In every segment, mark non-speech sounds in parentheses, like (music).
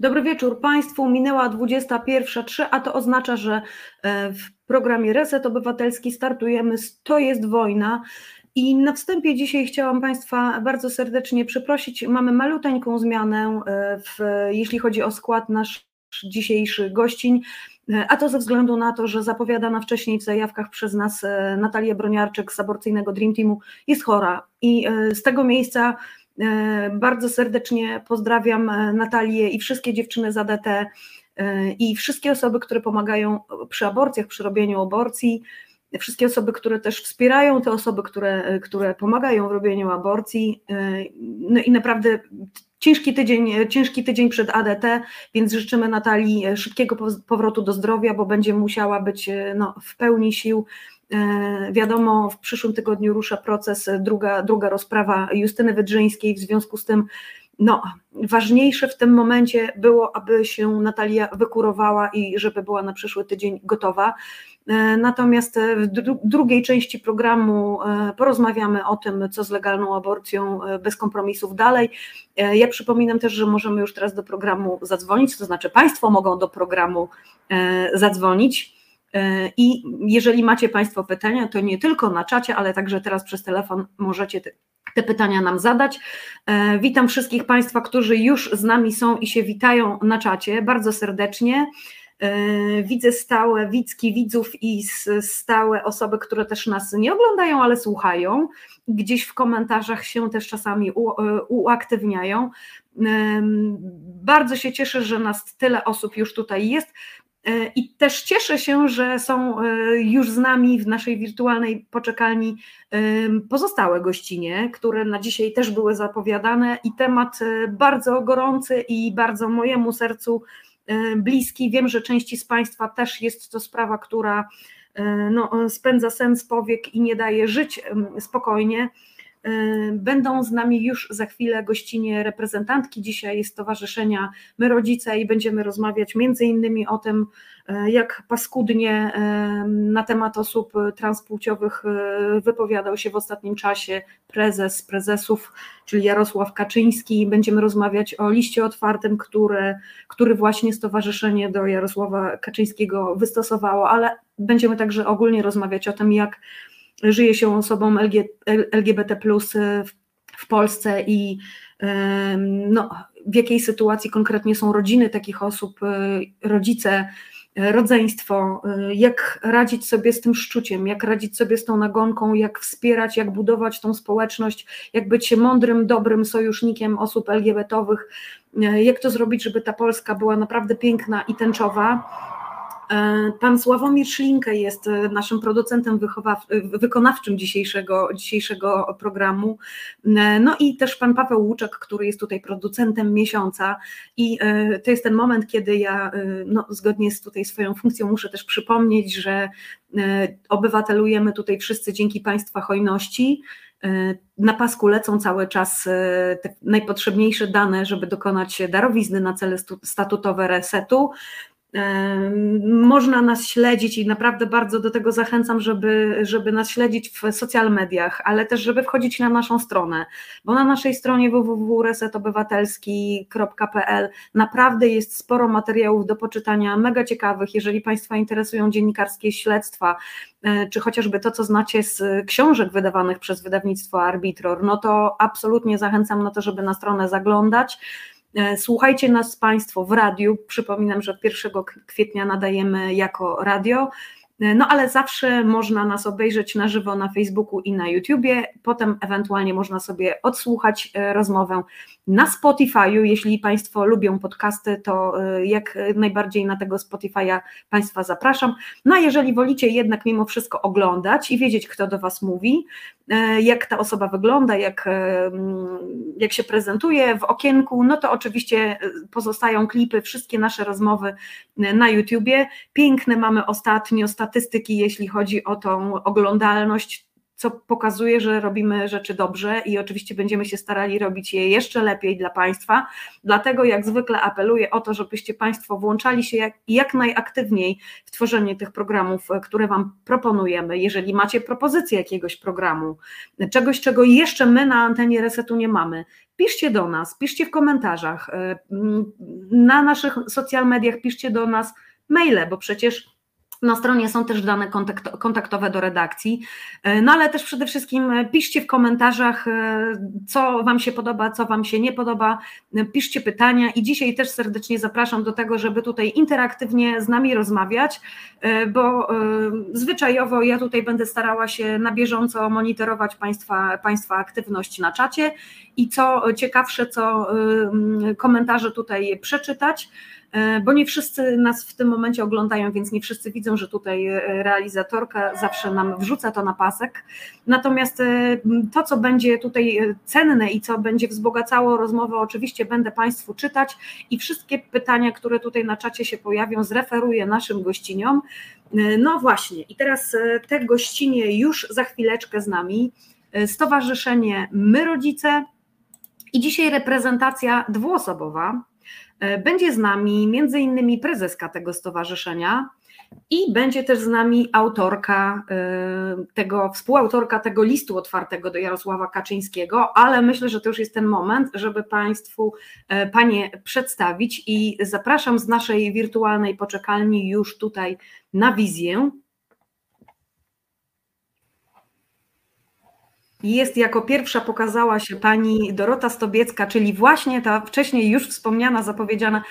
Dobry wieczór Państwu. Minęła 21.03, a to oznacza, że e, w programie Reset Obywatelski startujemy To jest wojna. I na wstępie dzisiaj chciałam Państwa bardzo serdecznie przeprosić. Mamy maluteńką zmianę, e, w, jeśli chodzi o skład nasz dzisiejszy gościń, e, a to ze względu na to, że zapowiadana wcześniej w zajawkach przez nas Natalia Broniarczyk z aborcyjnego Dream Teamu jest chora. I z tego miejsca bardzo serdecznie pozdrawiam e, Natalię i wszystkie dziewczyny z ADT e, i wszystkie osoby, które pomagają przy aborcjach, przy robieniu aborcji, wszystkie osoby, które też wspierają te osoby, które, które pomagają w robieniu aborcji. No i naprawdę ciężki tydzień, ciężki tydzień przed ADT, więc życzymy Natalii szybkiego powrotu do zdrowia, bo będzie musiała być no, w pełni sił E, wiadomo, w przyszłym tygodniu rusza proces, e, druga, druga rozprawa Justyny Wydrzyńskiej, w związku z tym no, ważniejsze w tym momencie było, aby się Natalia wykurowała i żeby była na przyszły tydzień gotowa. E, natomiast w dru drugiej części programu porozmawiamy o tym, co z legalną aborcją bez kompromisów dalej. Ja przypominam też, że możemy już teraz do programu zadzwonić, to znaczy Państwo mogą do programu zadzwonić. E, I jeżeli macie Państwo pytania, to nie tylko na czacie, ale także teraz przez telefon możecie te, pytania nam zadać. E, witam wszystkich Państwa, którzy już z nami są i się witają na czacie bardzo serdecznie. E, widzę stałe widzki widzów i stałe osoby, które też nas nie oglądają, ale słuchają. Gdzieś w komentarzach się też czasami uaktywniają. Bardzo się cieszę, że nas tyle osób już tutaj jest. E, I też cieszę się, że są e, już z nami w naszej wirtualnej poczekalni e, pozostałe gościnie, które na dzisiaj też były zapowiadane i temat bardzo gorący i bardzo mojemu sercu bliski. Wiem, że części z Państwa też jest to sprawa, która no, spędza sens powiek i nie daje żyć spokojnie. Y, będą z nami już za chwilę gościnie reprezentantki dzisiaj Stowarzyszenia My Rodzice i będziemy rozmawiać między innymi o tym, y, jak paskudnie y, na temat osób transpłciowych wypowiadał się w ostatnim czasie prezes prezesów, czyli Jarosław Kaczyński. Będziemy rozmawiać o liście otwartym, który, który właśnie Stowarzyszenie do Jarosława Kaczyńskiego wystosowało, ale będziemy także ogólnie rozmawiać o tym, jak żyje się osobom LGBT w Polsce i no, w jakiej sytuacji konkretnie są rodziny takich osób, e, rodzice, e, rodzeństwo, jak radzić sobie z tym szczuciem, jak radzić sobie z tą nagonką, jak wspierać, jak budować tą społeczność, jak być mądrym, dobrym sojusznikiem osób LGBT-owych, jak to zrobić, żeby ta Polska była naprawdę piękna i tęczowa pan Sławomir Szlinkę jest e, naszym producentem wykonawczym dzisiejszego, dzisiejszego programu. E, no i też pan Paweł Łuczek, który jest tutaj producentem miesiąca. I to jest ten moment, kiedy ja no, zgodnie z tutaj swoją funkcją muszę też przypomnieć, że obywatelujemy tutaj wszyscy dzięki Państwa hojności. Na pasku lecą cały czas te najpotrzebniejsze dane, żeby dokonać darowizny na cele statutowe resetu. Można nas śledzić i naprawdę bardzo do tego zachęcam, żeby, żeby nas śledzić w social mediach, ale też żeby wchodzić na naszą stronę, bo na naszej stronie www.resetobywatelski.pl naprawdę jest sporo materiałów do poczytania, mega ciekawych, jeżeli Państwa interesują dziennikarskie śledztwa, e, czy chociażby to, co znacie z książek wydawanych przez wydawnictwo Arbitror, no to absolutnie zachęcam na to, żeby na stronę zaglądać. E, słuchajcie nas Państwo w radiu. Przypominam, że od 1 kwietnia nadajemy jako radio. E, no ale zawsze można nas obejrzeć na żywo na Facebooku i na YouTubie, potem ewentualnie można sobie odsłuchać e, rozmowę na Spotify'u. Jeśli Państwo lubią podcasty, to e, jak najbardziej na tego Spotify'a Państwa zapraszam. No a jeżeli wolicie jednak mimo wszystko oglądać i wiedzieć, kto do Was mówi, jak ta osoba wygląda, jak, jak się prezentuje w okienku, no to oczywiście pozostają klipy, wszystkie nasze rozmowy na YouTubie. Piękne mamy ostatnio statystyki, jeśli chodzi o tą oglądalność. Co pokazuje, że robimy rzeczy dobrze i oczywiście będziemy się starali robić je jeszcze lepiej dla Państwa. Dlatego jak zwykle apeluję o to, żebyście Państwo włączali się jak, jak najaktywniej w tworzenie tych programów, e, które Wam proponujemy. Jeżeli macie propozycję jakiegoś programu, czegoś, czego jeszcze my na antenie Resetu nie mamy, piszcie do nas, piszcie w komentarzach, e, na naszych social mediach, piszcie do nas maile, bo przecież na stronie są też dane kontaktowe do redakcji, e, no ale też przede wszystkim e, piszcie w komentarzach, e, co Wam się podoba, co Wam się nie podoba, piszcie pytania i dzisiaj też serdecznie zapraszam do tego, żeby tutaj interaktywnie z nami rozmawiać, bo zwyczajowo ja tutaj będę starała się na bieżąco monitorować Państwa, państwa aktywność na czacie i co ciekawsze, co komentarze tutaj przeczytać. E, bo nie wszyscy nas w tym momencie oglądają, więc nie wszyscy widzą, że tutaj e, realizatorka zawsze nam wrzuca to na pasek. Natomiast e, to, co będzie tutaj cenne i co będzie wzbogacało rozmowę, oczywiście będę Państwu czytać i wszystkie pytania, które tutaj na czacie się pojawią, zreferuję naszym gościniom. No właśnie, i teraz te gościnie już za chwileczkę z nami. Stowarzyszenie My Rodzice i dzisiaj reprezentacja dwuosobowa będzie z nami między innymi prezeska tego stowarzyszenia i będzie też z nami autorka e, tego, współautorka tego listu otwartego do Jarosława Kaczyńskiego, ale myślę, że to już jest ten moment, żeby Państwu e, Panie przedstawić i zapraszam z naszej wirtualnej poczekalni już tutaj na wizję. Jest jako pierwsza pokazała się pani Dorota Stobiecka, czyli właśnie ta wcześniej już wspomniana, zapowiedziana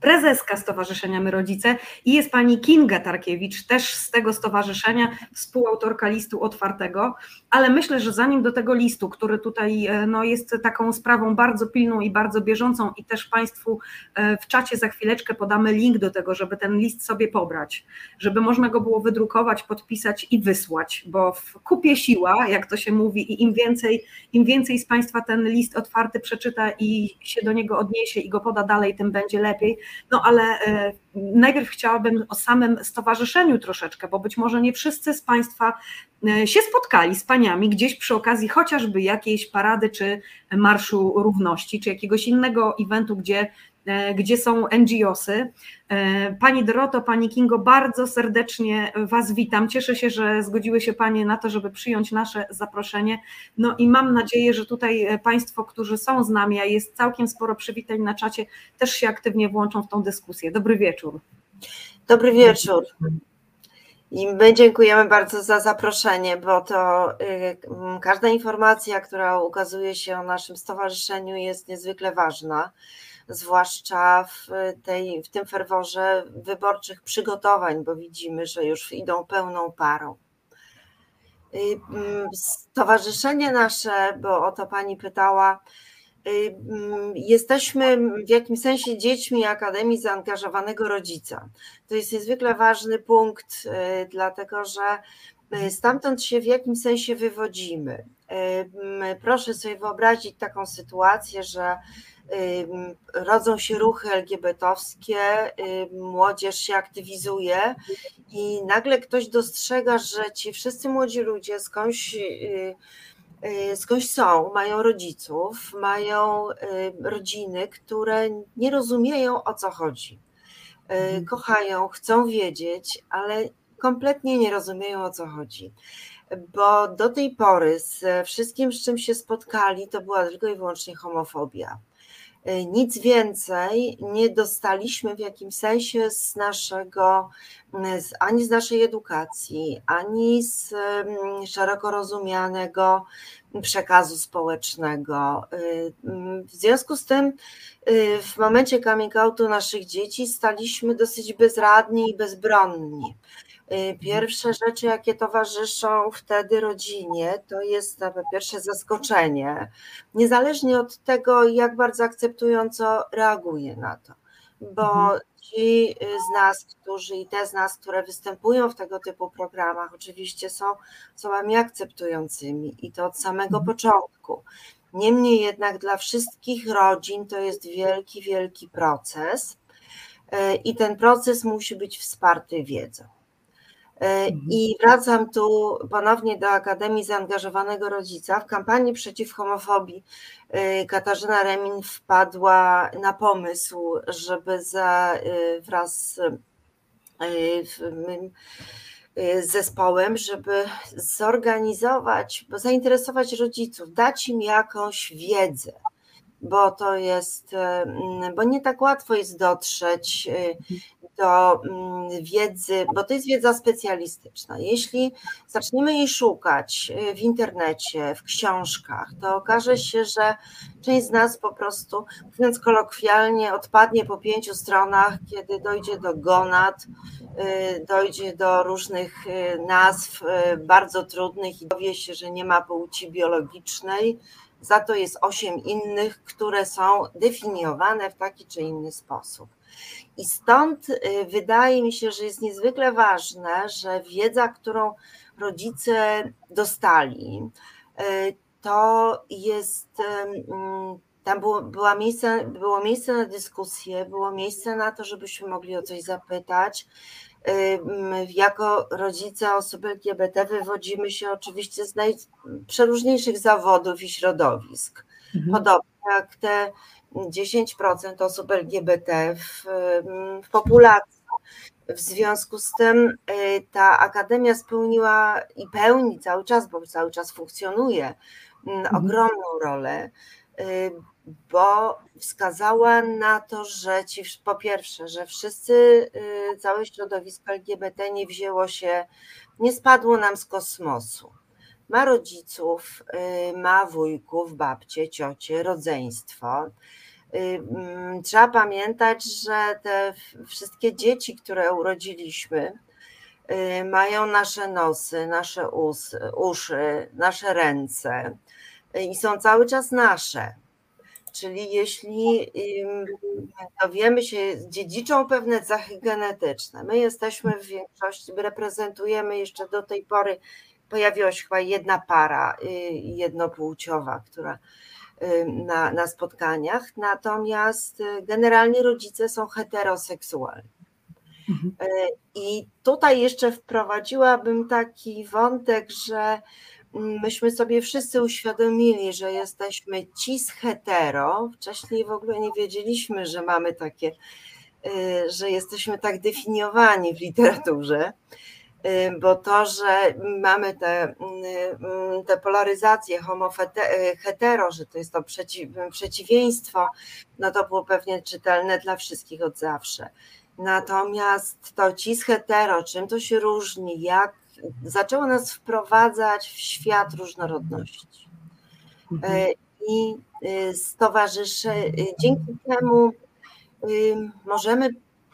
prezeska Stowarzyszenia My Rodzice i jest pani Kinga Tarkiewicz, też z tego stowarzyszenia, współautorka listu otwartego, ale myślę, że zanim do tego listu, który tutaj e, no, jest taką sprawą bardzo pilną i bardzo bieżącą i też Państwu e, w czacie za chwileczkę podamy link do tego, żeby ten list sobie pobrać, żeby można go było wydrukować, podpisać i wysłać, bo w kupie siła, jak to się mówi i im więcej, im więcej z Państwa ten list otwarty przeczyta i się do niego odniesie i go poda dalej, tym będzie lepiej, no ale e, najpierw chciałabym o samym stowarzyszeniu troszeczkę, bo być może nie wszyscy z Państwa e, się spotkali z paniami gdzieś przy okazji chociażby jakiejś parady czy Marszu Równości, czy jakiegoś innego eventu, gdzie gdzie są NGOsy. E, pani Doroto, Pani Kingo, bardzo serdecznie Was witam. Cieszę się, że zgodziły się Panie na to, żeby przyjąć nasze zaproszenie. No i mam nadzieję, że tutaj e, Państwo, którzy są z nami, a jest całkiem sporo przywitań na czacie, też się aktywnie włączą w tą dyskusję. Dobry wieczór. Dobry wieczór. I my dziękujemy bardzo za zaproszenie, bo to y, każda informacja, która ukazuje się o naszym stowarzyszeniu jest niezwykle ważna zwłaszcza w, tej, w tym ferworze wyborczych przygotowań, bo widzimy, że już idą pełną parą. Y, mm, stowarzyszenie nasze, bo o to pani pytała, y, mm, jesteśmy w jakimś sensie dziećmi Akademii Zaangażowanego Rodzica. To jest niezwykle ważny punkt, y, dlatego że stamtąd się w jakimś sensie wywodzimy. Proszę sobie wyobrazić taką sytuację, że rodzą się ruchy LGBT-owskie, młodzież się aktywizuje i nagle ktoś dostrzega, że ci wszyscy młodzi ludzie skądś, y, y, skądś są, mają rodziców, mają rodziny, które nie rozumieją o co chodzi. Y, mhm. Kochają, chcą wiedzieć, ale kompletnie nie rozumieją o co chodzi bo do tej pory z wszystkim, z czym się spotkali, to była tylko i wyłącznie homofobia. E, nic więcej nie dostaliśmy w jakimś sensie z naszego, ani z naszej edukacji, ani z szeroko rozumianego przekazu społecznego. E, w związku z tym, e, w momencie coming outu naszych dzieci staliśmy dosyć bezradni i bezbronni. Y, pierwsze rzeczy, jakie towarzyszą wtedy rodzinie, to jest po pierwsze zaskoczenie, niezależnie od tego, jak bardzo akceptująco reaguje na to. Bo mhm. ci z nas, którzy i te z nas, które występują w tego typu programach, oczywiście są osobami akceptującymi i to od samego mhm. początku. Niemniej jednak dla wszystkich rodzin to jest wielki, wielki proces y, i ten proces musi być wsparty wiedzą. Mhm. I wracam tu ponownie do Akademii Zaangażowanego Rodzica. W kampanii przeciw homofobii Katarzyna Remin wpadła na pomysł, żeby za, wraz z zespołem, żeby zorganizować, zainteresować rodziców, dać im jakąś wiedzę bo to jest, bo nie tak łatwo jest dotrzeć do mm, wiedzy, bo to jest wiedza specjalistyczna. Jeśli zaczniemy jej szukać y, w internecie, w książkach, to okaże się, że część z nas po prostu, mówiąc kolokwialnie, odpadnie po pięciu stronach, kiedy dojdzie do gonad, y, dojdzie do różnych y, nazw bardzo trudnych i dowie się, że nie ma płci biologicznej. Za to jest osiem innych, które są definiowane w taki czy inny sposób. I stąd y, wydaje mi się, że jest niezwykle ważne, że wiedza, którą rodzice dostali, y, to jest. Tam było, była miejsce, było miejsce na dyskusję, było miejsce na to, żebyśmy mogli o coś zapytać. Jako rodzice osób LGBT wywodzimy się oczywiście z najprzeróżniejszych zawodów i środowisk. Mhm. Podobnie jak te 10% osób LGBT w, w populacji. W związku z tym y, ta akademia spełniła i pełni cały czas, bo cały czas funkcjonuje, mhm. ogromną rolę, y, bo wskazała na to, że ci, po pierwsze, że wszyscy, y, całe środowisko LGBT nie wzięło się, nie spadło nam z kosmosu ma rodziców, ma wujków, babcie, ciocie, rodzeństwo. Y, mm, trzeba pamiętać, że te wszystkie dzieci, które urodziliśmy, y, mają nasze nosy, nasze us, uszy, nasze ręce y, i są cały czas nasze. Czyli jeśli dowiemy się, dziedziczą pewne cechy genetyczne, my jesteśmy w większości, reprezentujemy jeszcze do tej pory, pojawiła się chyba jedna para jednopłciowa, która na, na spotkaniach, natomiast y, generalnie rodzice są heteroseksualni. Mhm. Y, I tutaj jeszcze wprowadziłabym taki wątek, że myśmy sobie wszyscy uświadomili, że jesteśmy cis hetero. Wcześniej w ogóle nie wiedzieliśmy, że mamy takie, y, że jesteśmy tak definiowani w literaturze bo to, że mamy te, te polaryzacje homo-hetero, że to jest to przeciw, przeciwieństwo, no to było pewnie czytelne dla wszystkich od zawsze. Natomiast to cis hetero, czym to się różni, jak zaczęło nas wprowadzać w świat różnorodności. Mhm. I stowarzysze, dzięki temu możemy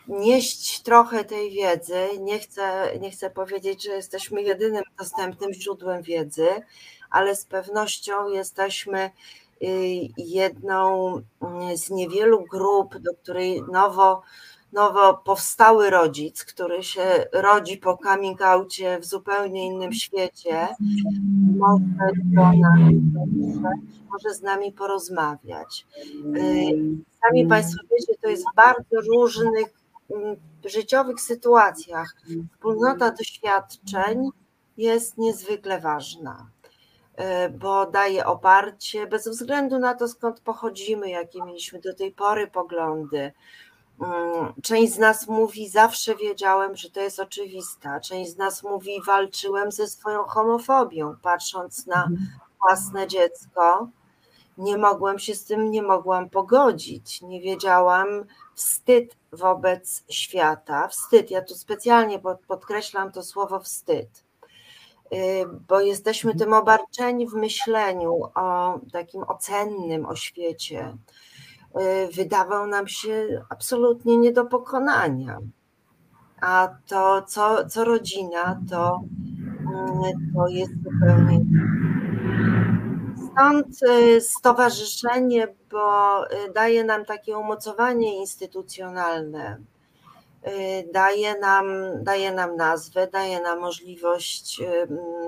nieść trochę tej wiedzy. Nie chcę, nie chcę powiedzieć, że jesteśmy jedynym dostępnym źródłem wiedzy, ale z pewnością jesteśmy jedną y, z niewielu grup, do której nowo, nowo powstały rodzic, który się rodzi po coming w zupełnie innym świecie, może może z nami porozmawiać. Y, sami Państwo wiecie, to jest w bardzo różnych życiowych sytuacjach wspólnota doświadczeń jest niezwykle ważna, e, bo daje oparcie bez względu na to, skąd pochodzimy, jakie mieliśmy do tej pory poglądy. Mm, część z nas mówi, zawsze wiedziałem, że to jest oczywista. Część z nas mówi, walczyłem ze swoją homofobią, patrząc na mhm. własne dziecko. Nie mogłem się z tym, nie mogłam pogodzić. Nie wiedziałam, wstyd wobec świata. Wstyd, ja tu specjalnie podkreślam to słowo wstyd, y, bo jesteśmy tym obarczeni w myśleniu o takim ocennym o świecie. Y, wydawał nam się absolutnie nie do pokonania. A to, co, co rodzina, to, mm, to jest zupełnie Stąd y, stowarzyszenie, bo y, daje nam takie umocowanie instytucjonalne, daje nam, daje nam nazwę, daje nam możliwość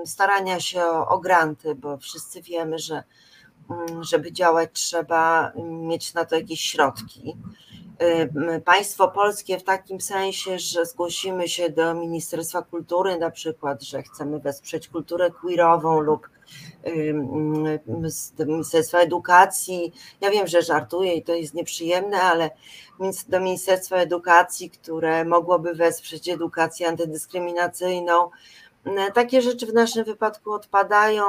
starania się o, o granty, bo wszyscy wiemy, że żeby działać trzeba mieć na to jakieś środki. państwo polskie w takim sensie, że zgłosimy się do Ministerstwa Kultury na przykład, że chcemy wesprzeć kulturę queerową lub z Ministerstwa Edukacji. Ja wiem, że żartuję i to jest nieprzyjemne, ale do Ministerstwa Edukacji, które mogłoby wesprzeć edukację antydyskryminacyjną. Takie rzeczy w naszym wypadku odpadają,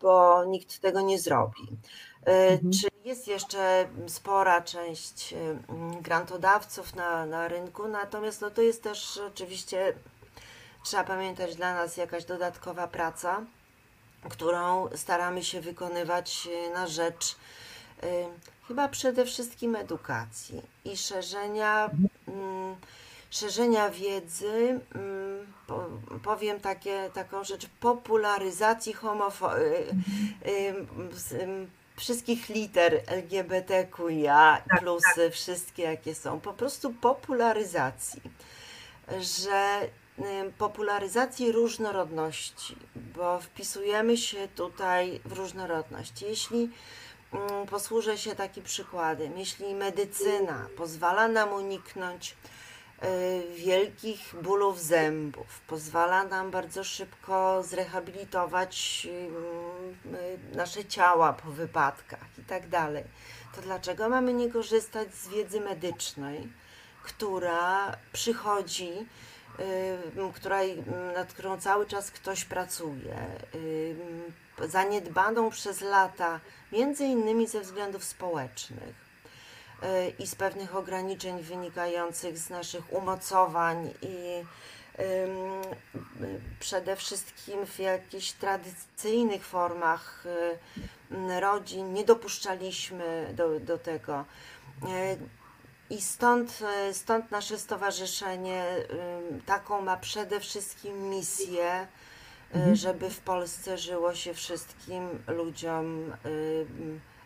bo nikt tego nie zrobi. Mhm. Czy jest jeszcze spora część grantodawców na, na rynku, natomiast no to jest też oczywiście, trzeba pamiętać, dla nas jakaś dodatkowa praca którą staramy się wykonywać e, na rzecz e, chyba przede wszystkim edukacji i szerzenia, mm, szerzenia wiedzy, mm, powiem takie, taką rzecz, popularyzacji homofo- e, wszystkich liter LGBTQIA, tak, plusy, tak. wszystkie jakie są, po prostu popularyzacji, że popularyzacji różnorodności, bo wpisujemy się tutaj w różnorodność. Jeśli posłużę się takim przykładem, jeśli medycyna pozwala nam uniknąć y, wielkich bólów zębów, pozwala nam bardzo szybko zrehabilitować y, nasze ciała po wypadkach i tak dalej, to dlaczego mamy nie korzystać z wiedzy medycznej, która przychodzi która, nad którą cały czas ktoś pracuje, zaniedbaną przez lata, między innymi ze względów społecznych? y, i z pewnych ograniczeń wynikających z naszych umocowań i przede wszystkim w jakichś tradycyjnych formach y, rodzin nie dopuszczaliśmy do, do tego. Y, i stąd, stąd nasze stowarzyszenie taką ma przede wszystkim misję, mhm. żeby w Polsce żyło się wszystkim ludziom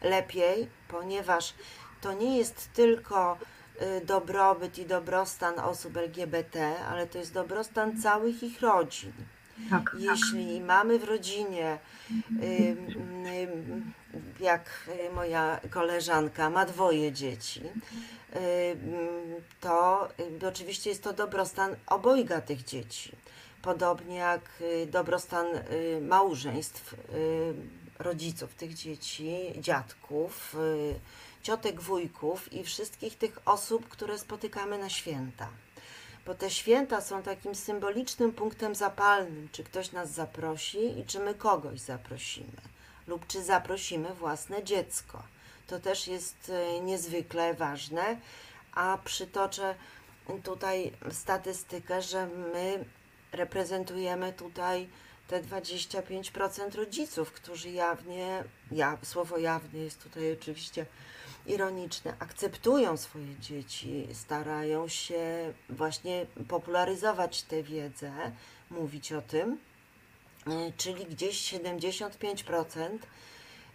lepiej, ponieważ to nie jest tylko y, dobrobyt i dobrostan osób LGBT, ale to jest dobrostan całych ich rodzin. Tak, tak. Jeśli tak. mamy w rodzinie, jak moja koleżanka ma dwoje dzieci, to oczywiście jest to dobrostan obojga tych dzieci. Podobnie jak y, dobrostan y, małżeństw, y, rodziców tych dzieci, dziadków, ciotek, wujków i wszystkich tych osób, które spotykamy na święta. Bo te święta są takim symbolicznym punktem zapalnym, czy ktoś nas zaprosi i czy my kogoś zaprosimy, lub czy zaprosimy własne dziecko to też jest e, niezwykle ważne, a przytoczę tutaj statystykę, że my reprezentujemy tutaj te 25% rodziców, którzy jawnie, ja, słowo jawnie jest tutaj oczywiście ironiczne, akceptują swoje dzieci, starają się właśnie popularyzować tę wiedzę, mówić o tym, e, czyli gdzieś 75%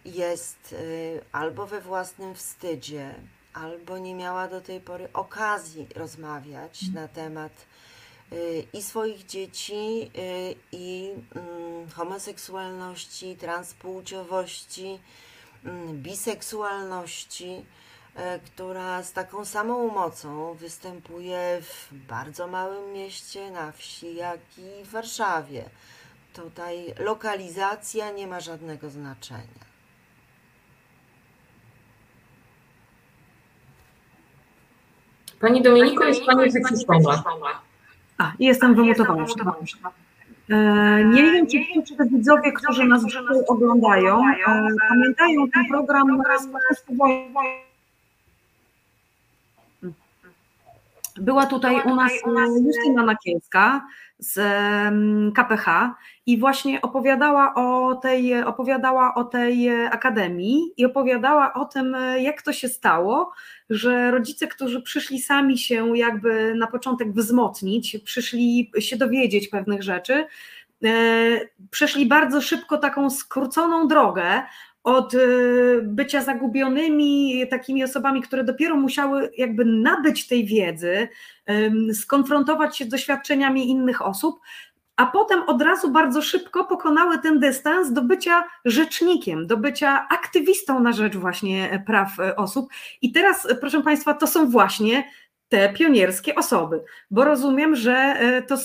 jest y, albo we własnym wstydzie, albo nie miała do tej pory okazji rozmawiać na temat y, i swoich dzieci, i mm, homoseksualności, transpłciowości, biseksualności, która z taką samą mocą występuje w bardzo małym mieście, na wsi, jak i w Warszawie. Tutaj lokalizacja nie ma żadnego znaczenia. Pani Dominiko, jest Pani wyciszona. A, jestem wymutowana. E, nie wiem, czy, widzowie, którzy nas oglądają, e, pamiętają ten program Była tutaj u nas Justyna Nakielska z KPH i właśnie opowiadała o tej, opowiadała o tej akademii i opowiadała o tym, jak to się stało, że rodzice, którzy przyszli sami się jakby na początek wzmocnić, przyszli się dowiedzieć pewnych rzeczy, e, przeszli bardzo szybko taką skróconą drogę, od e, bycia zagubionymi takimi osobami, które dopiero musiały jakby nabyć tej wiedzy, skonfrontować się z doświadczeniami innych osób, a potem od razu bardzo szybko pokonały ten dystans do bycia rzecznikiem, do bycia aktywistą na rzecz właśnie praw osób. I teraz, proszę Państwa, to są właśnie te pionierskie osoby, bo rozumiem, że to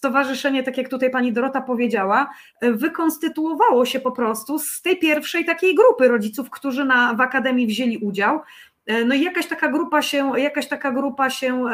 stowarzyszenie, tak jak tutaj pani Dorota powiedziała, wykonstytuowało się po prostu z tej pierwszej takiej grupy rodziców, którzy na, w Akademii wzięli udział. No i jakaś taka grupa się, jakaś taka grupa się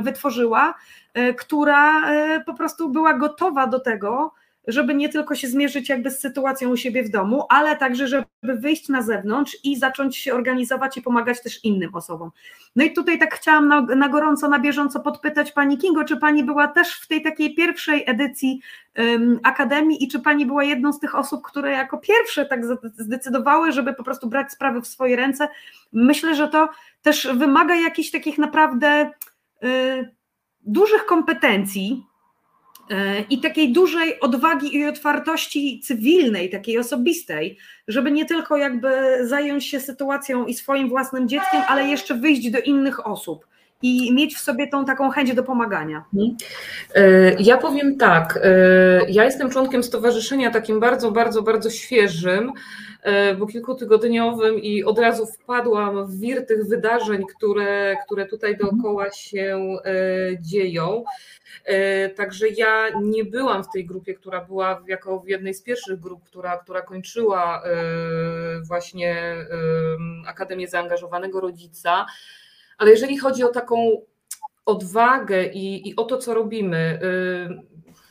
wytworzyła, e, która e, po prostu była gotowa do tego, żeby nie tylko się zmierzyć jakby z sytuacją u siebie w domu, ale także, żeby wyjść na zewnątrz i zacząć się organizować i pomagać też innym osobom. No i tutaj tak chciałam na, na gorąco, na bieżąco podpytać Pani Kingo, czy Pani była też w tej takiej pierwszej edycji um, Akademii i czy Pani była jedną z tych osób, które jako pierwsze tak zdecydowały, żeby po prostu brać sprawy w swoje ręce? Myślę, że to też wymaga jakichś takich naprawdę y, dużych kompetencji, i takiej dużej odwagi i otwartości cywilnej, takiej osobistej, żeby nie tylko jakby zająć się sytuacją i swoim własnym dzieckiem, ale jeszcze wyjść do innych osób i mieć w sobie tą taką chęć do pomagania. Mhm. E, ja powiem tak, e, ja jestem członkiem stowarzyszenia takim bardzo, bardzo, bardzo świeżym, e, bo kilkutygodniowym i od razu wpadłam w wir tych wydarzeń, które, które tutaj dookoła się dzieją. Także ja nie byłam w tej grupie, która była jako w jednej z pierwszych grup, która, która kończyła właśnie Akademię Zaangażowanego Rodzica. Ale jeżeli chodzi o taką odwagę i, i o to, co robimy,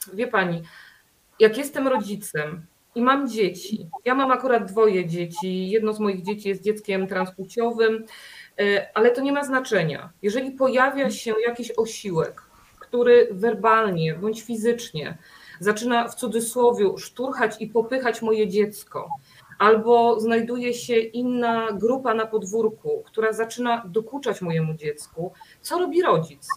yy, wie pani, jak jestem rodzicem i mam dzieci, ja mam akurat dwoje dzieci, jedno z moich dzieci jest dzieckiem transpłciowym, yy, ale to nie ma znaczenia. Jeżeli pojawia się jakiś osiłek, który werbalnie bądź fizycznie zaczyna w cudzysłowie szturchać i popychać moje dziecko, albo znajduje się inna grupa na podwórku, która zaczyna dokuczać mojemu dziecku, co robi rodzic?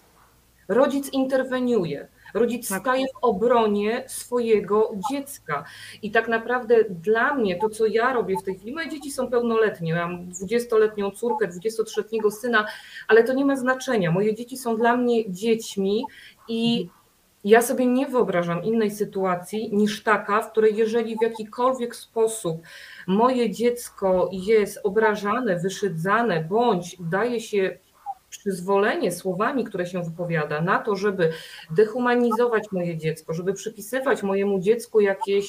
Rodzic interweniuje. Rodzic tak. staje w obronie swojego dziecka. I tak naprawdę dla mnie to, co ja robię w tej chwili, moje dzieci są pełnoletnie. Mam 20-letnią córkę, 23-letniego syna, ale to nie ma znaczenia. Moje dzieci są dla mnie dziećmi i mhm. Ja sobie nie wyobrażam innej sytuacji niż taka, w której jeżeli w jakikolwiek sposób moje dziecko jest obrażane, wyszydzane, bądź daje się przyzwolenie słowami, które się wypowiada, na to, żeby dehumanizować moje dziecko, żeby przypisywać mojemu dziecku jakieś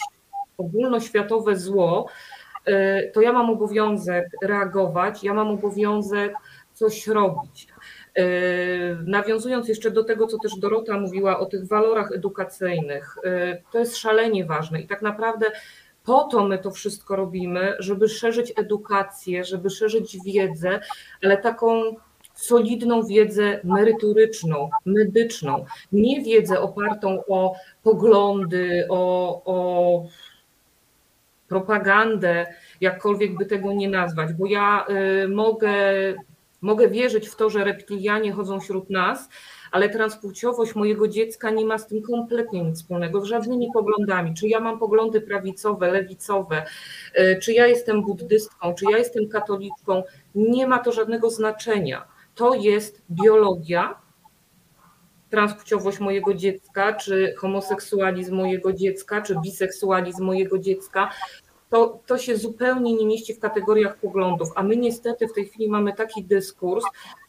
ogólnoświatowe zło, y, to ja mam obowiązek reagować, ja mam obowiązek coś robić. Yy, nawiązując jeszcze do tego, co też Dorota mówiła o tych walorach edukacyjnych, yy, to jest szalenie ważne i tak naprawdę po to my to wszystko robimy, żeby szerzyć edukację, żeby szerzyć wiedzę, ale taką solidną wiedzę merytoryczną, medyczną, nie wiedzę opartą o poglądy, o, o propagandę, jakkolwiek by tego nie nazwać, bo ja y, mogę Mogę wierzyć w to, że reptilianie chodzą wśród nas, ale transpłciowość mojego dziecka nie ma z tym kompletnie nic wspólnego, z żadnymi poglądami. Czy ja mam poglądy prawicowe, lewicowe, y, czy ja jestem buddystką, czy ja jestem katoliczką, nie ma to żadnego znaczenia. To jest biologia, transpłciowość mojego dziecka, czy homoseksualizm mojego dziecka, czy biseksualizm mojego dziecka to, to się zupełnie nie mieści w kategoriach poglądów, a my niestety w tej chwili mamy taki dyskurs,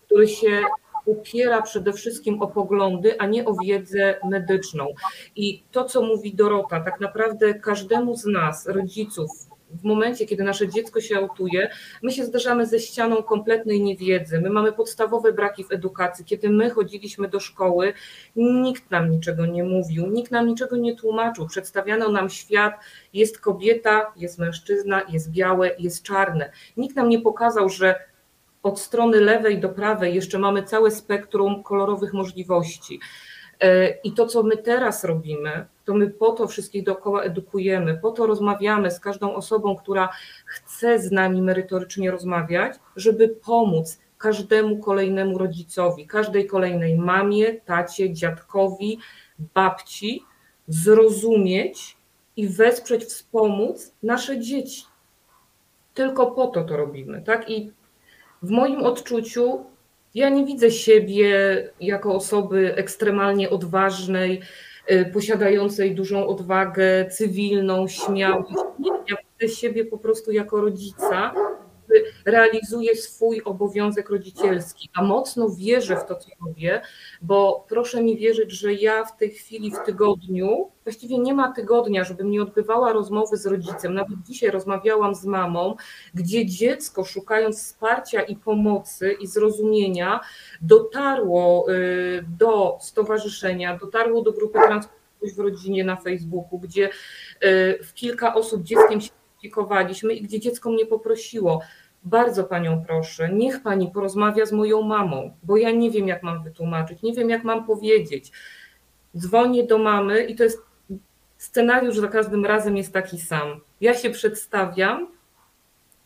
który się opiera przede wszystkim o poglądy, a nie o wiedzę medyczną. I to, co mówi Dorota, tak naprawdę każdemu z nas, rodziców, w momencie, kiedy nasze dziecko się autuje, my się zderzamy ze ścianą kompletnej niewiedzy. My mamy podstawowe braki w edukacji. Kiedy my chodziliśmy do szkoły, nikt nam niczego nie mówił, nikt nam niczego nie tłumaczył. Przedstawiano nam świat, jest kobieta, jest mężczyzna, jest białe, jest czarne. Nikt nam nie pokazał, że od strony lewej do prawej jeszcze mamy całe spektrum kolorowych możliwości. E, I to, co my teraz robimy, to my po to wszystkich dookoła edukujemy, po to rozmawiamy z każdą osobą, która chce z nami merytorycznie rozmawiać, żeby pomóc każdemu kolejnemu rodzicowi, każdej kolejnej mamie, tacie, dziadkowi, babci zrozumieć i wesprzeć, wspomóc nasze dzieci. Tylko po to to robimy, tak? I w moim odczuciu ja nie widzę siebie jako osoby ekstremalnie odważnej, y, posiadającej dużą odwagę cywilną, śmiałość. Ja widzę siebie po prostu jako rodzica, realizuje swój obowiązek rodzicielski, a mocno wierzę w to, co robię, bo proszę mi wierzyć, że ja w tej chwili w tygodniu, właściwie nie ma tygodnia, żebym nie odbywała rozmowy z rodzicem. Nawet dzisiaj rozmawiałam z mamą, gdzie dziecko, szukając wsparcia i pomocy i zrozumienia, dotarło y, do stowarzyszenia, dotarło do grupy Transport w rodzinie na Facebooku, gdzie y, w kilka osób dzieckiem się opiekowaliśmy i gdzie dziecko mnie poprosiło, bardzo panią proszę, niech pani porozmawia z moją mamą, bo ja nie wiem, jak mam wytłumaczyć, nie wiem, jak mam powiedzieć. Dzwonię do mamy i to jest scenariusz za każdym razem jest taki sam. Ja się przedstawiam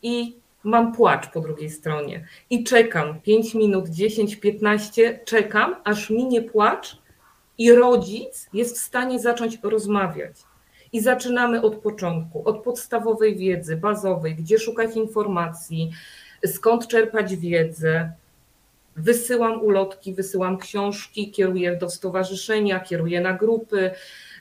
i mam płacz po drugiej stronie i czekam 5 minut, 10, 15, czekam, aż minie płacz i rodzic jest w stanie zacząć rozmawiać. I zaczynamy od początku, od podstawowej wiedzy bazowej, gdzie szukać informacji, skąd czerpać wiedzę. Wysyłam ulotki, wysyłam książki, kieruję do stowarzyszenia, kieruję na grupy,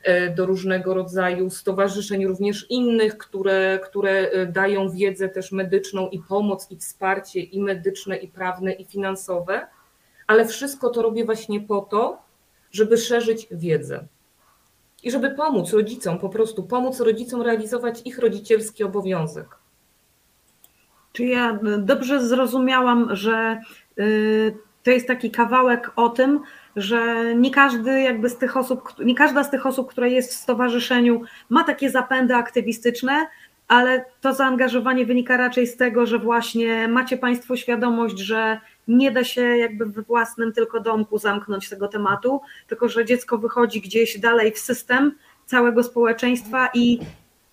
e, do różnego rodzaju stowarzyszeń, również innych, które, które e, dają wiedzę też medyczną i pomoc, i wsparcie, i medyczne, i prawne, i finansowe. Ale wszystko to robię właśnie po to, żeby szerzyć wiedzę i żeby pomóc rodzicom, po prostu pomóc rodzicom realizować ich rodzicielski obowiązek. Czy ja dobrze zrozumiałam, że y, to jest taki kawałek o tym, że nie każdy jakby z tych osób, nie każda z tych osób, która jest w stowarzyszeniu, ma takie zapędy aktywistyczne, ale to zaangażowanie wynika raczej z tego, że właśnie macie Państwo świadomość, że nie da się jakby we własnym tylko domku zamknąć tego tematu, tylko że dziecko wychodzi gdzieś dalej w system całego społeczeństwa i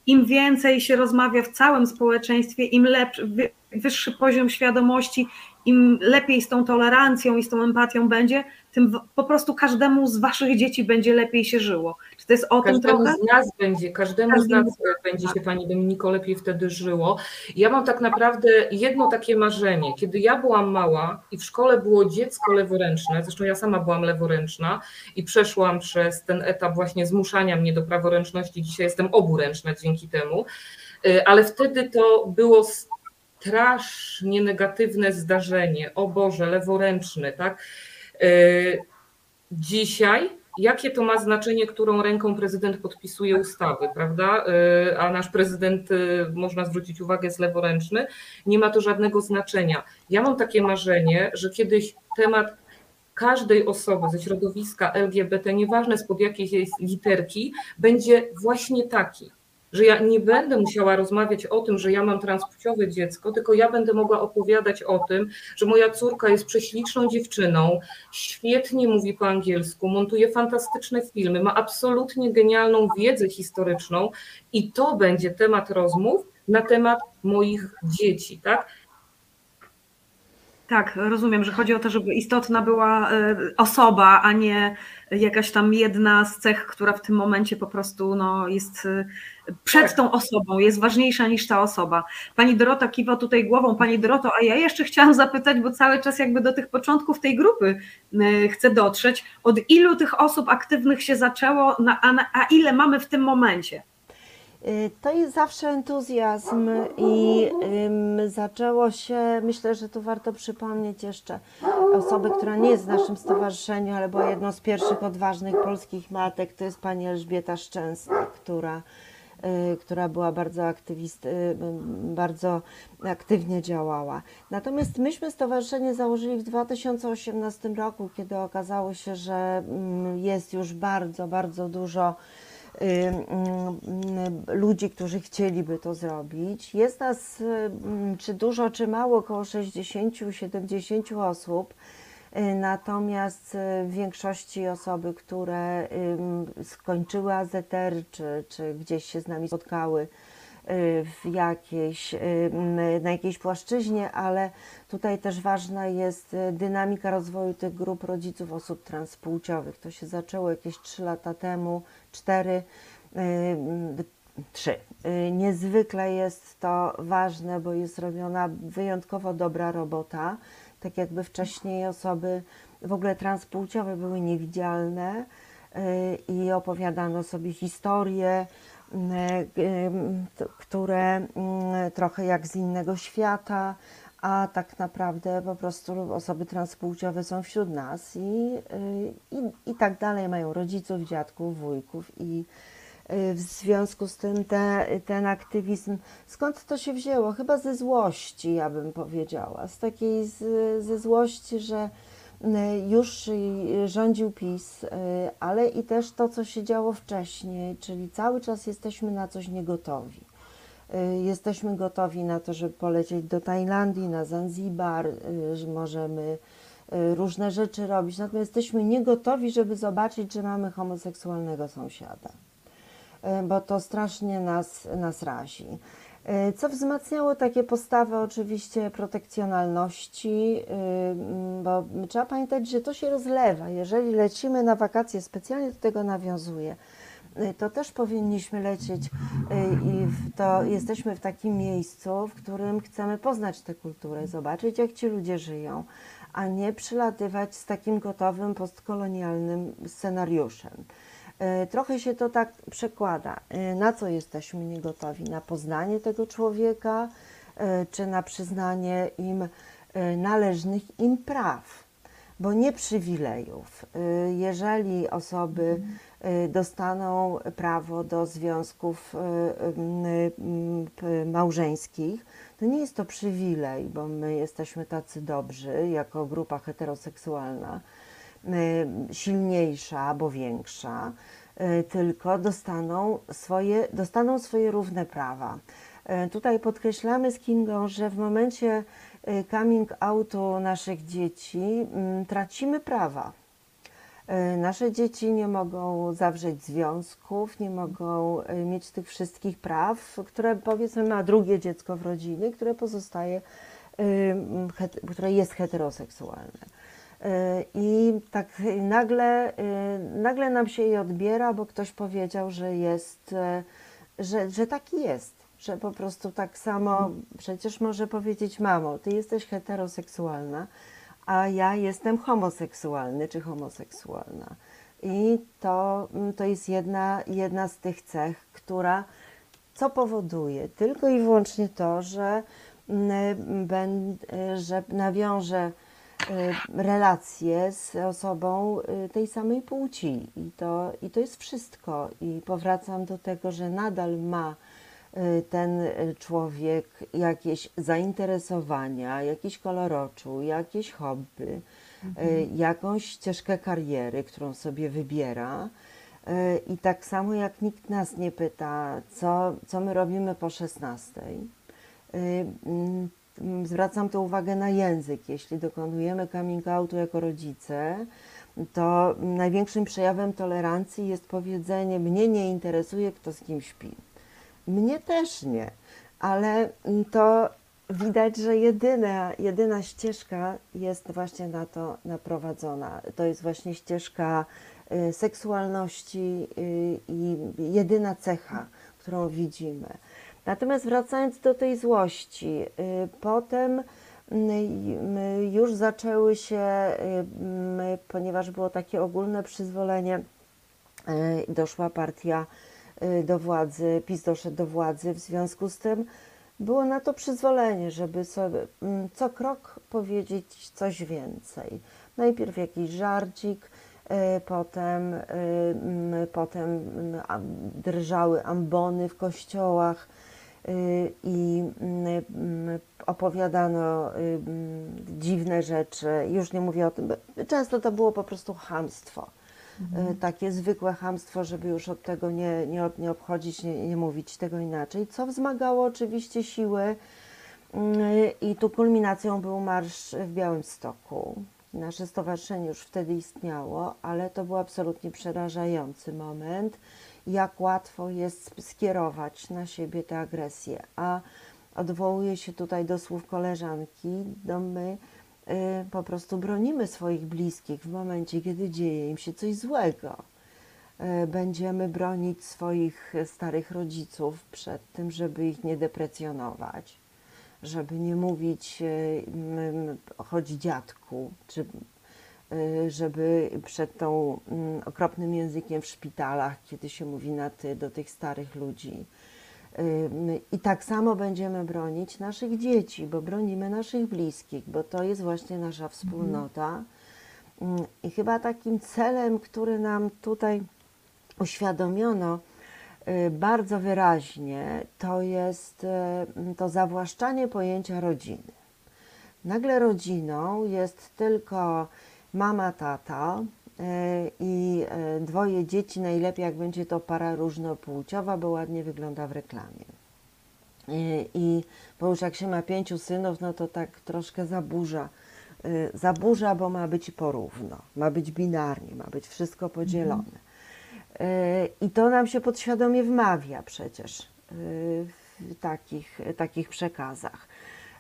im więcej się rozmawia w całym społeczeństwie, im lepszy, wyższy poziom świadomości, im lepiej z tą tolerancją i z tą empatią będzie, tym po prostu każdemu z waszych dzieci będzie lepiej się żyło. Czy to jest o każdemu tym trochę? z nas będzie, każdemu, każdemu z nas będzie się Pani Dominiko lepiej wtedy żyło. Ja mam tak naprawdę jedno takie marzenie. Kiedy ja byłam mała i w szkole było dziecko leworęczne, zresztą ja sama byłam leworęczna i przeszłam przez ten etap właśnie zmuszania mnie do praworęczności, dzisiaj jestem oburęczna dzięki temu, y, ale wtedy to było strasznie negatywne zdarzenie. O Boże, leworęczny, tak? Y, dzisiaj, jakie to ma znaczenie, którą ręką prezydent podpisuje ustawy, prawda? Y, a nasz prezydent, y, można zwrócić uwagę, jest leworęczny. Nie ma to żadnego znaczenia. Ja mam takie marzenie, że kiedyś temat każdej osoby ze środowiska LGBT, nieważne spod jakiej jest literki, będzie właśnie taki że ja nie będę musiała rozmawiać o tym, że ja mam transpłciowe dziecko, tylko ja będę mogła opowiadać o tym, że moja córka jest prześliczną dziewczyną, świetnie mówi po angielsku, montuje fantastyczne filmy, ma absolutnie genialną wiedzę historyczną i to będzie temat rozmów na temat moich dzieci, tak? Tak, rozumiem, że chodzi o to, żeby istotna była e, osoba, a nie jakaś tam jedna z cech, która w tym momencie po prostu no, jest e, przed tak. tą osobą, jest ważniejsza niż ta osoba. Pani Dorota kiwa tutaj głową, Pani Doroto, a ja jeszcze chciałam zapytać, bo cały czas jakby do tych początków tej grupy e, chcę dotrzeć, od ilu tych osób aktywnych się zaczęło, a, ile mamy w tym momencie? Y, to jest zawsze entuzjazm i zaczęło się, myślę, że tu warto przypomnieć jeszcze osobę, która nie jest w naszym stowarzyszeniu, ale była jedną z pierwszych odważnych polskich matek, to jest pani Elżbieta Szczęsna, która, y, która była bardzo, aktywist, y, bardzo aktywnie działała. Natomiast myśmy stowarzyszenie założyli w 2018 roku, kiedy okazało się, że mm, jest już bardzo, bardzo dużo Y, y, ludzi, którzy chcieliby to zrobić. Jest nas y, czy dużo, czy mało, około 60-70 osób. Natomiast w większości osoby, które skończyły AZR, czy, czy gdzieś się z nami spotkały w jakiejś, na jakiejś płaszczyźnie, ale tutaj też ważna jest dynamika rozwoju tych grup rodziców osób transpłciowych. To się zaczęło jakieś 3 lata temu, cztery, y, trzy. Y, niezwykle jest to ważne, bo jest robiona wyjątkowo dobra robota. Tak jakby wcześniej osoby w ogóle transpłciowe były niewidzialne. i opowiadano sobie historie, które trochę jak z innego świata, a tak naprawdę po prostu osoby transpłciowe są wśród nas i, i, i tak dalej, mają rodziców, dziadków, wujków i w związku z tym te, ten aktywizm, skąd to się wzięło? Chyba ze złości, ja bym powiedziała, z takiej z, ze złości, że już rządził PiS, ale i też to, co się działo wcześniej, czyli cały czas jesteśmy na coś niegotowi. Jesteśmy gotowi na to, żeby polecieć do Tajlandii, na Zanzibar, że możemy różne rzeczy robić, natomiast jesteśmy niegotowi, żeby zobaczyć, że mamy homoseksualnego sąsiada, bo to strasznie nas, nas razi. Co wzmacniało takie postawy oczywiście protekcjonalności, bo trzeba pamiętać, że to się rozlewa. Jeżeli lecimy na wakacje, specjalnie do tego nawiązuję, to też powinniśmy lecieć i to jesteśmy w takim miejscu, w którym chcemy poznać tę kulturę, zobaczyć jak ci ludzie żyją, a nie przylatywać z takim gotowym postkolonialnym scenariuszem. Trochę się to tak przekłada. Na co jesteśmy niegotowi? Na poznanie tego człowieka, czy na przyznanie im należnych im praw, bo nie przywilejów. Jeżeli osoby dostaną prawo do związków małżeńskich, to nie jest to przywilej, bo my jesteśmy tacy dobrzy jako grupa heteroseksualna, silniejsza albo większa, tylko dostaną swoje, dostaną swoje równe prawa. Tutaj podkreślamy z Kingą, że w momencie coming outu naszych dzieci tracimy prawa. Nasze dzieci nie mogą zawrzeć związków, nie mogą mieć tych wszystkich praw, które powiedzmy ma drugie dziecko w rodzinie, które pozostaje, które jest heteroseksualne. I tak nagle, nagle nam się je odbiera, bo ktoś powiedział, że jest, że, że taki jest, że po prostu tak samo, przecież może powiedzieć mamo, ty jesteś heteroseksualna, a ja jestem homoseksualny czy homoseksualna. I to, to jest jedna, jedna z tych cech, która co powoduje? Tylko i wyłącznie to, że, że nawiążę relacje z osobą tej samej płci. I to, I to jest wszystko. I powracam do tego, że nadal ma ten człowiek jakieś zainteresowania, jakiś koloroczu, jakieś hobby, mhm. jakąś ścieżkę kariery, którą sobie wybiera. I tak samo jak nikt nas nie pyta, co, co my robimy po 16, zwracam tu uwagę na język. Jeśli dokonujemy coming outu jako rodzice, to największym przejawem tolerancji jest powiedzenie: Mnie nie interesuje, kto z kim śpi. Mnie też nie, ale to widać, że jedyna, jedyna ścieżka jest właśnie na to naprowadzona. To jest właśnie ścieżka seksualności i jedyna cecha, którą widzimy. Natomiast wracając do tej złości, potem już zaczęły się, ponieważ było takie ogólne przyzwolenie, doszła partia do władzy, PiS doszedł do władzy, w związku z tym było na to przyzwolenie, żeby sobie co krok powiedzieć coś więcej. Najpierw jakiś żarcik, potem, potem drżały ambony w kościołach i opowiadano dziwne rzeczy. Już nie mówię o tym, często to było po prostu hamstwo mhm. takie zwykłe hamstwo, żeby już od tego nie, nie, nie obchodzić, nie, nie mówić tego inaczej, co wzmagało oczywiście siły i tu kulminacją był marsz w Białymstoku. Nasze stowarzyszenie już wtedy istniało, ale to był absolutnie przerażający moment, jak łatwo jest skierować na siebie tę agresję. A odwołuję się tutaj do słów koleżanki, do my Y, po prostu bronimy swoich bliskich w momencie, kiedy dzieje im się coś złego. Y, będziemy bronić swoich starych rodziców przed tym, żeby ich nie deprecjonować, żeby nie mówić y, chodź dziadku, czy żeby przed tą mm, okropnym językiem w szpitalach, kiedy się mówi na ty do tych starych ludzi. Y, I tak samo będziemy bronić naszych dzieci, bo bronimy naszych bliskich, bo to jest właśnie nasza wspólnota. Mm, I chyba takim celem, który nam tutaj uświadomiono y, bardzo wyraźnie, to jest y, to zawłaszczanie pojęcia rodziny. Nagle rodziną jest tylko mama, tata y, i dwoje dzieci, najlepiej jak będzie to para różnopłciowa, bo ładnie wygląda w reklamie. I bo już jak się ma pięciu synów, no to tak troszkę zaburza zaburza, bo ma być porówno, ma być binarnie, ma być wszystko podzielone. I to nam się podświadomie wmawia przecież w takich, takich przekazach.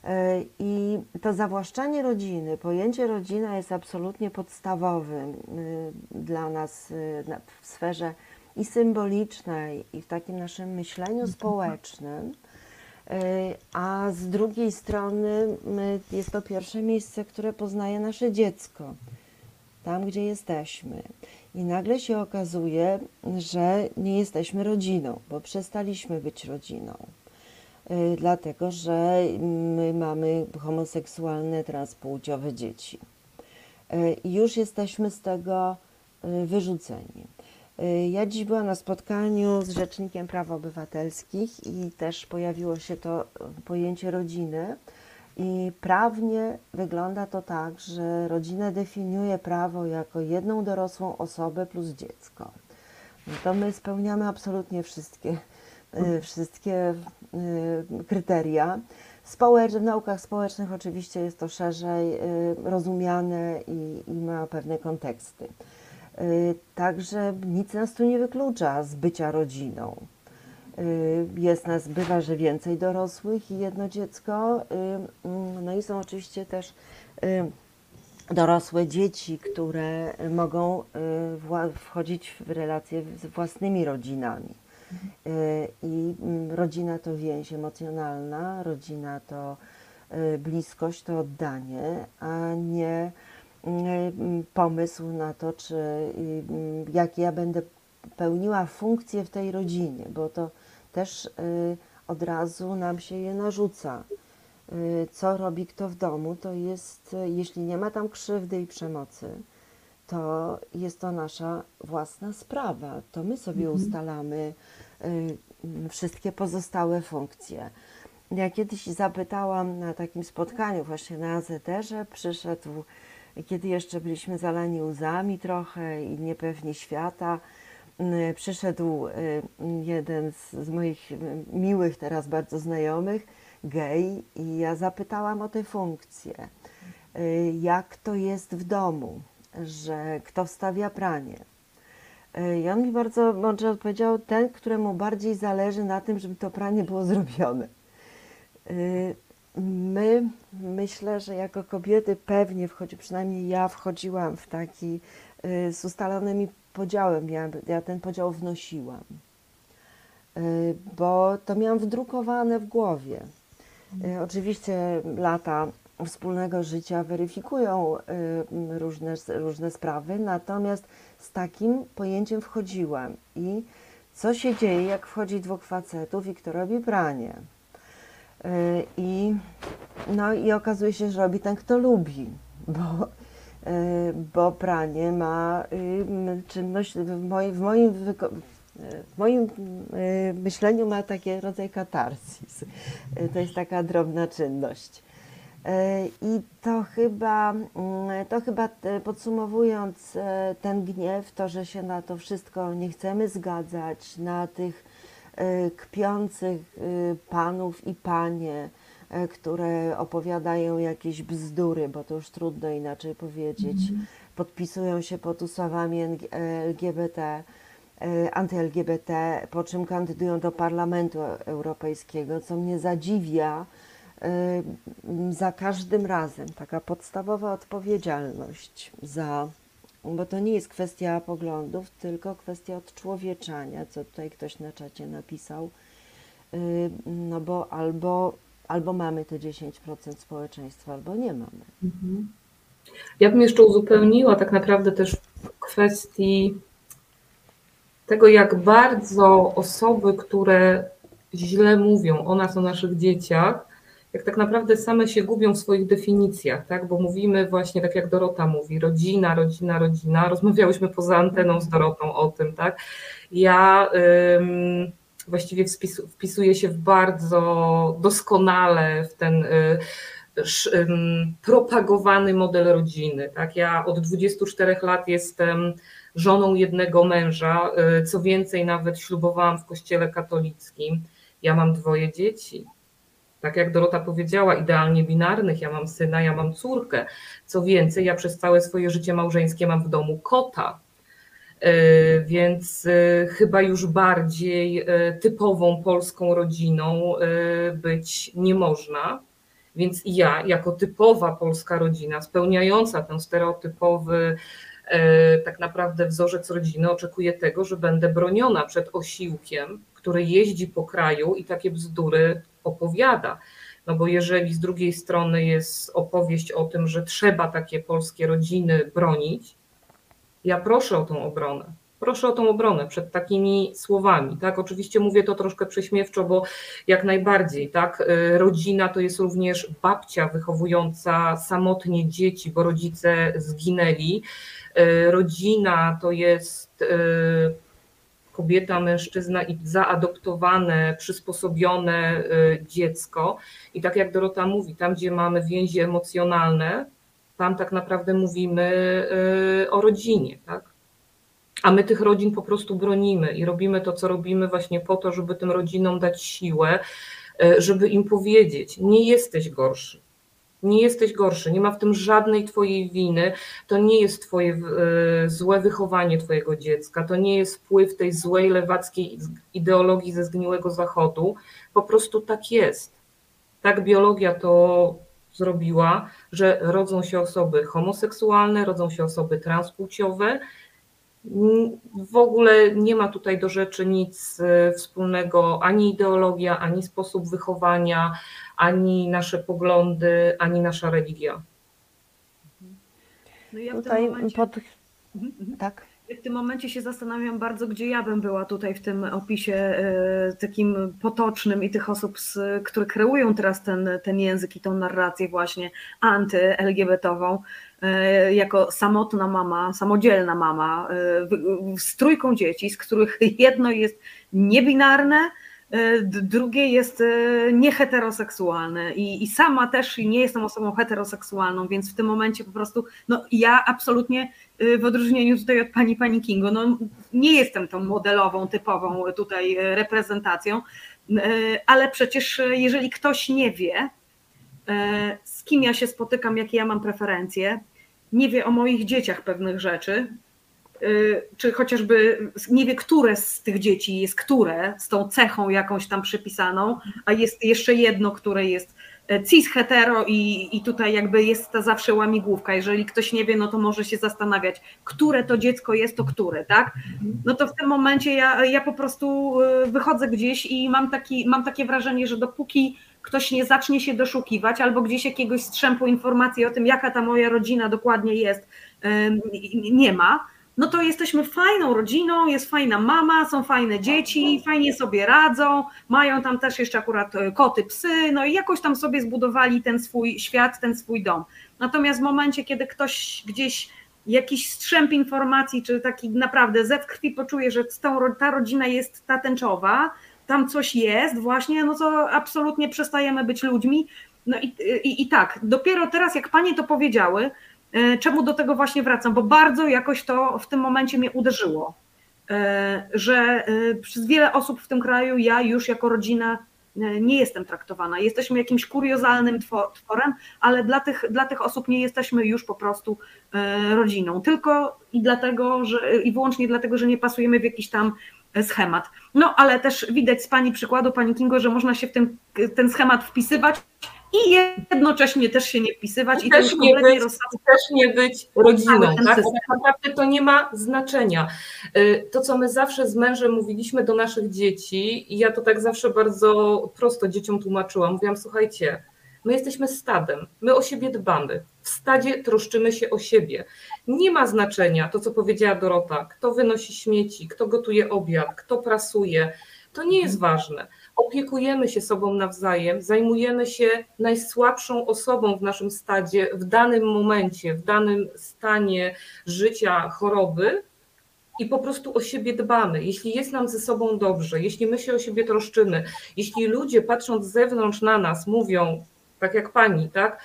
Y, I to zawłaszczanie rodziny, pojęcie rodzina jest absolutnie podstawowym y, dla nas w sferze i symbolicznej, i w takim naszym myśleniu społecznym. A z drugiej strony jest to pierwsze miejsce, które poznaje nasze dziecko, tam gdzie jesteśmy. I nagle się okazuje, że nie jesteśmy rodziną, bo przestaliśmy być rodziną. Y, dlatego, że my mamy homoseksualne, transpłciowe dzieci. Y, I już jesteśmy z tego y, wyrzuceni. Ja dziś byłam na spotkaniu z Rzecznikiem Praw Obywatelskich i też pojawiło się to pojęcie rodziny. I prawnie wygląda to tak, że rodzinę definiuje prawo jako jedną dorosłą osobę plus dziecko. No to my spełniamy absolutnie wszystkie, y, wszystkie y, kryteria. Społecz, w naukach społecznych oczywiście jest to szerzej y, rozumiane i, i ma pewne konteksty. Także nic nas tu nie wyklucza z bycia rodziną. Y, jest nas, bywa, że więcej dorosłych i jedno dziecko. Y, mm, no i są oczywiście też y, dorosłe dzieci, które mogą wchodzić w relacje z własnymi rodzinami. I mm, rodzina to więź emocjonalna, rodzina to bliskość, to oddanie, a nie mm, pomysł na to, czy jak ja będę pełniła funkcję w tej rodzinie, bo to też y, od razu nam się je narzuca. Y, co robi kto w domu, to jest, y, jeśli nie ma tam krzywdy i przemocy, to jest to nasza własna sprawa. To my sobie mhm. ustalamy wszystkie pozostałe funkcje. Ja kiedyś zapytałam na takim spotkaniu właśnie na AZR-ze, przyszedł, kiedy jeszcze byliśmy zalani łzami trochę i niepewni świata, Y, przyszedł y, jeden z, z moich y, miłych teraz bardzo znajomych, gej, i ja zapytałam o tę funkcję. Jak to jest w domu, że kto wstawia pranie? I on mi bardzo mądrze odpowiedział, ten, któremu bardziej zależy na tym, żeby to pranie było zrobione. My, myślę, że jako kobiety pewnie wchodzi, przynajmniej ja wchodziłam w taki z ustalonymi podziałem, ja, ja ten podział wnosiłam, bo to miałam wdrukowane w głowie. Oczywiście lata wspólnego życia weryfikują y, różne, różne sprawy, natomiast z takim pojęciem wchodziłam. I co się dzieje, jak wchodzi dwóch facetów i kto robi pranie? I, no i okazuje się, że robi ten, kto lubi, bo Y, bo pranie ma y, czynność w moim, w moim, w moim y, myśleniu ma taki rodzaj katarzis. To jest taka drobna czynność. I to chyba, to chyba podsumowując ten gniew, to, że się na to wszystko nie chcemy zgadzać, na tych kpiących panów i panie, E, które opowiadają jakieś bzdury, bo to już trudno inaczej powiedzieć, mm. podpisują się pod ustawami LGBT, e, anty-LGBT, po czym kandydują do Parlamentu Europejskiego, co mnie zadziwia e, za każdym razem. Taka podstawowa odpowiedzialność za, bo to nie jest kwestia poglądów, tylko kwestia odczłowieczania, co tutaj ktoś na czacie napisał. No bo albo albo mamy te 10% społeczeństwa, albo nie mamy. Mhm. Ja bym jeszcze uzupełniła tak naprawdę też w kwestii tego, jak bardzo osoby, które źle mówią o nas, o naszych dzieciach, jak tak naprawdę same się gubią w swoich definicjach, tak? Bo mówimy właśnie, tak jak Dorota mówi, rodzina, rodzina, rodzina. Rozmawiałyśmy poza anteną z Dorotą o tym, tak? Ja ym, właściwie wpisu, wpisuję się w bardzo doskonale w ten y, propagowany model rodziny. Tak? Ja od 24 lat jestem żoną jednego męża, y, co więcej, nawet ślubowałam w kościele katolickim. Ja mam dwoje dzieci. Tak jak Dorota powiedziała, idealnie binarnych. Ja mam syna, ja mam córkę. Co więcej, ja przez całe swoje życie małżeńskie mam w domu kota. Y, więc y, chyba już bardziej typową polską rodziną być nie można. Więc ja, jako typowa polska rodzina, spełniająca ten stereotypowy e, tak naprawdę wzorzec rodziny, oczekuję tego, że będę broniona przed osiłkiem, który jeździ po kraju i takie bzdury opowiada. No bo jeżeli z drugiej strony jest opowieść o tym, że trzeba takie polskie rodziny bronić, ja proszę o tą obronę proszę o tą obronę przed takimi słowami. Tak, oczywiście mówię to troszkę prześmiewczo, bo jak najbardziej, tak, y, rodzina to jest również babcia wychowująca samotnie dzieci, bo rodzice zginęli. Y, rodzina to jest y, kobieta, mężczyzna i zaadoptowane, przysposobione dziecko. I tak jak Dorota mówi, tam gdzie mamy więzi emocjonalne, tam tak naprawdę mówimy o rodzinie, tak? a my tych rodzin po prostu bronimy i robimy to, co robimy właśnie po to, żeby tym rodzinom dać siłę, e, żeby im powiedzieć, nie jesteś gorszy. Nie jesteś gorszy, nie ma w tym żadnej twojej winy. To nie jest twoje e, złe wychowanie twojego dziecka, to nie jest wpływ tej złej lewackiej ideologii ze zgniłego zachodu. Po prostu tak jest. Tak biologia to zrobiła, że rodzą się osoby homoseksualne, rodzą się osoby transpłciowe w ogóle nie ma tutaj do rzeczy nic e, wspólnego ani ideologia, ani sposób wychowania, ani nasze poglądy, ani nasza religia. No ja tutaj momencie... pod... Mhm, mhm. Tak. W tym momencie się zastanawiam bardzo, gdzie ja bym była tutaj w tym opisie e, takim potocznym i tych osób, które kreują teraz ten, ten język i tą narrację właśnie anty-LGBT-ową. E, jako samotna mama, samodzielna mama e, z trójką dzieci, z których (laughs) jedno jest niebinarne, e, drugie jest nieheteroseksualne. I, i sama też nie jestem osobą heteroseksualną, więc w tym momencie po prostu, no ja absolutnie w odróżnieniu tutaj od pani pani Kingo, no nie jestem tą modelową, typową tutaj reprezentacją, ale przecież jeżeli ktoś nie wie, z kim ja się spotykam, jakie ja mam preferencje, nie wie o moich dzieciach pewnych rzeczy, y, czy chociażby nie wie, które z tych dzieci jest które, z tą cechą jakąś tam przypisaną, a jest jeszcze jedno, które jest e, cis hetero i, i tutaj jakby jest ta zawsze łamigłówka. Jeżeli ktoś nie wie, no to może się zastanawiać, które to dziecko jest, to które, tak? No to w tym momencie ja, ja po prostu wychodzę gdzieś i mam, taki, mam takie wrażenie, że dopóki ktoś nie zacznie się doszukiwać, albo gdzieś jakiegoś strzępu informacji o tym, jaka ta moja rodzina dokładnie jest, nie ma, no to jesteśmy fajną rodziną, jest fajna mama, są fajne dzieci, fajnie sobie radzą, mają tam też jeszcze akurat e, koty, psy, no i jakoś tam sobie zbudowali ten swój świat, ten swój dom. Natomiast w momencie, kiedy ktoś gdzieś jakiś strzęp informacji, czy taki naprawdę zew krwi poczuje, że ta rodzina jest ta tęczowa, tam coś jest właśnie, no to absolutnie przestajemy być ludźmi. No i, i, i tak, dopiero teraz jak panie to powiedziały, e, czemu do tego właśnie wracam, bo bardzo jakoś to w tym momencie mnie uderzyło, e, że e, przez wiele osób w tym kraju ja już jako rodzina nie jestem traktowana. Jesteśmy jakimś kuriozalnym tworem, ale dla tych, dla tych osób nie jesteśmy już po prostu rodziną. Tylko i dlatego, że i wyłącznie dlatego, że nie pasujemy w jakiś tam schemat. No ale też widać z Pani przykładu, Pani Kingo, że można się w ten, ten schemat wpisywać i jednocześnie też się nie wpisywać i, i też, nie być, też nie być rodziną. Tak? tak naprawdę to nie ma znaczenia. Y, to, co my zawsze z mężem mówiliśmy do naszych dzieci, i ja to tak zawsze bardzo prosto dzieciom tłumaczyłam, mówiłam, słuchajcie, My jesteśmy stadem, my o siebie dbamy. W stadzie troszczymy się o siebie. Nie ma znaczenia to, co powiedziała Dorota, kto wynosi śmieci, kto gotuje obiad, kto prasuje. To nie jest ważne. Opiekujemy się sobą nawzajem, zajmujemy się najsłabszą osobą w naszym stadzie w danym momencie, w danym stanie życia, choroby i po prostu o siebie dbamy. Jeśli jest nam ze sobą dobrze, jeśli my się o siebie troszczymy, jeśli ludzie patrząc z zewnątrz na nas mówią, tak jak pani, tak,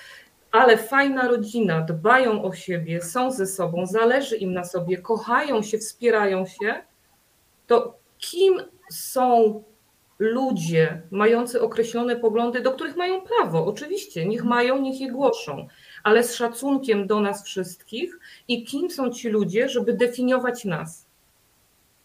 ale fajna rodzina, dbają o siebie, są ze sobą, zależy im na sobie, kochają się, wspierają się, to kim są ludzie mający określone poglądy, do których mają prawo, oczywiście, niech mają, niech je głoszą, ale z szacunkiem do nas wszystkich i kim są ci ludzie, żeby definiować nas.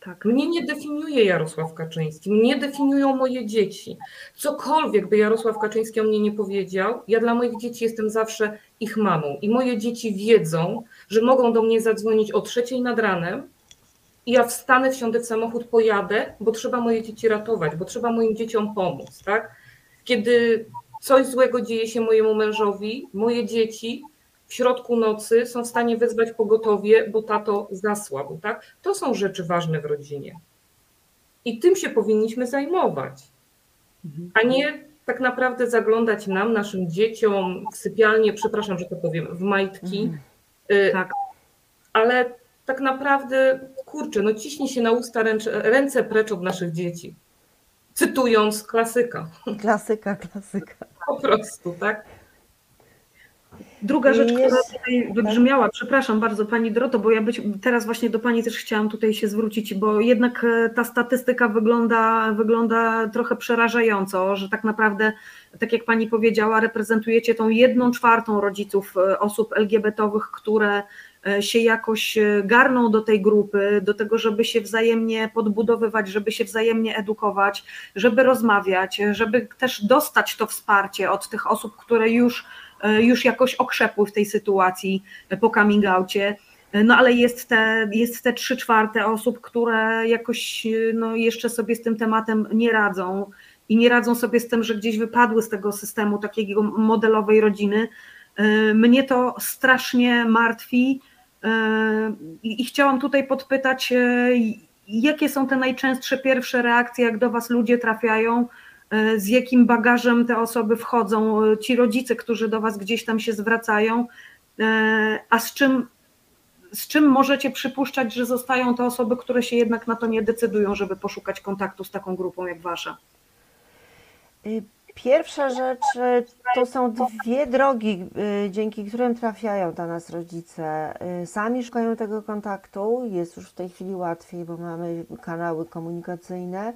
Tak. Mnie nie definiuje Jarosław Kaczyński, mnie definiują moje dzieci. Cokolwiek by Jarosław Kaczyński o mnie nie powiedział, ja dla moich dzieci jestem zawsze ich mamą. I moje dzieci wiedzą, że mogą do mnie zadzwonić o trzeciej nad ranem i ja wstanę, wsiądę w samochód, pojadę, bo trzeba moje dzieci ratować, bo trzeba moim dzieciom pomóc. Tak? Kiedy coś złego dzieje się mojemu mężowi, moje dzieci w środku nocy są w stanie wezwać pogotowie, bo tato zasłabł. Tak? To są rzeczy ważne w rodzinie. I tym się powinniśmy zajmować, a nie tak naprawdę zaglądać nam, naszym dzieciom w sypialnię, przepraszam, że to powiem, w majtki. Mhm. Y, tak. Ale tak naprawdę, kurczę, no ciśnie się na usta ręce, ręce precz od naszych dzieci. Cytując klasyka. Klasyka, klasyka. Po prostu, tak? Druga rzecz, jest, która tutaj wybrzmiała, przepraszam bardzo Pani Droto, bo ja być, teraz właśnie do Pani też chciałam tutaj się zwrócić, bo jednak e, ta statystyka wygląda, wygląda trochę przerażająco, że tak naprawdę, tak jak Pani powiedziała, reprezentujecie tą jedną czwartą rodziców e, osób LGBT-owych, które e, się jakoś garną do tej grupy, do tego, żeby się wzajemnie podbudowywać, żeby się wzajemnie edukować, żeby rozmawiać, żeby też dostać to wsparcie od tych osób, które już już jakoś okrzepły w tej sytuacji po coming outie. E, no ale jest te, jest te trzy czwarte osób, które jakoś e, no, jeszcze sobie z tym tematem nie radzą i nie radzą sobie z tym, że gdzieś wypadły z tego systemu takiego modelowej rodziny. Mnie to strasznie martwi i chciałam tutaj podpytać, jakie są te najczęstsze pierwsze reakcje, jak do Was ludzie trafiają, E, z jakim bagażem te osoby wchodzą, e, ci rodzice, którzy do Was gdzieś tam się zwracają, e, a z czym, z czym możecie przypuszczać, że zostają te osoby, które się jednak na to nie decydują, żeby poszukać kontaktu z taką grupą jak Wasza? Y, pierwsza rzecz to są dwie drogi, y, dzięki którym trafiają do nas rodzice. Y, sami szukają tego kontaktu, jest już w tej chwili łatwiej, bo mamy kanały komunikacyjne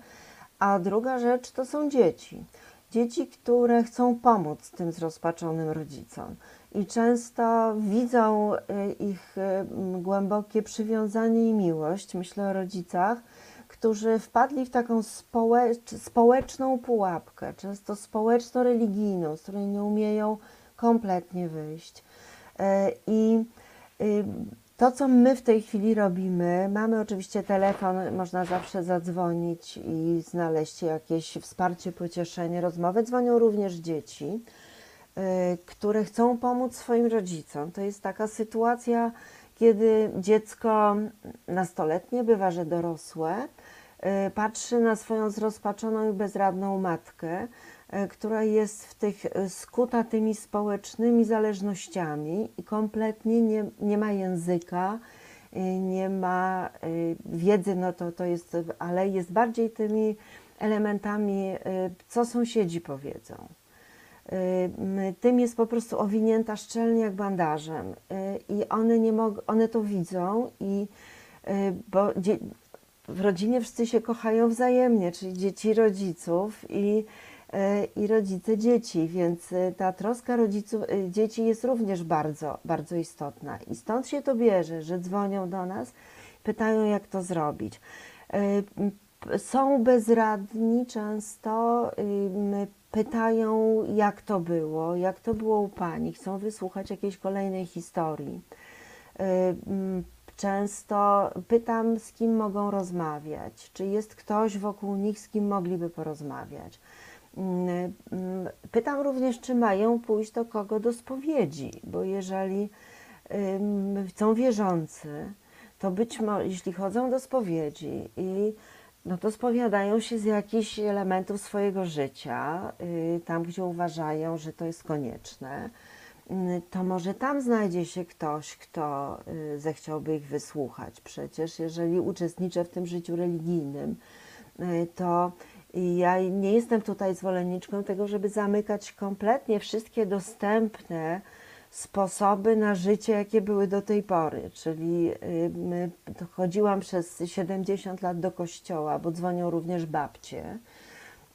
a druga rzecz to są dzieci. Dzieci, które chcą pomóc tym zrozpaczonym rodzicom i często widzą y, ich y, głębokie przywiązanie i miłość. Myślę o rodzicach, którzy wpadli w taką społecz społeczną pułapkę, często społeczno-religijną, z której nie umieją kompletnie wyjść. Y, I to, co my w tej chwili robimy, mamy oczywiście telefon, można zawsze zadzwonić i znaleźć jakieś wsparcie, pocieszenie, rozmowy. Dzwonią również dzieci, y, które chcą pomóc swoim rodzicom. To jest taka sytuacja, kiedy dziecko nastoletnie, bywa, że dorosłe, y, patrzy na swoją zrozpaczoną i bezradną matkę, która jest w tych e, skuta tymi społecznymi zależnościami i kompletnie nie, nie ma języka, e, nie ma wiedzy, no to, to jest, ale jest bardziej tymi elementami, co sąsiedzi powiedzą. Tym jest po prostu owinięta szczelnie jak bandażem i one, nie mog- one to widzą i bo w rodzinie wszyscy się kochają wzajemnie, czyli dzieci rodziców i i rodzice dzieci, więc y, ta troska rodziców, y, dzieci jest również bardzo, bardzo istotna. I stąd się to bierze, że dzwonią do nas, pytają, jak to zrobić. Są bezradni często, pytają, jak to było, jak to było u pani, chcą wysłuchać jakiejś kolejnej historii. Często pytam, z kim mogą rozmawiać, czy jest ktoś wokół nich, z kim mogliby porozmawiać Pytam również, czy mają pójść do kogo do spowiedzi, bo jeżeli są wierzący, to być może, jeśli chodzą do spowiedzi i no to spowiadają się z jakichś elementów swojego życia, y, tam gdzie uważają, że to jest konieczne, y, to może tam znajdzie się ktoś, kto y, zechciałby ich wysłuchać. Przecież jeżeli uczestniczę w tym życiu religijnym, y, to ja nie jestem tutaj zwolenniczką tego, żeby zamykać kompletnie wszystkie dostępne sposoby na życie, jakie były do tej pory. Czyli y, chodziłam przez 70 lat do kościoła, bo dzwonią również babcie.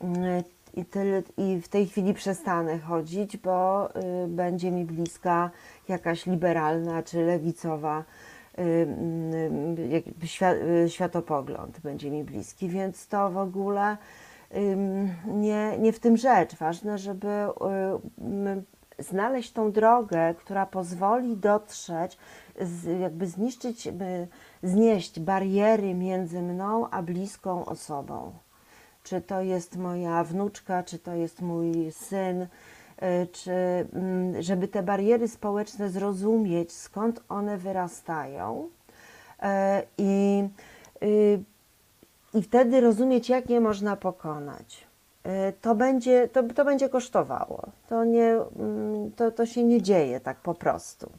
Y, I, tyle, I w tej chwili przestanę chodzić, bo y, będzie mi bliska jakaś liberalna czy lewicowa światopogląd będzie mi bliski, więc to w ogóle nie, nie w tym rzecz. Ważne, żeby znaleźć tą drogę, która pozwoli dotrzeć, jakby zniszczyć, znieść bariery między mną a bliską osobą. Czy to jest moja wnuczka, czy to jest mój syn, y, czy żeby te bariery społeczne zrozumieć, skąd one wyrastają e, i, y, i wtedy rozumieć, jak je można pokonać. E, To będzie, to, to będzie kosztowało. To, nie, mm, to, to się nie dzieje tak po prostu,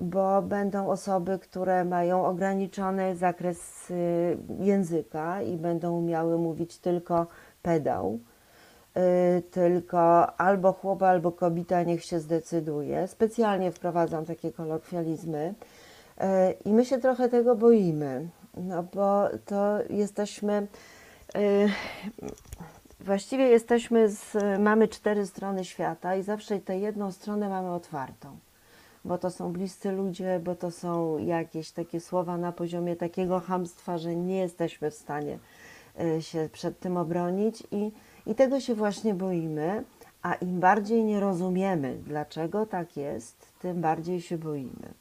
bo będą osoby, które mają ograniczony zakres y, języka i będą umiały mówić tylko pedał, y, tylko albo chłop, albo kobieta niech się zdecyduje. Specjalnie wprowadzam takie kolokwializmy y, i my się trochę tego boimy, no bo to jesteśmy. y, Właściwie jesteśmy z, mamy cztery strony świata i zawsze tę jedną stronę mamy otwartą, bo to są bliscy ludzie, bo to są jakieś takie słowa na poziomie takiego hamstwa, że nie jesteśmy w stanie y, się przed tym obronić i, i tego się właśnie boimy, a im bardziej nie rozumiemy, dlaczego tak jest, tym bardziej się boimy.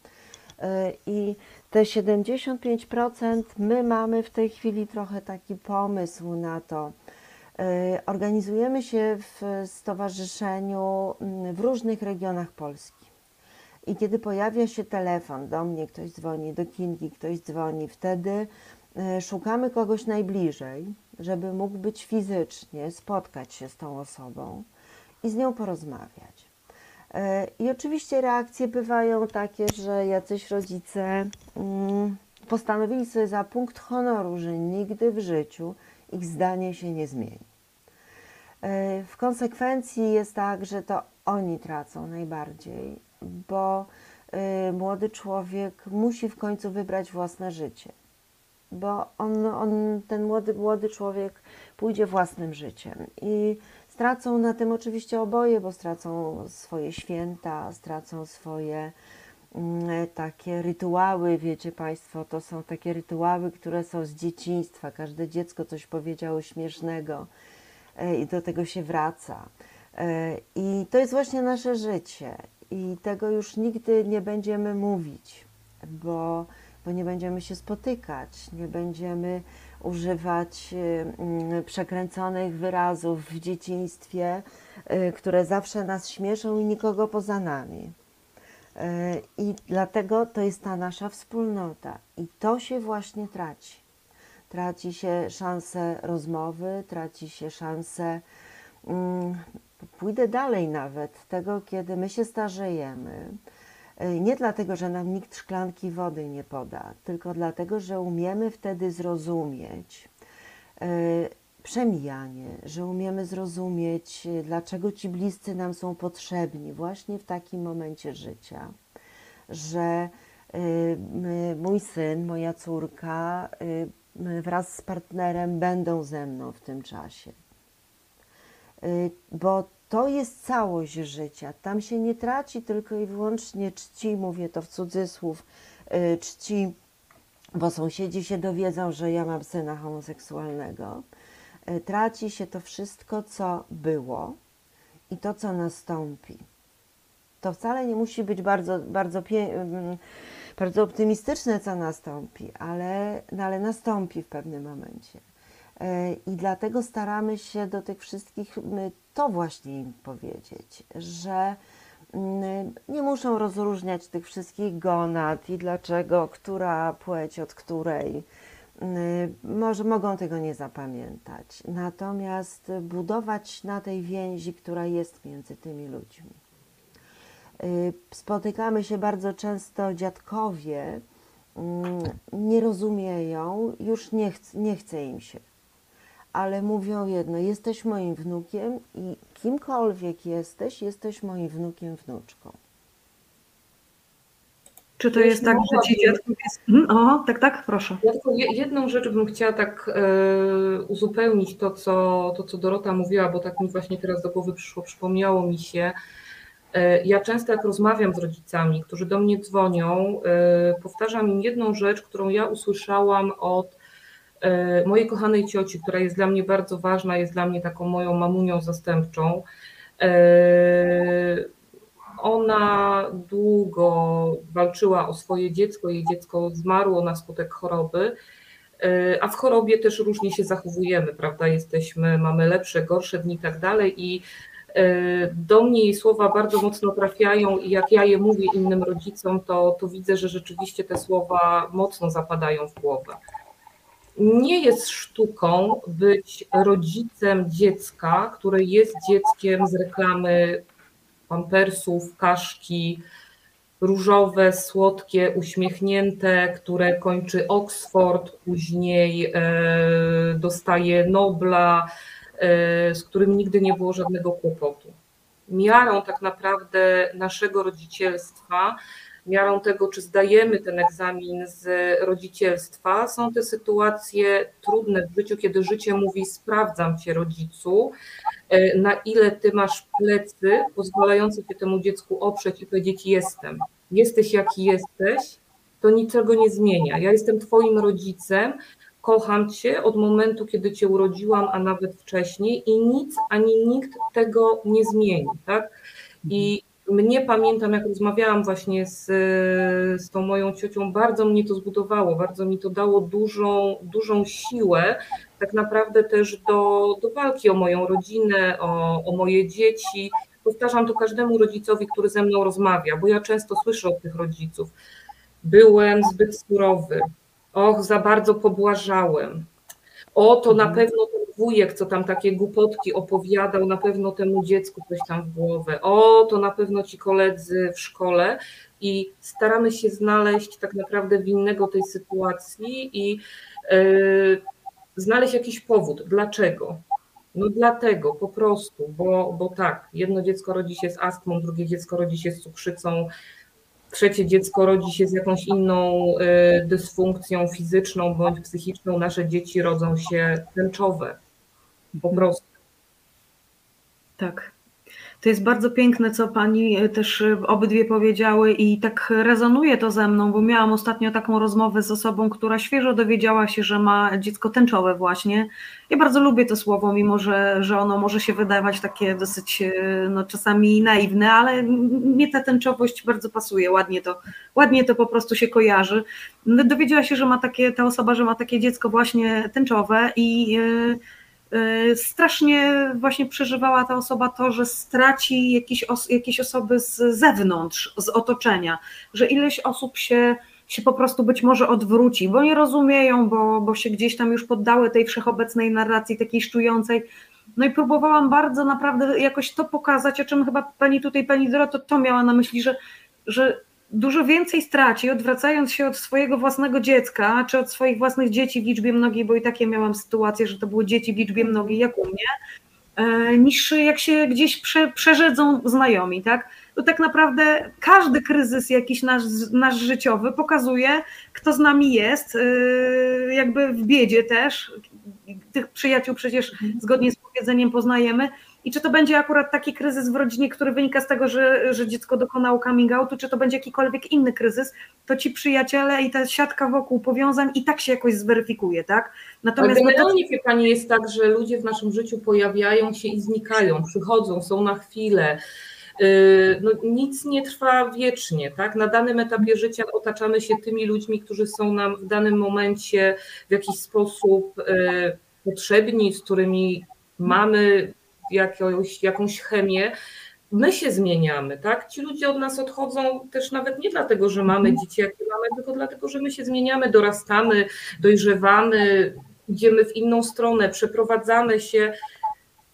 Y, I te 75% my mamy w tej chwili trochę taki pomysł na to, Y, Organizujemy się w stowarzyszeniu mm, w różnych regionach Polski. I kiedy pojawia się telefon, do mnie ktoś dzwoni, do Kingi ktoś dzwoni, wtedy y, szukamy kogoś najbliżej, żeby mógł być fizycznie, spotkać się z tą osobą i z nią porozmawiać. Y, I oczywiście reakcje bywają takie, że jacyś rodzice mm, postanowili sobie za punkt honoru, że nigdy w życiu ich zdanie się nie zmieni. E, W konsekwencji jest tak, że to oni tracą najbardziej, bo e, młody człowiek musi w końcu wybrać własne życie. Bo on, on, ten młody, młody człowiek pójdzie własnym życiem i stracą na tym oczywiście oboje, bo stracą swoje święta, stracą swoje mm, takie rytuały, wiecie Państwo, to są takie rytuały, które są z dzieciństwa. Każde dziecko coś powiedziało śmiesznego e, i do tego się wraca. E, I to jest właśnie nasze życie i tego już nigdy nie będziemy mówić, bo, bo nie będziemy się spotykać, nie będziemy używać przekręconych wyrazów w dzieciństwie, e, które zawsze nas śmieszą i nikogo poza nami. E, I dlatego to jest ta nasza wspólnota. I to się właśnie traci. Traci się szansę rozmowy, traci się szansę, mm, pójdę dalej nawet, tego, kiedy my się starzejemy. E, Nie dlatego, że nam nikt szklanki wody nie poda, tylko dlatego, że umiemy wtedy zrozumieć e, przemijanie, że umiemy zrozumieć, e, dlaczego ci bliscy nam są potrzebni właśnie w takim momencie życia, że mój syn, moja córka wraz z partnerem będą ze mną w tym czasie. Bo to jest całość życia. Tam się nie traci tylko i wyłącznie czci, mówię to w cudzysłów, y, czci, bo sąsiedzi się dowiedzą, że ja mam syna homoseksualnego. Y, Traci się to wszystko, co było i to, co nastąpi. To wcale nie musi być bardzo, bardzo, pie, ym, bardzo optymistyczne, co nastąpi, ale, no ale nastąpi w pewnym momencie. I dlatego staramy się do tych wszystkich to właśnie im powiedzieć, że nie muszą rozróżniać tych wszystkich gonad i dlaczego, która płeć od której. Może mogą tego nie zapamiętać. Natomiast budować na tej więzi, która jest między tymi ludźmi. Y, spotykamy się bardzo często, dziadkowie nie rozumieją, już nie, ch nie chce im się ale mówią jedno: jesteś moim wnukiem i kimkolwiek jesteś, jesteś moim wnukiem, wnuczką. Czy to jest tak, że ci dziadkowie... Mhm, o, tak, tak, proszę. Ja tylko jedną rzecz bym chciała tak e, uzupełnić to co, to, co Dorota mówiła, bo tak mi właśnie teraz do głowy przyszło, przypomniało mi się. E, ja często jak rozmawiam z rodzicami, którzy do mnie dzwonią, e, powtarzam im jedną rzecz, którą ja usłyszałam od mojej kochanej cioci, która jest dla mnie bardzo ważna, jest dla mnie taką moją mamunią zastępczą. E, ona długo walczyła o swoje dziecko, jej dziecko zmarło na skutek choroby, e, a w chorobie też różnie się zachowujemy, prawda? Jesteśmy, mamy lepsze, gorsze dni i tak dalej i do mnie jej słowa bardzo mocno trafiają i jak ja je mówię innym rodzicom, to, to widzę, że rzeczywiście te słowa mocno zapadają w głowę nie jest sztuką być rodzicem dziecka, które jest dzieckiem z reklamy pampersów, kaszki, różowe, słodkie, uśmiechnięte, które kończy Oxford, później e, dostaje Nobla, e, z którym nigdy nie było żadnego kłopotu. Miarą tak naprawdę naszego rodzicielstwa miarą tego, czy zdajemy ten egzamin z rodzicielstwa, są te sytuacje trudne w życiu, kiedy życie mówi: Sprawdzam cię, rodzicu, e, na ile ty masz plecy pozwalające cię temu dziecku oprzeć i powiedzieć: Jestem, jesteś jaki jesteś, to niczego nie zmienia. Ja jestem Twoim rodzicem, kocham Cię od momentu, kiedy Cię urodziłam, a nawet wcześniej, i nic ani nikt tego nie zmieni. Tak? I mnie pamiętam, jak rozmawiałam właśnie z, z tą moją ciocią, bardzo mnie to zbudowało, bardzo mi to dało dużą, dużą siłę, tak naprawdę też do, do walki o moją rodzinę, o, o moje dzieci. Powtarzam to każdemu rodzicowi, który ze mną rozmawia, bo ja często słyszę od tych rodziców: byłem zbyt surowy, och, za bardzo pobłażałem, o, to na mhm. pewno ten wujek, co tam takie głupotki opowiadał, na pewno temu dziecku coś tam w głowę. O, to na pewno ci koledzy w szkole. I staramy się znaleźć tak naprawdę winnego tej sytuacji i yy, znaleźć jakiś powód. Dlaczego? No dlatego po prostu, bo, bo tak, jedno dziecko rodzi się z astmą, drugie dziecko rodzi się z cukrzycą, trzecie dziecko rodzi się z jakąś inną y, dysfunkcją fizyczną bądź psychiczną, nasze dzieci rodzą się tęczowe. Po prostu. Tak. To jest bardzo piękne, co pani e, też e, obydwie powiedziały, i tak rezonuje to ze mną, bo miałam ostatnio taką rozmowę z osobą, która świeżo dowiedziała się, że ma dziecko tęczowe, właśnie. Ja bardzo lubię to słowo, mimo że, że ono może się wydawać takie dosyć e, no, czasami naiwne, ale mnie ta tęczowość bardzo pasuje, ładnie to, ładnie to po prostu się kojarzy. Dowiedziała się, że ma takie, ta osoba, że ma takie dziecko właśnie tęczowe i. Yy, strasznie właśnie przeżywała ta osoba to, że straci jakieś, os jakieś osoby z zewnątrz, z otoczenia, że ileś osób się, się po prostu być może odwróci, bo nie rozumieją, bo, bo się gdzieś tam już poddały tej wszechobecnej narracji takiej szczującej. No i próbowałam bardzo naprawdę jakoś to pokazać, o czym chyba pani tutaj, pani Doroto, to miała na myśli, że, że dużo więcej straci, odwracając się od swojego własnego dziecka, czy od swoich własnych dzieci w liczbie mnogiej, bo i takie miałam sytuację, że to były dzieci w liczbie mnogiej, jak u mnie, e, niż jak się gdzieś prze, przerzedzą znajomi, tak? To tak naprawdę każdy kryzys jakiś nasz, nasz życiowy pokazuje, kto z nami jest, e, jakby w biedzie też. Tych przyjaciół przecież zgodnie z powiedzeniem poznajemy, i czy to będzie akurat taki kryzys w rodzinie, który wynika z tego, że, że dziecko dokonało coming outu, czy to będzie jakikolwiek inny kryzys, to ci przyjaciele i ta siatka wokół powiązań i tak się jakoś zweryfikuje, tak? Natomiast Ale generalnie, wie Pani, jest tak, że ludzie w naszym życiu pojawiają się i znikają, przychodzą, są na chwilę. Y, no, nic nie trwa wiecznie, tak? Na danym etapie życia otaczamy się tymi ludźmi, którzy są nam w danym momencie w jakiś sposób y, potrzebni, z którymi mamy jakąś, jakąś chemię, my się zmieniamy, tak? Ci ludzie od nas odchodzą też nawet nie dlatego, że mamy dzieci, jakie mamy, tylko dlatego, że my się zmieniamy, dorastamy, dojrzewamy, idziemy w inną stronę, przeprowadzamy się.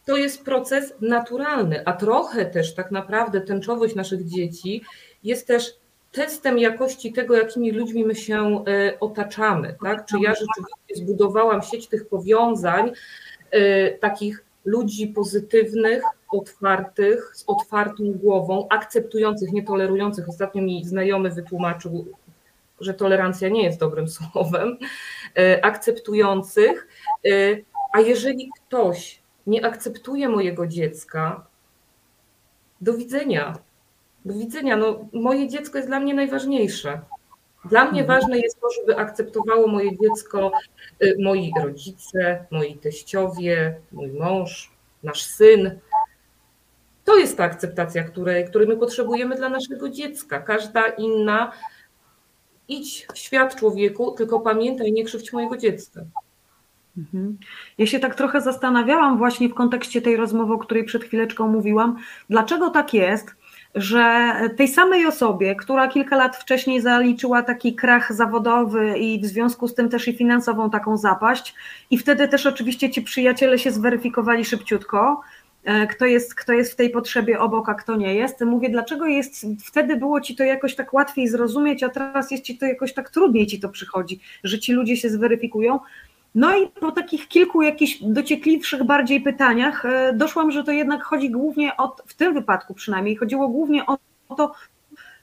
To jest proces naturalny, a trochę też tak naprawdę tęczowość naszych dzieci jest też testem jakości tego, jakimi ludźmi my się e, otaczamy, tak? Czy ja rzeczywiście zbudowałam sieć tych powiązań, e, takich ludzi pozytywnych, otwartych, z otwartą głową, akceptujących, nietolerujących. Ostatnio mi znajomy wytłumaczył, że tolerancja nie jest dobrym (laughs) słowem, e, akceptujących. A jeżeli ktoś nie akceptuje mojego dziecka, do widzenia. Do widzenia. No, moje dziecko jest dla mnie najważniejsze. Dla mnie Mhm. ważne jest to, żeby akceptowało moje dziecko y, moi rodzice, moi teściowie, mój mąż, nasz syn. To jest ta akceptacja, której, której my potrzebujemy dla naszego dziecka. Każda inna. Idź w świat człowieku, tylko pamiętaj, nie krzywdź mojego dziecka. Mhm. Ja się tak trochę zastanawiałam właśnie w kontekście tej rozmowy, o której przed chwileczką mówiłam, dlaczego tak jest, że tej samej osobie, która kilka lat wcześniej zaliczyła taki krach zawodowy i w związku z tym też i finansową taką zapaść, i wtedy też oczywiście ci przyjaciele się zweryfikowali szybciutko, e, kto jest, kto jest w tej potrzebie obok, a kto nie jest. Mówię, dlaczego jest, wtedy było ci to jakoś tak łatwiej zrozumieć, a teraz jest ci to jakoś tak trudniej ci to przychodzi, że ci ludzie się zweryfikują. No i po takich kilku jakichś dociekliwszych bardziej pytaniach e, doszłam, że to jednak chodzi głównie o, w tym wypadku przynajmniej, chodziło głównie o to,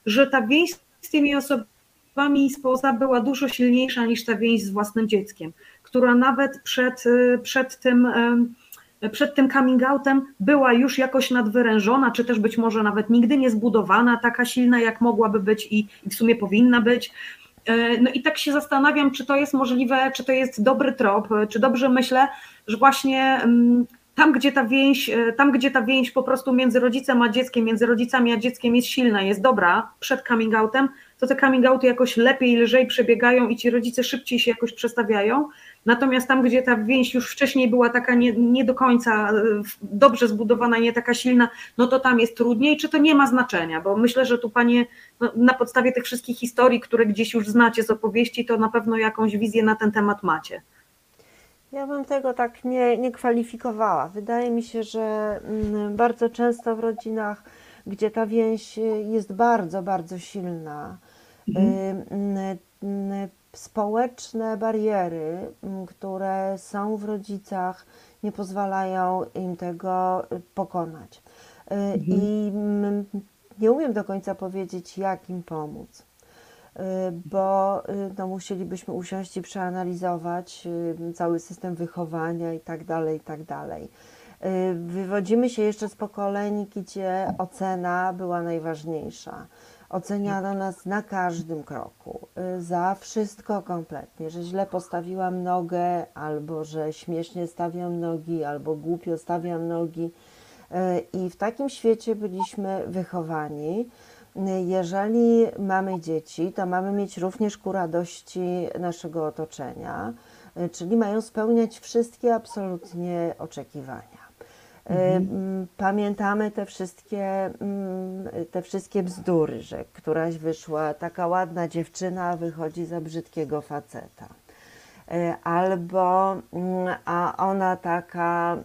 że ta więź z tymi osobami spoza była dużo silniejsza niż ta więź z własnym dzieckiem, która nawet przed, e, przed tym e, przed tym coming outem była już jakoś nadwyrężona, czy też być może nawet nigdy nie zbudowana, taka silna, jak mogłaby być i, i w sumie powinna być. No i tak się zastanawiam, czy to jest możliwe, czy to jest dobry trop, czy dobrze myślę, że właśnie tam, gdzie ta więź, tam, gdzie ta więź po prostu między rodzicem a dzieckiem, między rodzicami a dzieckiem jest silna, jest dobra przed coming outem, to te coming outy jakoś lepiej, lżej przebiegają i ci rodzice szybciej się jakoś przestawiają. Natomiast tam, gdzie ta więź już wcześniej była taka nie, nie do końca dobrze zbudowana, nie taka silna, no to tam jest trudniej, czy to nie ma znaczenia, bo myślę, że tu Panie no, na podstawie tych wszystkich historii, które gdzieś już znacie z opowieści, to na pewno jakąś wizję na ten temat macie. Ja bym tego tak nie, nie kwalifikowała. Wydaje mi się, że mm, bardzo często w rodzinach, gdzie ta więź jest bardzo, bardzo silna, mhm. społeczne bariery, które są w rodzicach, nie pozwalają im tego pokonać. Mhm. I nie umiem do końca powiedzieć, jak im pomóc, bo no, musielibyśmy usiąść i przeanalizować cały system wychowania i tak dalej, i tak dalej. Wywodzimy się jeszcze z pokoleń, gdzie ocena była najważniejsza. Oceniano nas na każdym kroku, za wszystko kompletnie, że źle postawiłam nogę, albo że śmiesznie stawiam nogi, albo głupio stawiam nogi. I w takim świecie byliśmy wychowani. Jeżeli mamy dzieci, to mamy mieć również ku radości naszego otoczenia, czyli mają spełniać wszystkie absolutnie oczekiwania. Mhm. Pamiętamy te wszystkie, te wszystkie bzdury, że któraś wyszła taka ładna dziewczyna, wychodzi za brzydkiego faceta. Albo a ona taka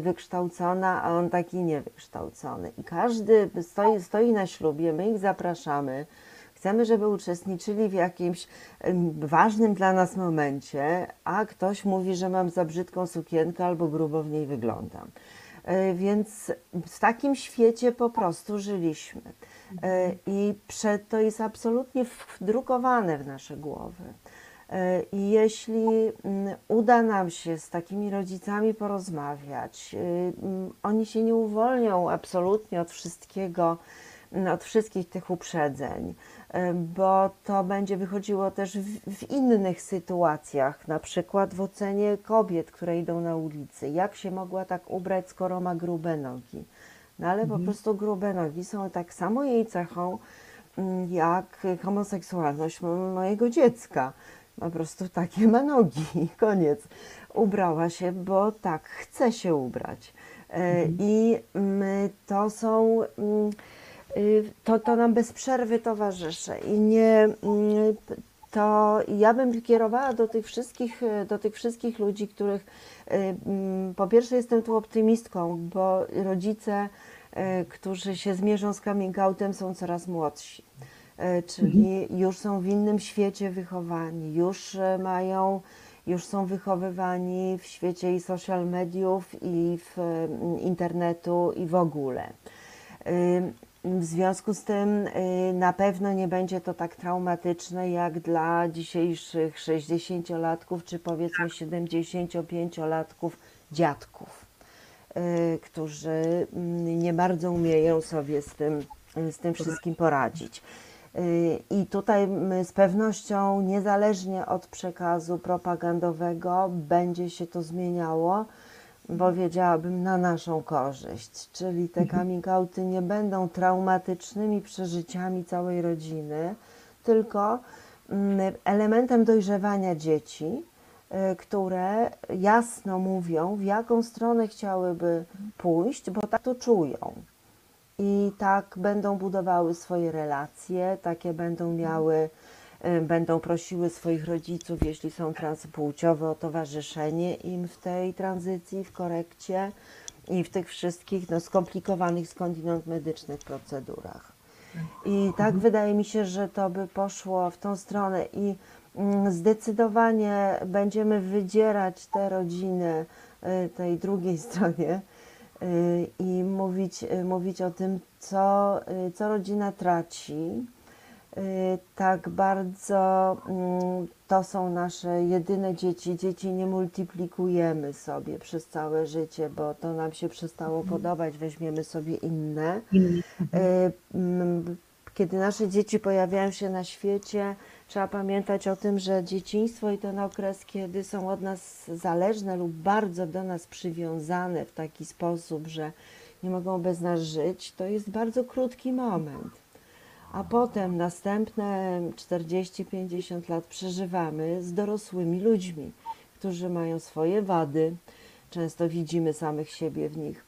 wykształcona, a on taki niewykształcony. I każdy stoi, stoi na ślubie, my ich zapraszamy. Chcemy, żeby uczestniczyli w jakimś ważnym dla nas momencie, a ktoś mówi, że mam za brzydką sukienkę albo grubo w niej wyglądam. Więc w takim świecie po prostu żyliśmy. I przed to jest absolutnie wdrukowane w nasze głowy. I jeśli uda nam się z takimi rodzicami porozmawiać, oni się nie uwolnią absolutnie od wszystkiego, od wszystkich tych uprzedzeń, bo to będzie wychodziło też w, w, innych sytuacjach, na przykład w ocenie kobiet, które idą na ulicy. Jak się mogła tak ubrać, skoro ma grube nogi? No ale mhm. po prostu grube nogi są tak samo jej cechą, jak homoseksualność mojego dziecka. po prostu takie ma nogi koniec. Ubrała się, bo tak chce się ubrać. E, I mm, to są, mm, to, to nam bez przerwy towarzyszy i nie, mm, to ja bym kierowała do tych wszystkich, do tych wszystkich ludzi, których y, mm, po pierwsze jestem tu optymistką, bo rodzice, y, którzy się zmierzą z coming outem są coraz młodsi. Czyli już są w innym świecie wychowani, już mają, już są wychowywani w świecie i social mediów, i w mm, internetu, i w ogóle. W związku z tym y, na pewno nie będzie to tak traumatyczne jak dla dzisiejszych 60-latków czy powiedzmy 75-latków dziadków, y, którzy mm, nie bardzo umieją sobie z tym, z tym wszystkim poradzić. Y, I tutaj my z pewnością, niezależnie od przekazu propagandowego, będzie się to zmieniało, powiedziałabym, na naszą korzyść. Czyli te coming outy nie będą traumatycznymi przeżyciami całej rodziny, tylko mm, elementem dojrzewania dzieci, y, które jasno mówią, w jaką stronę chciałyby pójść, bo tak to czują i tak będą budowały swoje relacje, takie będą miały, będą prosiły swoich rodziców, jeśli są transpłciowe, o towarzyszenie im w tej tranzycji, w korekcie i w tych wszystkich no, skomplikowanych skądinąd medycznych procedurach. I tak wydaje mi się, że to by poszło w tą stronę i mm, zdecydowanie będziemy wydzierać te rodziny y, tej drugiej (laughs) stronie, y, i mówić, y, mówić o tym, co, y, co rodzina traci. Y, Tak bardzo mm, to są nasze jedyne dzieci. Dzieci nie multiplikujemy sobie przez całe życie, bo to nam się przestało podobać, weźmiemy sobie inne. Y, mm, Kiedy nasze dzieci pojawiają się na świecie, trzeba pamiętać o tym, że dzieciństwo i ten okres, kiedy są od nas zależne lub bardzo do nas przywiązane w taki sposób, że nie mogą bez nas żyć, to jest bardzo krótki moment. A potem następne 40-50 lat przeżywamy z dorosłymi ludźmi, którzy mają swoje wady. Często widzimy samych siebie w nich.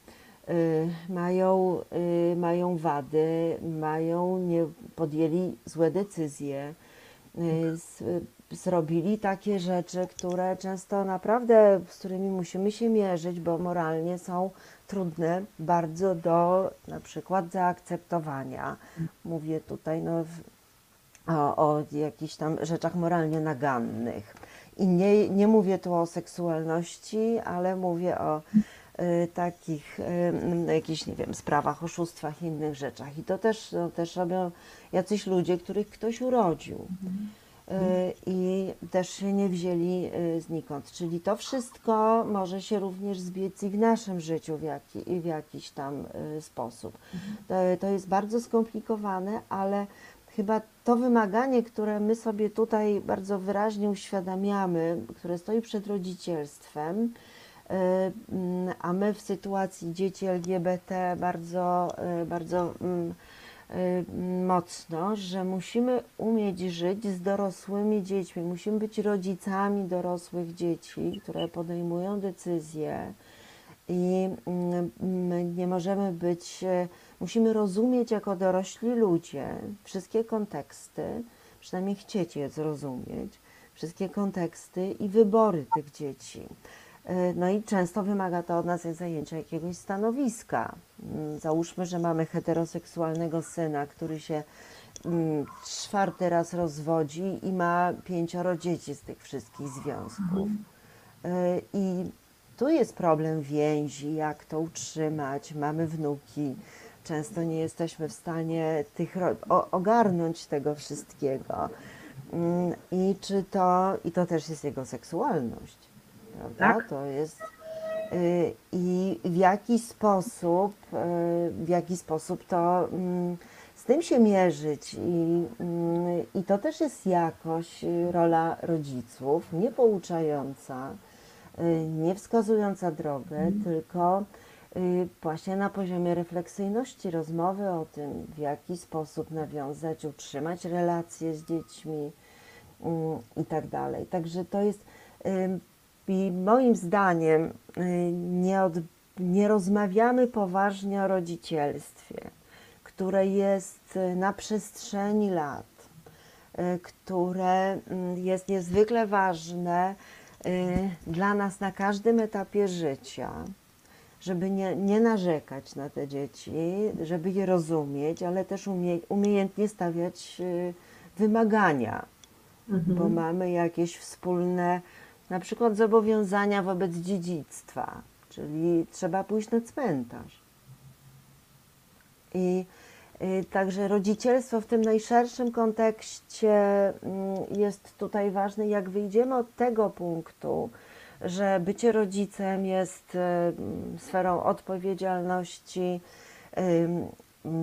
Y, mają, y, mają wady, mają, nie podjęli złe decyzje, y, z, zrobili takie rzeczy, które często naprawdę, z którymi musimy się mierzyć, bo moralnie są trudne bardzo do na przykład zaakceptowania. Mówię tutaj no, o, o jakichś tam rzeczach moralnie nagannych. I nie, nie mówię tu o seksualności, ale mówię o y, takich y, jakichś, nie wiem, sprawach, oszustwach, innych rzeczach. I to też, no, też robią jacyś ludzie, których ktoś urodził. Y, I też się nie wzięli y, znikąd. Czyli to wszystko może się również zbiec i w naszym życiu w, jaki, w jakiś tam y, sposób. To, to jest bardzo skomplikowane, ale chyba to wymaganie, które my sobie tutaj bardzo wyraźnie uświadamiamy, które stoi przed rodzicielstwem, y, mm, a my w sytuacji dzieci LGBT bardzo, y, bardzo mm, y, mocno, że musimy umieć żyć z dorosłymi dziećmi, musimy być rodzicami dorosłych dzieci, które podejmują decyzje i mm, nie możemy być, e, musimy rozumieć jako dorośli ludzie wszystkie konteksty, przynajmniej chcieć je zrozumieć, wszystkie konteksty i wybory tych dzieci. E, No i często wymaga to od nas zajęcia jakiegoś stanowiska. Mm, Załóżmy, że mamy heteroseksualnego syna, który się mm, czwarty raz rozwodzi i ma pięcioro dzieci z tych wszystkich związków. E, I tu jest problem więzi, jak to utrzymać. Mamy wnuki. Często nie jesteśmy w stanie tych, ogarnąć tego wszystkiego. Mm, I czy to, i to też jest jego seksualność, prawda? Tak. To jest y, i w jaki sposób, y, w jaki sposób to mm, z tym się mierzyć i, mm, i to też jest jakoś y, rola rodziców, nie pouczająca, nie wskazująca drogę, tylko y, właśnie na poziomie refleksyjności rozmowy o tym, w jaki sposób nawiązać, utrzymać relacje z dziećmi, mm, i tak dalej. Także to jest i moim zdaniem nie, od, nie rozmawiamy poważnie o rodzicielstwie, które jest na przestrzeni lat, które mm, jest niezwykle ważne dla nas na każdym etapie życia żeby nie, nie narzekać na te dzieci, żeby je rozumieć, ale też umie, umiejętnie stawiać y, wymagania, mhm. bo mamy jakieś wspólne, na przykład zobowiązania wobec dziedzictwa, czyli trzeba pójść na cmentarz. I y, Także rodzicielstwo w tym najszerszym kontekście mm, jest tutaj ważne. Jak wyjdziemy od tego punktu, że bycie rodzicem jest sferą odpowiedzialności,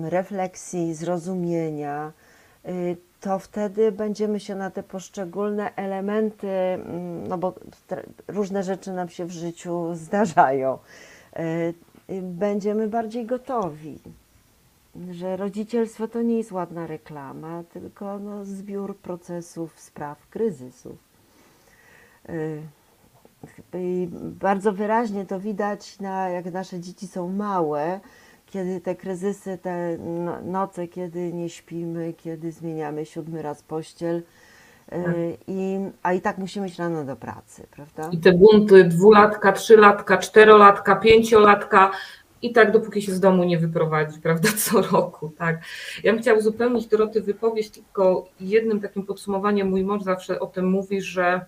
refleksji, zrozumienia, y, to wtedy będziemy się na te poszczególne elementy, no bo różne rzeczy nam się w życiu zdarzają, y, będziemy bardziej gotowi. Że rodzicielstwo to nie jest ładna reklama, tylko no, zbiór procesów, spraw, kryzysów. I bardzo wyraźnie to widać, na, jak nasze dzieci są małe, kiedy te kryzysy, te no, noce, kiedy nie śpimy, kiedy zmieniamy siódmy raz pościel, y, tak. I, a i tak musimy iść rano do pracy, prawda? I te bunty dwulatka, trzylatka, czterolatka, pięciolatka i tak dopóki się z domu nie wyprowadzi, (laughs) prawda, co roku, tak. Ja bym chciała uzupełnić Doroty wypowiedź tylko jednym takim podsumowaniem. Mój mąż zawsze o tym mówi, że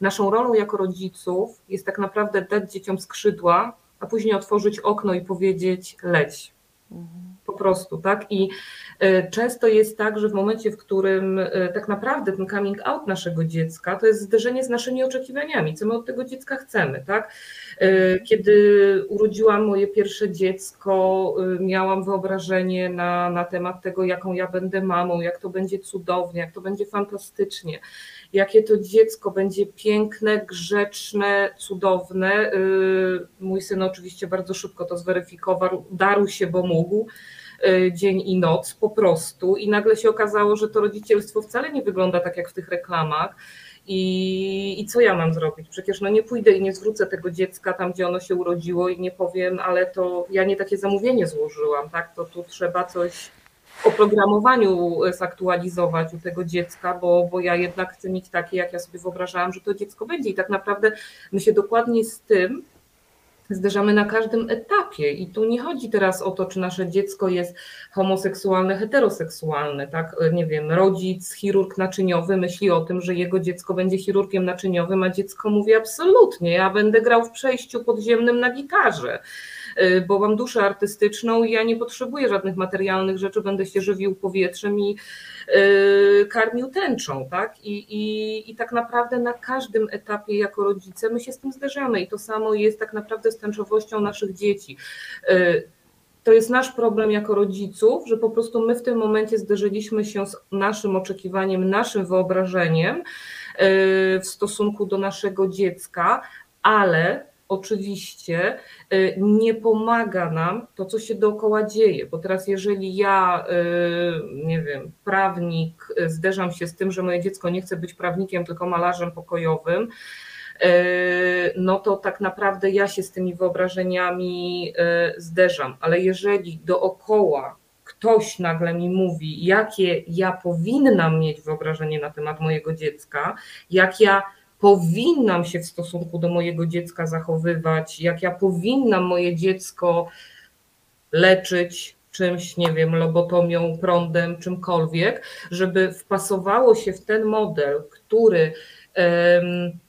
Naszą rolą jako rodziców jest tak naprawdę dać dzieciom skrzydła, a później otworzyć okno i powiedzieć leć. Po prostu, tak? I e, często jest tak, że w momencie, w którym e, tak naprawdę ten coming out naszego dziecka to jest zderzenie z naszymi oczekiwaniami, co my od tego dziecka chcemy, tak? E, kiedy urodziłam moje pierwsze dziecko, miałam wyobrażenie na, na temat tego, jaką ja będę mamą, jak to będzie cudownie, jak to będzie fantastycznie jakie to dziecko będzie piękne, grzeczne, cudowne. Y, mój syn oczywiście bardzo szybko to zweryfikował, darł się, bo mógł y, dzień i noc po prostu i nagle się okazało, że to rodzicielstwo wcale nie wygląda tak jak w tych reklamach. I, I co ja mam zrobić? Przecież no nie pójdę i nie zwrócę tego dziecka tam, gdzie ono się urodziło i nie powiem, ale to ja nie takie zamówienie złożyłam, tak? To tu trzeba coś oprogramowaniu zaktualizować u tego dziecka, bo, bo ja jednak chcę mieć takie, jak ja sobie wyobrażałam, że to dziecko będzie. I tak naprawdę my się dokładnie z tym zderzamy na każdym etapie. I tu nie chodzi teraz o to, czy nasze dziecko jest homoseksualne, heteroseksualne, tak? Nie wiem, rodzic, chirurg naczyniowy myśli o tym, że jego dziecko będzie chirurgiem naczyniowym, a dziecko mówi absolutnie, ja będę grał w przejściu podziemnym na gitarze bo mam duszę artystyczną i ja nie potrzebuję żadnych materialnych rzeczy, będę się żywił powietrzem i y, karmił tęczą, tak? I, i, I tak naprawdę na każdym etapie jako rodzice my się z tym zderzamy i to samo jest tak naprawdę z tęczowością naszych dzieci y, to jest nasz problem jako rodziców, że po prostu my w tym momencie zderzyliśmy się z naszym oczekiwaniem, naszym wyobrażeniem w stosunku do naszego dziecka, ale oczywiście y, nie pomaga nam to, co się dookoła dzieje, bo teraz jeżeli ja, y, nie wiem, prawnik, y, zderzam się z tym, że moje dziecko nie chce być prawnikiem, tylko malarzem pokojowym, no to tak naprawdę ja się z tymi wyobrażeniami zderzam, ale jeżeli dookoła ktoś nagle mi mówi, jakie ja powinnam mieć wyobrażenie na temat mojego dziecka, jak ja powinnam się w stosunku do mojego dziecka zachowywać, jak ja powinnam moje dziecko leczyć czymś, nie wiem, lobotomią, prądem, czymkolwiek, żeby wpasowało się w ten model, który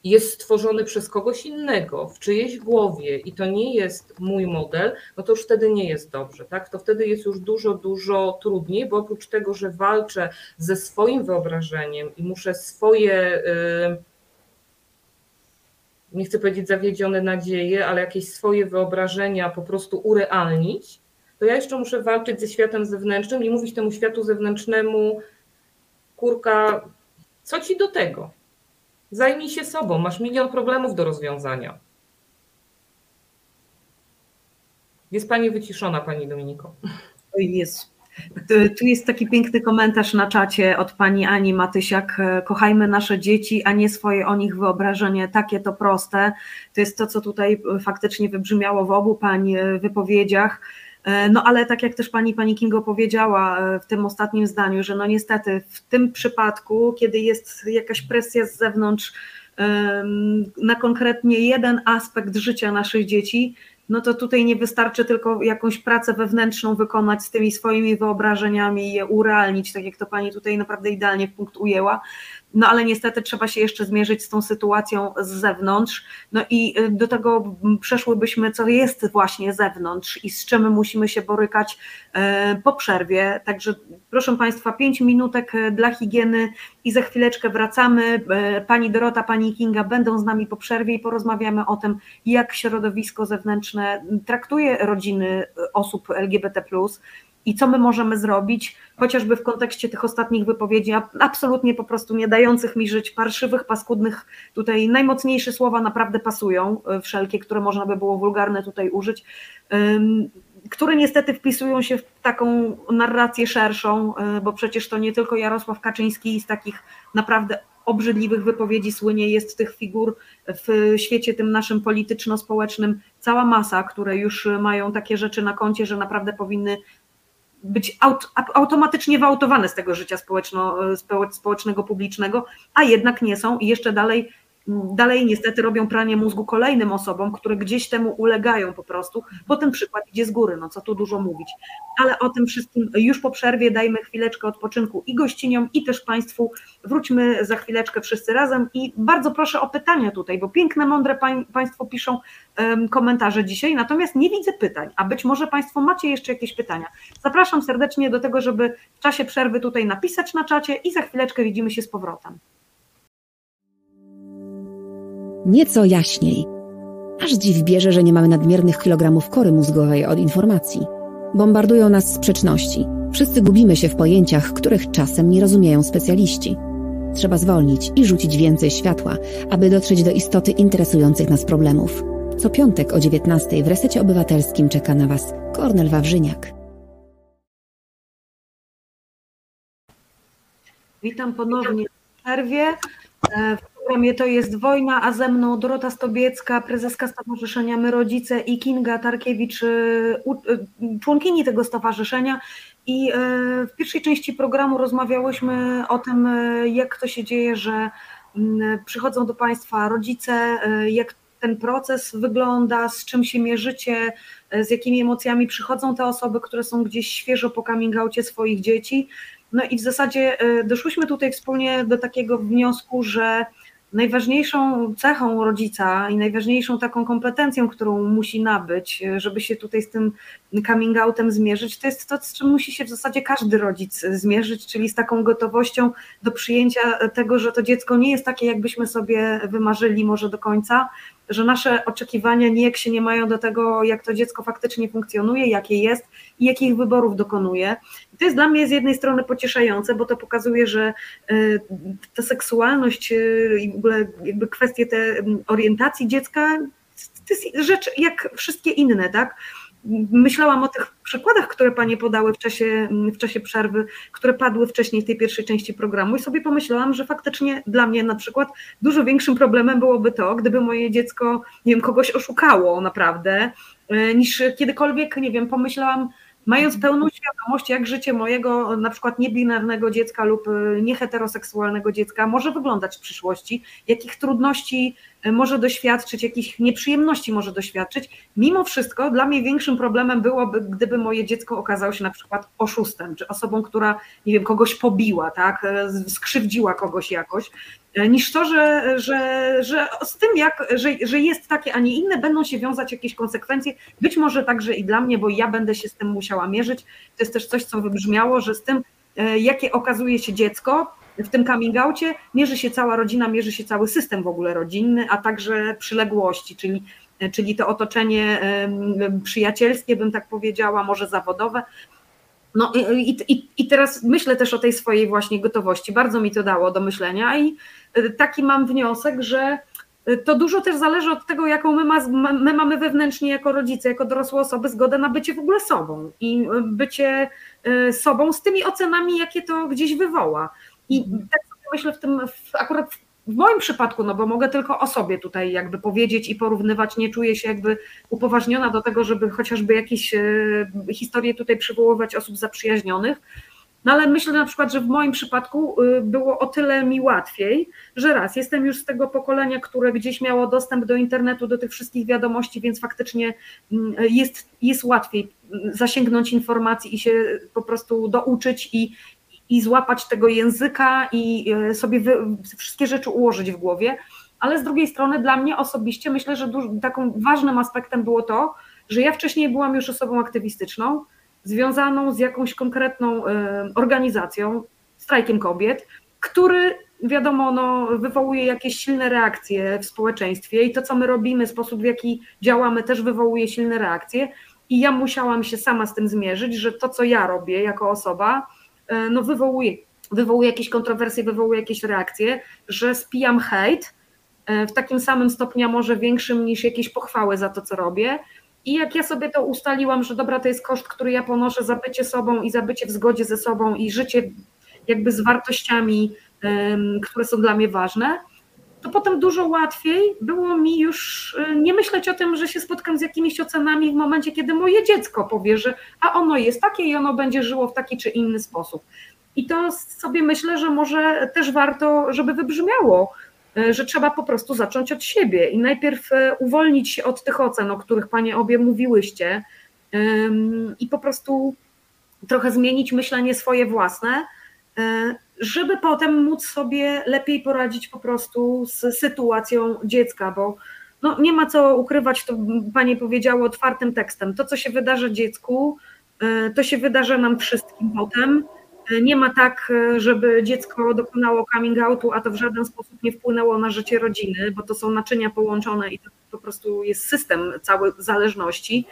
jest stworzony przez kogoś innego, w czyjejś głowie i to nie jest mój model, no to już wtedy nie jest dobrze, tak? To wtedy jest już dużo, dużo trudniej, bo oprócz tego, że walczę ze swoim wyobrażeniem i muszę swoje nie chcę powiedzieć zawiedzione nadzieje, ale jakieś swoje wyobrażenia po prostu urealnić, to ja jeszcze muszę walczyć ze światem zewnętrznym i mówić temu światu zewnętrznemu, kurka, co ci do tego? Zajmij się sobą, masz milion problemów do rozwiązania. Jest pani wyciszona, pani Dominiko. Jest. Tu jest taki piękny komentarz na czacie od pani Ani Matysiak. Kochajmy nasze dzieci, a nie swoje o nich wyobrażenie. Takie to proste. To jest to, co tutaj faktycznie wybrzmiało w obu pani wypowiedziach. No ale tak jak też pani, pani Kingo powiedziała w tym ostatnim zdaniu, że no niestety w tym przypadku, kiedy jest jakaś presja z zewnątrz na konkretnie jeden aspekt życia naszych dzieci, no to tutaj nie wystarczy tylko jakąś pracę wewnętrzną wykonać z tymi swoimi wyobrażeniami i je urealnić, tak jak to pani tutaj naprawdę idealnie w punkt ujęła, no ale niestety trzeba się jeszcze zmierzyć z tą sytuacją z zewnątrz. No i y, do tego przeszłybyśmy, co jest właśnie zewnątrz i z czym musimy się borykać y, po przerwie. Także proszę Państwa, pięć minutek y, dla higieny i za chwileczkę wracamy. Pani Dorota, Pani Kinga będą z nami po przerwie i porozmawiamy o tym, jak środowisko zewnętrzne traktuje rodziny osób LGBT i co my możemy zrobić, chociażby w kontekście tych ostatnich wypowiedzi, absolutnie po prostu nie dających mi żyć, parszywych, paskudnych, tutaj najmocniejsze słowa naprawdę pasują, e, wszelkie, które można by było wulgarne tutaj użyć, które niestety wpisują się w taką narrację szerszą, e, bo przecież to nie tylko Jarosław Kaczyński z takich naprawdę obrzydliwych wypowiedzi słynie, jest tych figur w świecie tym naszym polityczno-społecznym. Cała masa, które już mają takie rzeczy na koncie, że naprawdę powinny być aut, automatycznie wyautowane z tego życia społeczno, społecznego, publicznego, a jednak nie są i jeszcze dalej dalej niestety robią pranie mózgu kolejnym osobom, które gdzieś temu ulegają po prostu, bo ten przykład idzie z góry, no co tu dużo mówić. Ale o tym wszystkim już po przerwie dajmy chwileczkę odpoczynku i gościniom, i też Państwu. Wróćmy za chwileczkę wszyscy razem i bardzo proszę o pytania tutaj, bo piękne, mądre pań, Państwo piszą um, komentarze dzisiaj, natomiast nie widzę pytań, a być może Państwo macie jeszcze jakieś pytania. Zapraszam serdecznie do tego, żeby w czasie przerwy tutaj napisać na czacie i za chwileczkę widzimy się z powrotem nieco jaśniej. Aż dziw bierze, że nie mamy nadmiernych kilogramów kory mózgowej od informacji. Bombardują nas sprzeczności. Wszyscy gubimy się w pojęciach, których czasem nie rozumieją specjaliści. Trzeba zwolnić i rzucić więcej światła, aby dotrzeć do istoty interesujących nas problemów. Co piątek o 19 w Resecie Obywatelskim czeka na Was Kornel Wawrzyniak. Witam ponownie w przerwie. Programie To jest wojna, a ze mną Dorota Stobiecka, prezeska Stowarzyszenia My Rodzice i Kinga Tarkiewicz, y, y, członkini tego stowarzyszenia. I y, w pierwszej części programu rozmawiałyśmy o tym, jak to się dzieje, że mm, przychodzą do Państwa rodzice, jak ten proces wygląda, z czym się mierzycie, z jakimi emocjami przychodzą te osoby, które są gdzieś świeżo po coming swoich dzieci. No i w zasadzie doszłyśmy tutaj wspólnie do takiego wniosku, że najważniejszą cechą rodzica i najważniejszą taką kompetencją, którą musi nabyć, żeby się tutaj z tym coming outem zmierzyć, to jest to, z czym musi się w zasadzie każdy rodzic zmierzyć, czyli z taką gotowością do przyjęcia tego, że to dziecko nie jest takie, jakbyśmy sobie wymarzyli może do końca, że nasze oczekiwania nijak się nie mają do tego, jak to dziecko faktycznie funkcjonuje, jakie jest i jakich wyborów dokonuje. I to jest dla mnie z jednej strony pocieszające, bo to pokazuje, że y, ta seksualność y, i w ogóle jakby kwestie te orientacji dziecka to jest rzecz jak wszystkie inne, tak? Myślałam o tych przykładach, które Panie podały w czasie, w czasie przerwy, które padły wcześniej w tej pierwszej części programu i sobie pomyślałam, że faktycznie dla mnie na przykład dużo większym problemem byłoby to, gdyby moje dziecko, nie wiem, kogoś oszukało naprawdę, e, niż kiedykolwiek, nie wiem, pomyślałam, mając pełną świadomość, jak życie mojego na przykład niebinarnego dziecka lub e, nieheteroseksualnego dziecka może wyglądać w przyszłości, jakich trudności e, może doświadczyć, jakich nieprzyjemności może doświadczyć. Mimo wszystko dla mnie większym problemem byłoby, gdyby moje dziecko okazało się na przykład oszustem, czy osobą, która, nie wiem, kogoś pobiła, tak, e, skrzywdziła kogoś jakoś, niż to, że, że, że z tym, jak, że, że jest takie, a nie inne, będą się wiązać jakieś konsekwencje, być może także i dla mnie, bo ja będę się z tym musiała mierzyć. To jest też coś, co wybrzmiało, że z tym, e, jakie okazuje się dziecko w tym coming outie, mierzy się cała rodzina, mierzy się cały system w ogóle rodzinny, a także przyległości, czyli, e, czyli to otoczenie przyjacielskie, bym tak powiedziała, może zawodowe. No i, i, i teraz myślę też o tej swojej właśnie gotowości. Bardzo mi to dało do myślenia i e, taki mam wniosek, że to dużo też zależy od tego, jaką my, ma, my mamy wewnętrznie jako rodzice, jako dorosłe osoby zgodę na bycie w ogóle sobą i bycie e, sobą z tymi ocenami, jakie to gdzieś wywoła. I tak sobie myślę w tym, w, akurat w moim przypadku, no bo mogę tylko o sobie tutaj jakby powiedzieć i porównywać, nie czuję się jakby upoważniona do tego, żeby chociażby jakieś historie tutaj przywoływać osób zaprzyjaźnionych, no ale myślę na przykład, że w moim przypadku y, było o tyle mi łatwiej, że raz, jestem już z tego pokolenia, które gdzieś miało dostęp do internetu, do tych wszystkich wiadomości, więc faktycznie mm, jest, jest łatwiej mm, zasięgnąć informacji i się po prostu douczyć i, i złapać tego języka i y, sobie wy, wszystkie rzeczy ułożyć w głowie. Ale z drugiej strony dla mnie osobiście myślę, że takim ważnym aspektem było to, że ja wcześniej byłam już osobą aktywistyczną, związaną z jakąś konkretną e, organizacją, strajkiem kobiet, który wiadomo, no, wywołuje jakieś silne reakcje w społeczeństwie i to, co my robimy, sposób w jaki działamy, też wywołuje silne reakcje. I ja musiałam się sama z tym zmierzyć, że to, co ja robię jako osoba, e, no, wywołuje, wywołuje jakieś kontrowersje, wywołuje jakieś reakcje, że spijam hejt e, w takim samym stopniu, może większym niż jakieś pochwały za to, co robię. I jak ja sobie to ustaliłam, że dobra, to jest koszt, który ja ponoszę za bycie sobą i za bycie w zgodzie ze sobą i życie jakby z wartościami, które są dla mnie ważne, to potem dużo łatwiej było mi już e, nie myśleć o tym, że się spotkam z jakimiś ocenami w momencie, kiedy moje dziecko powie, że a ono jest takie i ono będzie żyło w taki czy inny sposób. I to sobie myślę, że może też warto, żeby wybrzmiało że trzeba po prostu zacząć od siebie i najpierw e, uwolnić się od tych ocen, o których Panie obie mówiłyście i po prostu trochę zmienić myślenie swoje własne, e, żeby potem móc sobie lepiej poradzić po prostu z sytuacją dziecka, bo no, nie ma co ukrywać, to Panie powiedziało otwartym tekstem. To, co się wydarzy dziecku, to się wydarzy nam wszystkim potem. Nie ma tak, żeby dziecko dokonało coming outu, a to w żaden sposób nie wpłynęło na życie rodziny, bo to są naczynia połączone i to po prostu jest system cały zależności.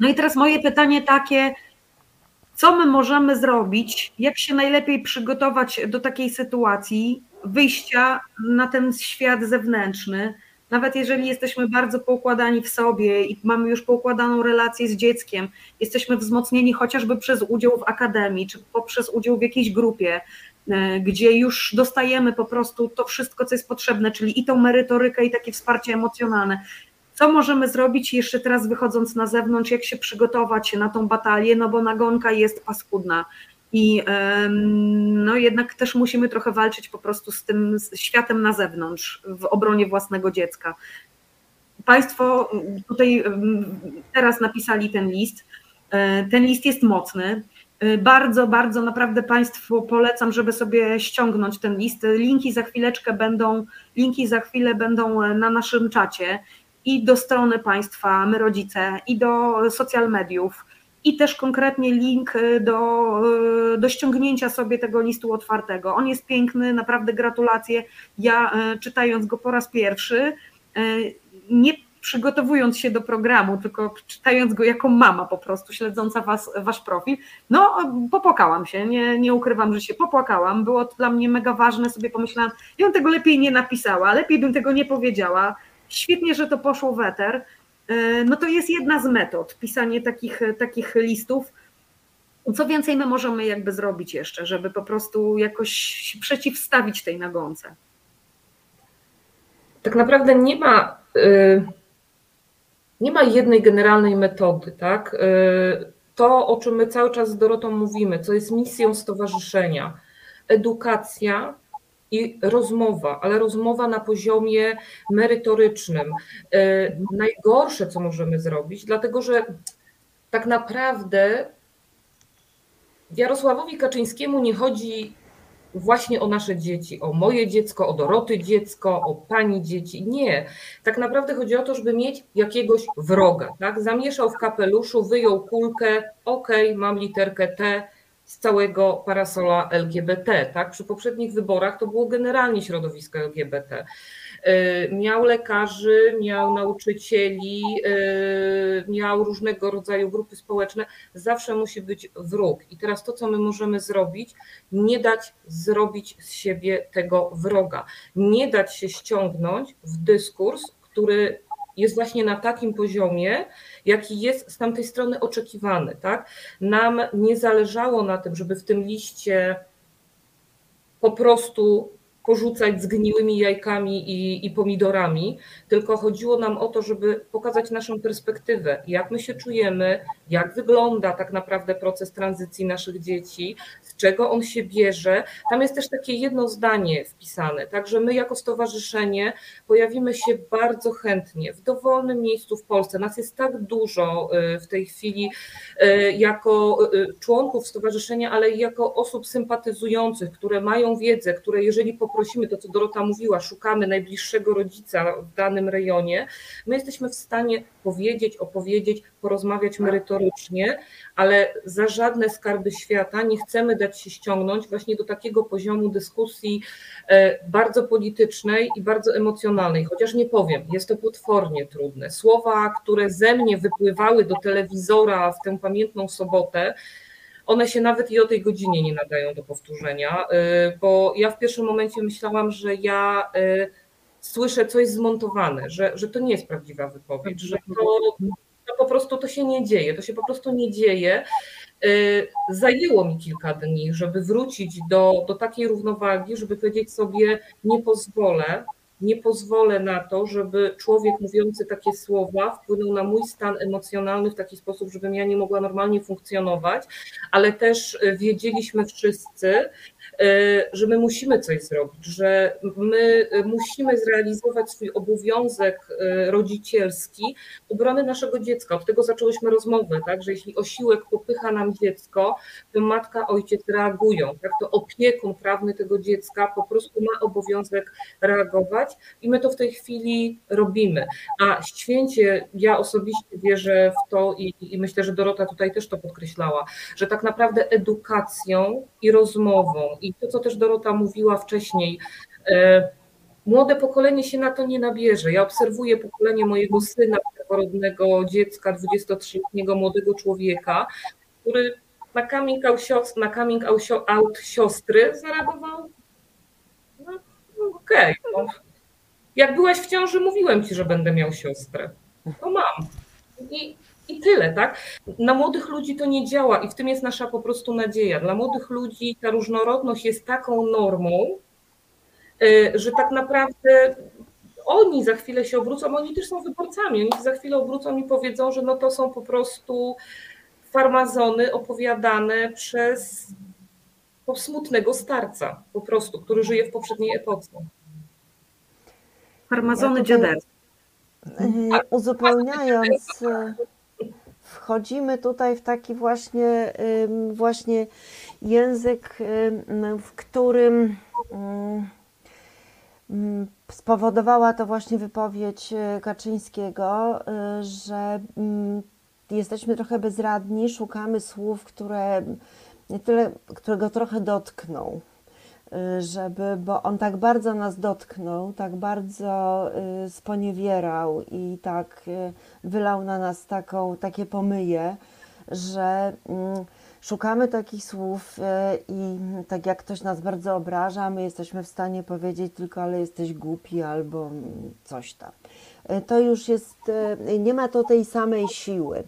No i teraz moje pytanie takie, co my możemy zrobić, jak się najlepiej przygotować do takiej sytuacji wyjścia na ten świat zewnętrzny, nawet jeżeli jesteśmy bardzo poukładani w sobie i mamy już poukładaną relację z dzieckiem, jesteśmy wzmocnieni chociażby przez udział w akademii, czy poprzez udział w jakiejś grupie, e, gdzie już dostajemy po prostu to wszystko, co jest potrzebne, czyli i tą merytorykę, i takie wsparcie emocjonalne. Co możemy zrobić jeszcze teraz wychodząc na zewnątrz, jak się przygotować na tą batalię, no bo nagonka jest paskudna. I no jednak też musimy trochę walczyć po prostu z tym światem na zewnątrz, w obronie własnego dziecka. Państwo tutaj teraz napisali ten list. E, ten list jest mocny. E, bardzo, bardzo naprawdę Państwu polecam, żeby sobie ściągnąć ten list. Linki za chwileczkę będą, linki za chwilę będą na naszym czacie i do strony Państwa, my rodzice, i do social mediów i też konkretnie link y, do, y, do ściągnięcia sobie tego listu otwartego. On jest piękny, naprawdę gratulacje. Ja y, czytając go po raz pierwszy, nie przygotowując się do programu, tylko czytając go jako mama po prostu, śledząca was, wasz profil, no popłakałam się, nie, nie ukrywam, że się popłakałam, było to dla mnie mega ważne, sobie pomyślałam, ja bym tego lepiej nie napisała, lepiej bym tego nie powiedziała, świetnie, że to poszło w eter, no to jest jedna z metod, pisanie takich, takich listów. Co więcej my możemy jakby zrobić jeszcze, żeby po prostu jakoś przeciwstawić tej nagonce? Tak naprawdę nie ma, y, nie ma jednej generalnej metody, tak? Y, to, o czym my cały czas z Dorotą mówimy, co jest misją stowarzyszenia, edukacja, i rozmowa, ale rozmowa na poziomie merytorycznym. E, najgorsze, co możemy zrobić, dlatego że tak naprawdę Jarosławowi Kaczyńskiemu nie chodzi właśnie o nasze dzieci, o moje dziecko, o Doroty dziecko, o pani dzieci. Nie. Tak naprawdę chodzi o to, żeby mieć jakiegoś wroga. Tak? Zamieszał w kapeluszu, wyjął kulkę, okay, mam literkę T, z całego parasola LGBT. Tak? Przy poprzednich wyborach to było generalnie środowisko LGBT. Y, miał lekarzy, miał nauczycieli, y, miał różnego rodzaju grupy społeczne. Zawsze musi być wróg. I teraz to, co my możemy zrobić, nie dać zrobić z siebie tego wroga. Nie dać się ściągnąć w dyskurs, który jest właśnie na takim poziomie, jaki jest z tamtej strony oczekiwany. Tak? Nam nie zależało na tym, żeby w tym liście po prostu porzucać zgniłymi jajkami i, i, pomidorami, tylko chodziło nam o to, żeby pokazać naszą perspektywę, jak my się czujemy, jak wygląda tak naprawdę proces tranzycji naszych dzieci, z czego on się bierze. Tam jest też takie jedno zdanie wpisane, także my jako stowarzyszenie pojawimy się bardzo chętnie w dowolnym miejscu w Polsce. Nas jest tak dużo y, w tej chwili y, jako y, członków stowarzyszenia, ale i jako osób sympatyzujących, które mają wiedzę, które jeżeli po poprosimy, to co Dorota mówiła, szukamy najbliższego rodzica w danym rejonie, my jesteśmy w stanie powiedzieć, opowiedzieć, porozmawiać merytorycznie, ale za żadne skarby świata nie chcemy dać się ściągnąć właśnie do takiego poziomu dyskusji e, bardzo politycznej i bardzo emocjonalnej, chociaż nie powiem, jest to potwornie trudne. Słowa, które ze mnie wypływały do telewizora w tę pamiętną sobotę, one się nawet i o tej godzinie nie nadają do powtórzenia, y, bo ja w pierwszym momencie myślałam, że ja y, słyszę coś zmontowane, że, że to nie jest prawdziwa wypowiedź, że to, to po prostu to się nie dzieje, to się po prostu nie dzieje. Y, zajęło mi kilka dni, żeby wrócić do, do takiej równowagi, żeby powiedzieć sobie, nie pozwolę, nie pozwolę na to, żeby człowiek mówiący takie słowa wpłynął na mój stan emocjonalny w taki sposób, żebym ja nie mogła normalnie funkcjonować, ale też wiedzieliśmy wszyscy, E, że my musimy coś zrobić, że my musimy zrealizować swój obowiązek e, rodzicielski obrony naszego dziecka. Od tego zaczęłyśmy rozmowę, tak, że jeśli osiłek popycha nam dziecko, to matka, ojciec reagują, tak, to opiekun prawny tego dziecka po prostu ma obowiązek reagować i my to w tej chwili robimy. A święcie, ja osobiście wierzę w to i, i myślę, że Dorota tutaj też to podkreślała, że tak naprawdę edukacją i rozmową i to, co też Dorota mówiła wcześniej, e, młode pokolenie się na to nie nabierze. Ja obserwuję pokolenie mojego syna, pierworodnego dziecka, 23-letniego młodego człowieka, który na coming out, na coming out siostry zareagował no, okej, okay, no. jak byłaś w ciąży, mówiłem ci, że będę miał siostrę. To mam. I i tyle, tak? Na młodych ludzi to nie działa i w tym jest nasza po prostu nadzieja. Dla młodych ludzi ta różnorodność jest taką normą, y, że tak naprawdę oni za chwilę się obrócą, oni też są wyborcami, oni za chwilę obrócą i powiedzą, że no to są po prostu farmazony opowiadane przez smutnego starca, po prostu, który żyje w poprzedniej epoce. Farmazony ja dziaderstwa. Uzupełniając wchodzimy tutaj w taki właśnie, właśnie język, w którym spowodowała to właśnie wypowiedź e, Kaczyńskiego, e, że jesteśmy trochę bezradni, szukamy słów, które tyle, którego trochę dotkną. Y, żeby, bo on tak bardzo nas dotknął, tak bardzo y, sponiewierał i tak y, wylał na nas taką, takie pomyje, że mm, szukamy takich słów i tak jak ktoś nas bardzo obraża, my jesteśmy w stanie powiedzieć tylko, ale jesteś głupi albo coś tam. To już jest, nie ma to tej samej siły.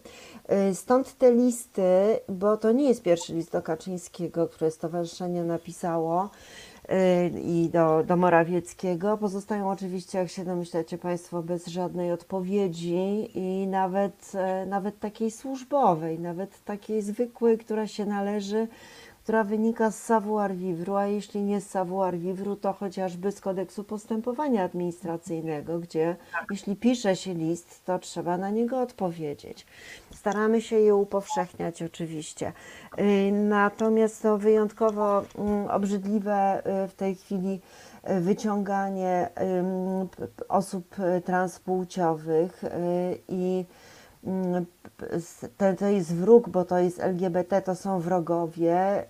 Stąd te listy, bo to nie jest pierwszy list do Kaczyńskiego, które stowarzyszenie napisało y, i do, do Morawieckiego. Pozostają oczywiście, jak się domyślacie Państwo, bez żadnej odpowiedzi i nawet, e, nawet takiej służbowej, nawet takiej zwykłej, która się należy która wynika z savoir vivre, a jeśli nie z savoir vivre, to chociażby z kodeksu postępowania administracyjnego, gdzie jeśli pisze się list, to trzeba na niego odpowiedzieć. Staramy się je upowszechniać oczywiście. Y, natomiast to wyjątkowo mm, obrzydliwe y, w tej chwili y, wyciąganie osób transpłciowych i to, to jest wróg, bo to jest LGBT, to są wrogowie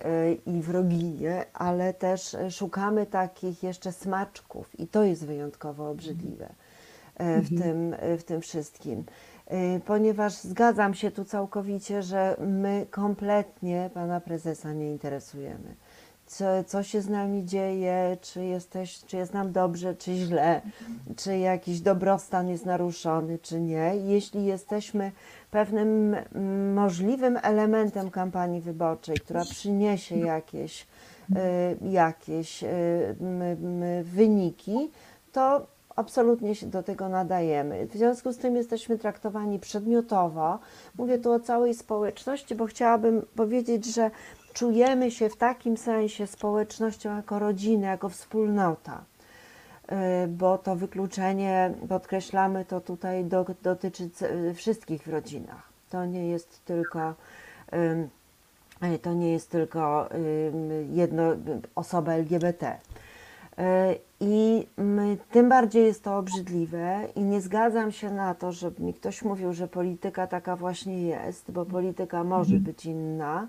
i wroginie, ale też szukamy takich jeszcze smaczków i to jest wyjątkowo obrzydliwe w, mhm. tym, w tym wszystkim. Y, ponieważ zgadzam się tu całkowicie, że my kompletnie pana prezesa nie interesujemy. Co, co się z nami dzieje, czy, jesteś, czy jest nam dobrze, czy źle, czy jakiś dobrostan jest naruszony, czy nie. Jeśli jesteśmy pewnym mm, możliwym elementem kampanii wyborczej, która przyniesie jakieś, y, jakieś y, wyniki, to absolutnie się do tego nadajemy. W związku z tym jesteśmy traktowani przedmiotowo. Mówię tu o całej społeczności, bo chciałabym powiedzieć, że czujemy się w takim sensie społecznością jako rodzinę, jako wspólnota. Y, Bo to wykluczenie, podkreślamy to tutaj, do, dotyczy wszystkich w rodzinach. To nie jest tylko y, to nie jest tylko jedno osoba LGBT. Y, I tym bardziej jest to obrzydliwe i nie zgadzam się na to, żeby mi ktoś mówił, że polityka taka właśnie jest, bo polityka może być inna.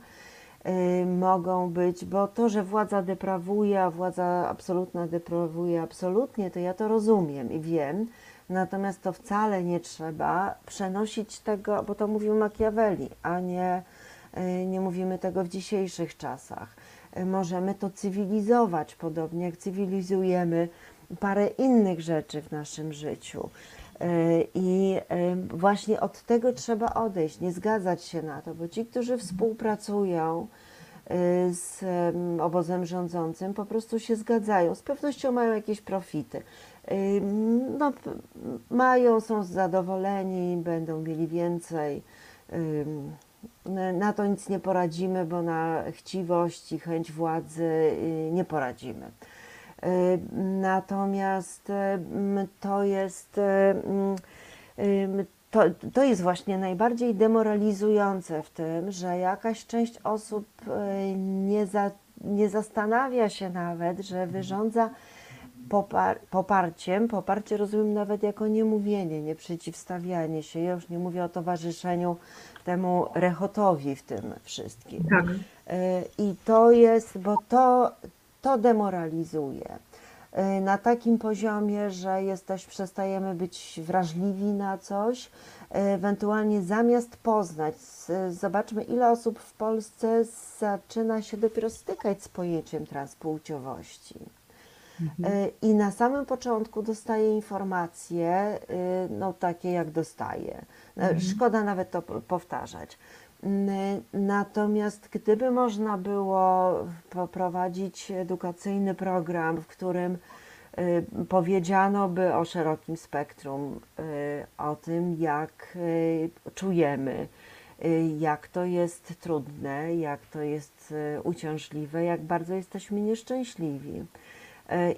Y, Mogą być, bo to, że władza deprawuje, a władza absolutna deprawuje absolutnie, to ja to rozumiem i wiem. Natomiast to wcale nie trzeba przenosić tego, bo to mówił Machiavelli, a nie, y, nie mówimy tego w dzisiejszych czasach. Y, Możemy to cywilizować, podobnie jak cywilizujemy parę innych rzeczy w naszym życiu. Y, I y, właśnie od tego trzeba odejść, nie zgadzać się na to, bo ci, którzy współpracują y, z em, obozem rządzącym, po prostu się zgadzają. Z pewnością mają jakieś profity. No, mają, są zadowoleni, będą mieli więcej. Na to nic nie poradzimy, bo na chciwość i chęć władzy y, nie poradzimy. Y, Natomiast m, to jest, ym, to, to jest właśnie najbardziej demoralizujące w tym, że jakaś część osób nie, za, nie zastanawia się nawet, że wyrządza popar- poparciem, poparcie rozumiem nawet jako niemówienie, nie przeciwstawianie się. Ja już nie mówię o towarzyszeniu temu rechotowi w tym wszystkim. Tak. I to jest, bo to, to demoralizuje. Y, Na takim poziomie, że jesteś, przestajemy być wrażliwi na coś, y, ewentualnie zamiast poznać, zobaczmy ile osób w Polsce zaczyna się dopiero stykać z pojęciem transpłciowości. Y, I na samym początku dostaje informacje, no takie jak dostaje. No, Szkoda nawet to powtarzać. Natomiast gdyby można było poprowadzić edukacyjny program, w którym y, powiedziano by o szerokim spektrum, y, o tym, jak y, czujemy, jak to jest trudne, jak to jest uciążliwe, jak bardzo jesteśmy nieszczęśliwi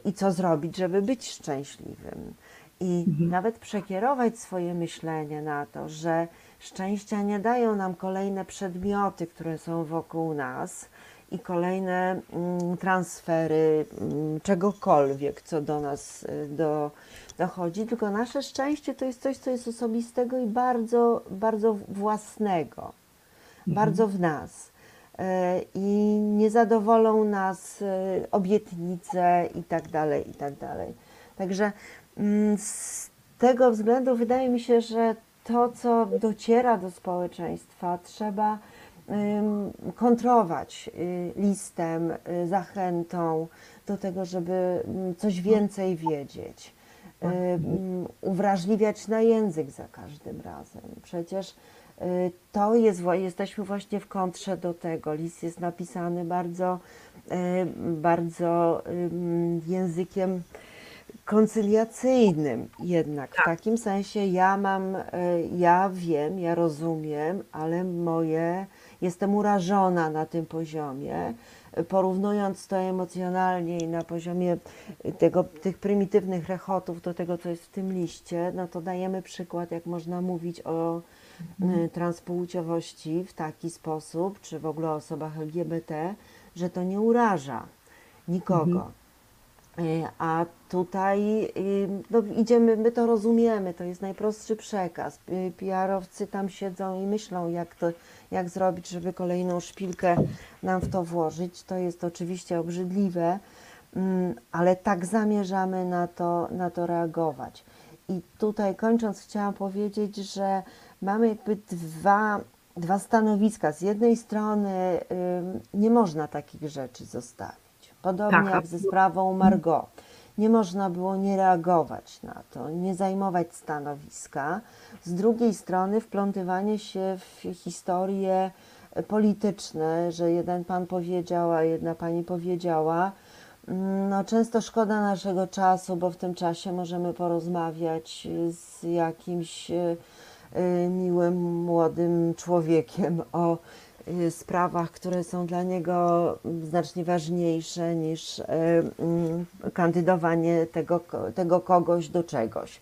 i co zrobić, żeby być szczęśliwym. I nawet przekierować swoje myślenie na to, że szczęścia nie dają nam kolejne przedmioty, które są wokół nas i kolejne mm, transfery mm, czegokolwiek, co do nas y, do, dochodzi, tylko nasze szczęście to jest coś, co jest osobistego i bardzo, bardzo własnego, bardzo w nas. E, I nie zadowolą nas e, obietnice i tak dalej, i tak dalej. Także mm, z tego względu wydaje mi się, że to, co dociera do społeczeństwa, trzeba kontrować y, listem, y, zachętą do tego, żeby mm, coś więcej wiedzieć. Y, mm, Uwrażliwiać na język za każdym razem. Przecież to jest, jesteśmy właśnie w kontrze do tego. List jest napisany bardzo, bardzo językiem koncyliacyjnym jednak. W takim sensie ja mam, y, ja wiem, ja rozumiem, ale moje, jestem urażona na tym poziomie. Porównując to emocjonalnie i na poziomie tego, tych prymitywnych rechotów do tego, co jest w tym liście, no to dajemy przykład, jak można mówić o y, transpłciowości w taki sposób, czy w ogóle o osobach LGBT, że to nie uraża nikogo. Y, A tutaj y, no, idziemy, my to rozumiemy, to jest najprostszy przekaz. Y, PR-owcy tam siedzą i myślą, jak to, jak zrobić, żeby kolejną szpilkę nam w to włożyć. To jest oczywiście obrzydliwe, mm, ale tak zamierzamy na to, na to reagować. I tutaj kończąc, chciałam powiedzieć, że mamy jakby dwa, dwa stanowiska. Z jednej strony nie można takich rzeczy zostawić. Podobnie Tak, jak ze sprawą Margot. Nie można było nie reagować na to, nie zajmować stanowiska. Z drugiej strony wplątywanie się w historie polityczne, że jeden pan powiedział, a jedna pani powiedziała. mm, No, często szkoda naszego czasu, bo w tym czasie możemy porozmawiać z jakimś e, e, miłym, młodym człowiekiem o sprawach, które są dla niego znacznie ważniejsze niż e, mm, kandydowanie tego, tego kogoś do czegoś.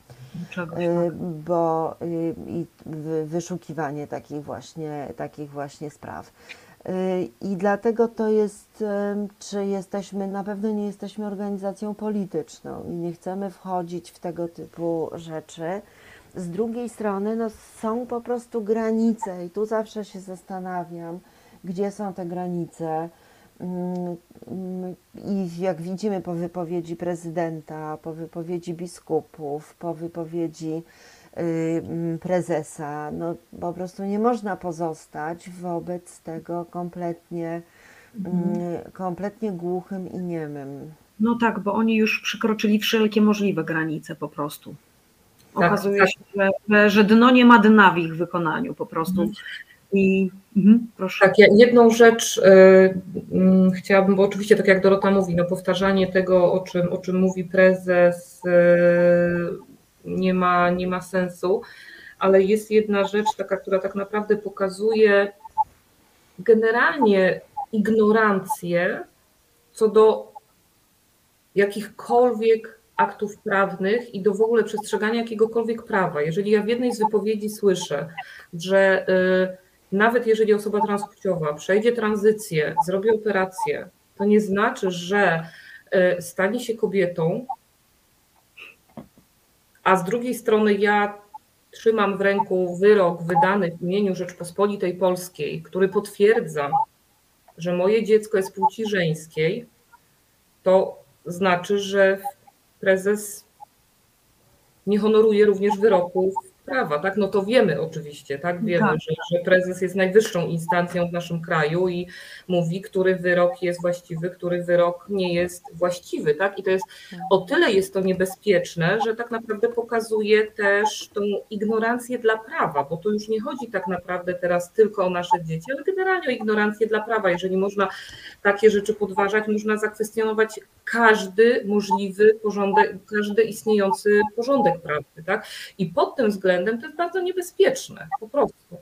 Czegoś, Y, tak. bo y, i wy- wyszukiwanie takich właśnie, takich właśnie spraw. Y, I dlatego to jest, czy jesteśmy, na pewno nie jesteśmy organizacją polityczną i nie chcemy wchodzić w tego typu rzeczy. Z drugiej strony no, są po prostu granice i tu zawsze się zastanawiam, gdzie są te granice. Mm, mm, I jak widzimy po wypowiedzi prezydenta, po wypowiedzi biskupów, po wypowiedzi y, mm, prezesa, no po prostu nie można pozostać wobec tego kompletnie, mm, kompletnie głuchym i niemym. No tak, bo oni już przekroczyli wszelkie możliwe granice po prostu. Tak, Okazuje tak. się, że, że, że dno nie ma dna w ich wykonaniu po prostu. Mhm. I mhm, proszę. Tak, ja jedną rzecz y, mm, chciałabym, bo oczywiście tak jak Dorota mówi, no powtarzanie tego, o czym, o czym mówi prezes, y, nie ma, nie ma sensu, ale jest jedna rzecz taka, która tak naprawdę pokazuje generalnie ignorancję co do jakichkolwiek aktów prawnych i do w ogóle przestrzegania jakiegokolwiek prawa. Jeżeli ja w jednej z wypowiedzi słyszę, że y, nawet jeżeli osoba transpłciowa przejdzie tranzycję, zrobi operację, to nie znaczy, że y, stanie się kobietą, a z drugiej strony ja trzymam w ręku wyrok wydany w imieniu Rzeczpospolitej Polskiej, który potwierdza, że moje dziecko jest płci żeńskiej, to znaczy, że prezes nie honoruje również wyroków prawa, tak? No to wiemy oczywiście, tak? Wiemy, Tak. że, że prezes jest najwyższą instancją w naszym kraju i mówi, który wyrok jest właściwy, który wyrok nie jest właściwy, tak? I to jest o tyle jest to niebezpieczne, że tak naprawdę pokazuje też tą ignorancję dla prawa, bo to już nie chodzi tak naprawdę teraz tylko o nasze dzieci, ale generalnie o ignorancję dla prawa. Jeżeli można takie rzeczy podważać, można zakwestionować każdy możliwy porządek, każdy istniejący porządek prawny, tak? I pod tym względem to jest bardzo niebezpieczne, po prostu.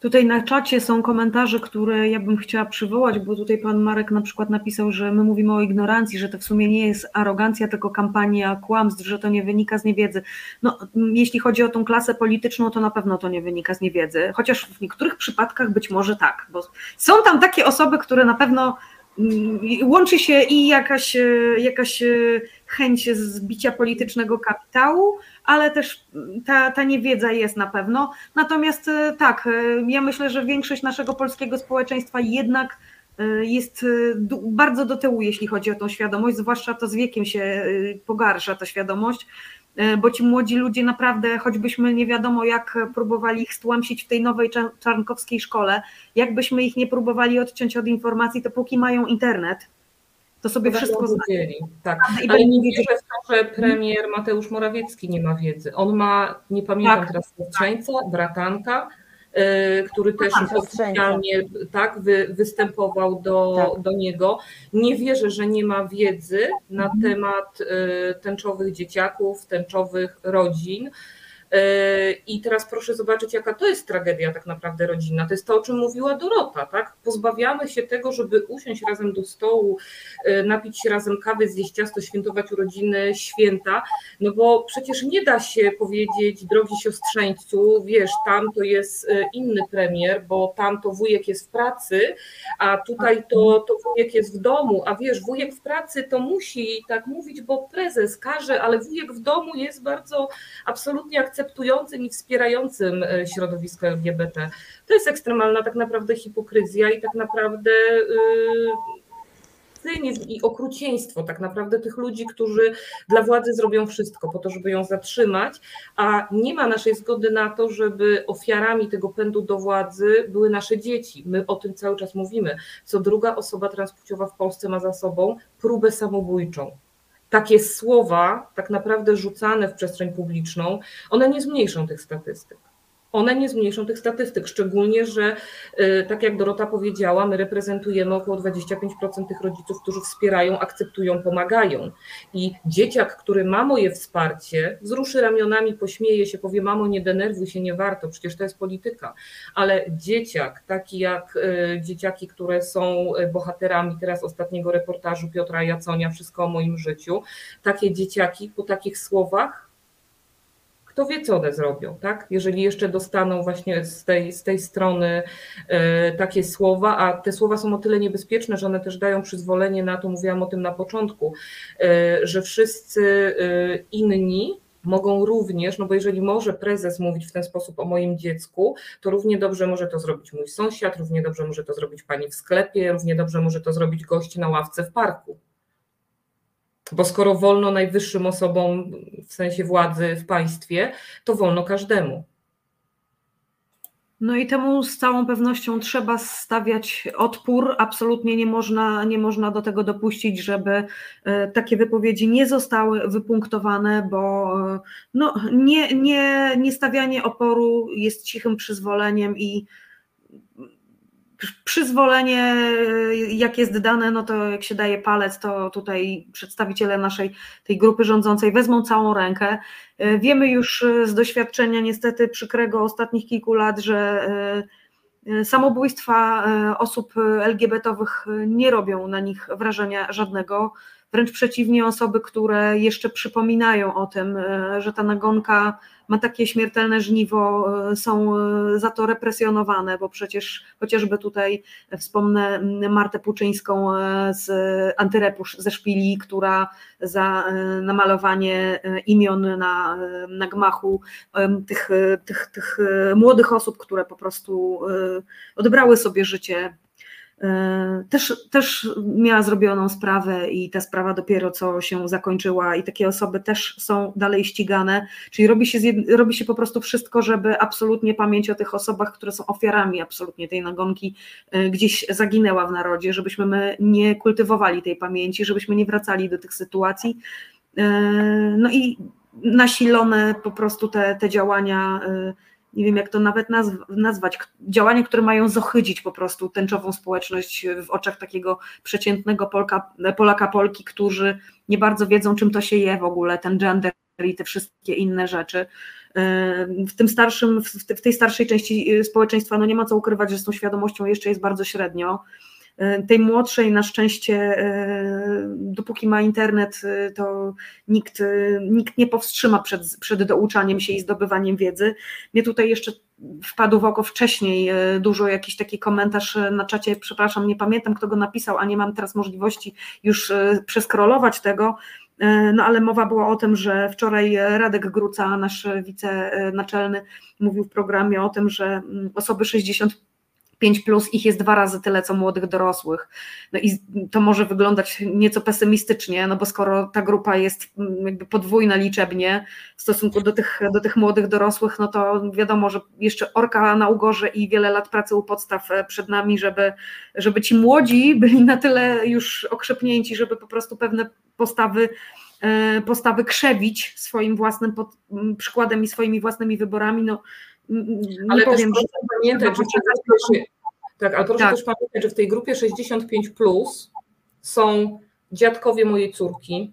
Tutaj na czacie są komentarze, które ja bym chciała przywołać, bo tutaj pan Marek na przykład napisał, że my mówimy o ignorancji, że to w sumie nie jest arogancja, tylko kampania kłamstw, że to nie wynika z niewiedzy. No, jeśli chodzi o tą klasę polityczną, to na pewno to nie wynika z niewiedzy, chociaż w niektórych przypadkach być może tak, bo są tam takie osoby, które na pewno łączy się i jakaś, e, jakaś e, chęć zbicia politycznego kapitału, ale też ta, ta niewiedza jest na pewno. Natomiast e, tak, e, ja myślę, że większość naszego polskiego społeczeństwa jednak e, jest bardzo do tyłu, jeśli chodzi o tą świadomość, zwłaszcza to z wiekiem się pogarsza ta świadomość, bo ci młodzi ludzie naprawdę, choćbyśmy nie wiadomo jak próbowali ich stłamsić w tej nowej czar- czarnkowskiej szkole, jakbyśmy ich nie próbowali odciąć od informacji, to póki mają internet, to sobie To wszystko wiedzieli, Tak, ale nie wierzę w to, że premier Mateusz Morawiecki nie ma wiedzy. On ma, nie pamiętam Tak. teraz, siostrzeńca, bratanka, y, który też siostrzeńca. oficjalnie tak, wy, występował do, Tak. do niego. Nie wierzę, że nie ma wiedzy na Mhm. temat y, tęczowych dzieciaków, tęczowych rodzin. Y, I teraz proszę zobaczyć, jaka to jest tragedia tak naprawdę rodzinna. To jest to, o czym mówiła Dorota, tak? Pozbawiamy się tego, żeby usiąść razem do stołu, y, napić się razem kawy, zjeść ciasto, świętować urodziny, święta, no bo przecież nie da się powiedzieć, drogi siostrzeńcu, wiesz, tam to jest y, inny premier, bo tam to wujek jest w pracy, a tutaj to, to wujek jest w domu, a wiesz, wujek w pracy to musi tak mówić, bo prezes każe, ale wujek w domu jest bardzo absolutnie akceptującym i wspierającym e, środowisko LGBT. To jest ekstremalna tak naprawdę hipokryzja i tak naprawdę y, cynizm i okrucieństwo tak naprawdę tych ludzi, którzy dla władzy zrobią wszystko po to, żeby ją zatrzymać, a nie ma naszej zgody na to, żeby ofiarami tego pędu do władzy były nasze dzieci. My o tym cały czas mówimy. Co druga osoba transpłciowa w Polsce ma za sobą próbę samobójczą takie słowa, tak naprawdę rzucane w przestrzeń publiczną, one nie zmniejszą tych statystyk one nie zmniejszą tych statystyk, szczególnie, że y, tak jak Dorota powiedziała, my reprezentujemy około 25% tych rodziców, którzy wspierają, akceptują, pomagają. I dzieciak, który ma moje wsparcie, wzruszy ramionami, pośmieje się, powie: Mamo, nie denerwuj się, nie warto, przecież to jest polityka. Ale dzieciak, taki jak y, dzieciaki, które są y, bohaterami teraz ostatniego reportażu Piotra Jaconia, Wszystko o moim życiu, takie dzieciaki po takich słowach kto wie, co one zrobią, tak? Jeżeli jeszcze dostaną właśnie z tej, z tej strony e, takie słowa, a te słowa są o tyle niebezpieczne, że one też dają przyzwolenie na to, mówiłam o tym na początku, e, że wszyscy e, inni mogą również, no bo jeżeli może prezes mówić w ten sposób o moim dziecku, to równie dobrze może to zrobić mój sąsiad, równie dobrze może to zrobić pani w sklepie, równie dobrze może to zrobić gość na ławce w parku. Bo skoro wolno najwyższym osobom w sensie władzy w państwie, to wolno każdemu. No i temu z całą pewnością trzeba stawiać odpór. Absolutnie nie można, nie można do tego dopuścić, żeby e, takie wypowiedzi nie zostały wypunktowane, bo e, no, nie, nie, nie stawianie oporu jest cichym przyzwoleniem i przyzwolenie, jak jest dane, no to jak się daje palec, to tutaj przedstawiciele naszej tej grupy rządzącej wezmą całą rękę. Wiemy już z doświadczenia niestety przykrego ostatnich kilku lat, że e, samobójstwa e, osób LGBT-owych nie robią na nich wrażenia żadnego. Wręcz przeciwnie, osoby, które jeszcze przypominają o tym, e, że ta nagonka ma takie śmiertelne żniwo, e, są e, za to represjonowane, bo przecież chociażby tutaj wspomnę Martę Puczyńską z Antyrepusz ze Szpili, która za namalowanie imion na, na gmachu tych, tych, tych młodych osób, które po prostu odebrały sobie życie E, też, też miała zrobioną sprawę i ta sprawa dopiero co się zakończyła i takie osoby też są dalej ścigane, czyli robi się, robi się po prostu wszystko, żeby absolutnie pamięć o tych osobach, które są ofiarami absolutnie tej nagonki e, gdzieś zaginęła w narodzie, żebyśmy my nie kultywowali tej pamięci, żebyśmy nie wracali do tych sytuacji. E, no i nasilone po prostu te, te działania nie wiem jak to nawet nazwać, działania, które mają zohydzić po prostu tęczową społeczność w oczach takiego przeciętnego Polka, Polaka, Polki, którzy nie bardzo wiedzą, czym to się je w ogóle, ten gender i te wszystkie inne rzeczy. W tym starszym, w tej starszej części społeczeństwa, no nie ma co ukrywać, że z tą świadomością jeszcze jest bardzo średnio. E, tej młodszej na szczęście, e, dopóki ma internet, e, to nikt, nikt nie powstrzyma przed, przed douczaniem się i zdobywaniem wiedzy. Mnie tutaj jeszcze wpadł w oko wcześniej dużo jakiś taki komentarz na czacie, przepraszam, nie pamiętam kto go napisał, a nie mam teraz możliwości już przeskrolować tego, no ale mowa była o tym, że wczoraj Radek Gruca, nasz wicenaczelny, mówił w programie o tym, że mm, osoby 60 5 plus ich jest dwa razy tyle, co młodych dorosłych. No i to może wyglądać nieco pesymistycznie, no bo skoro ta grupa jest mm, jakby podwójna liczebnie w stosunku do tych, do tych młodych dorosłych, no to wiadomo, że jeszcze orka na ugorze i wiele lat pracy u podstaw e, przed nami, żeby, żeby ci młodzi byli na tyle już okrzepnięci, żeby po prostu pewne postawy e, postawy krzewić swoim własnym pod, przykładem i swoimi własnymi wyborami, no nie ale powiem, też że pamiętać, że tak, ale proszę tak. też pamiętać, że w tej grupie 65 plus są dziadkowie mojej córki.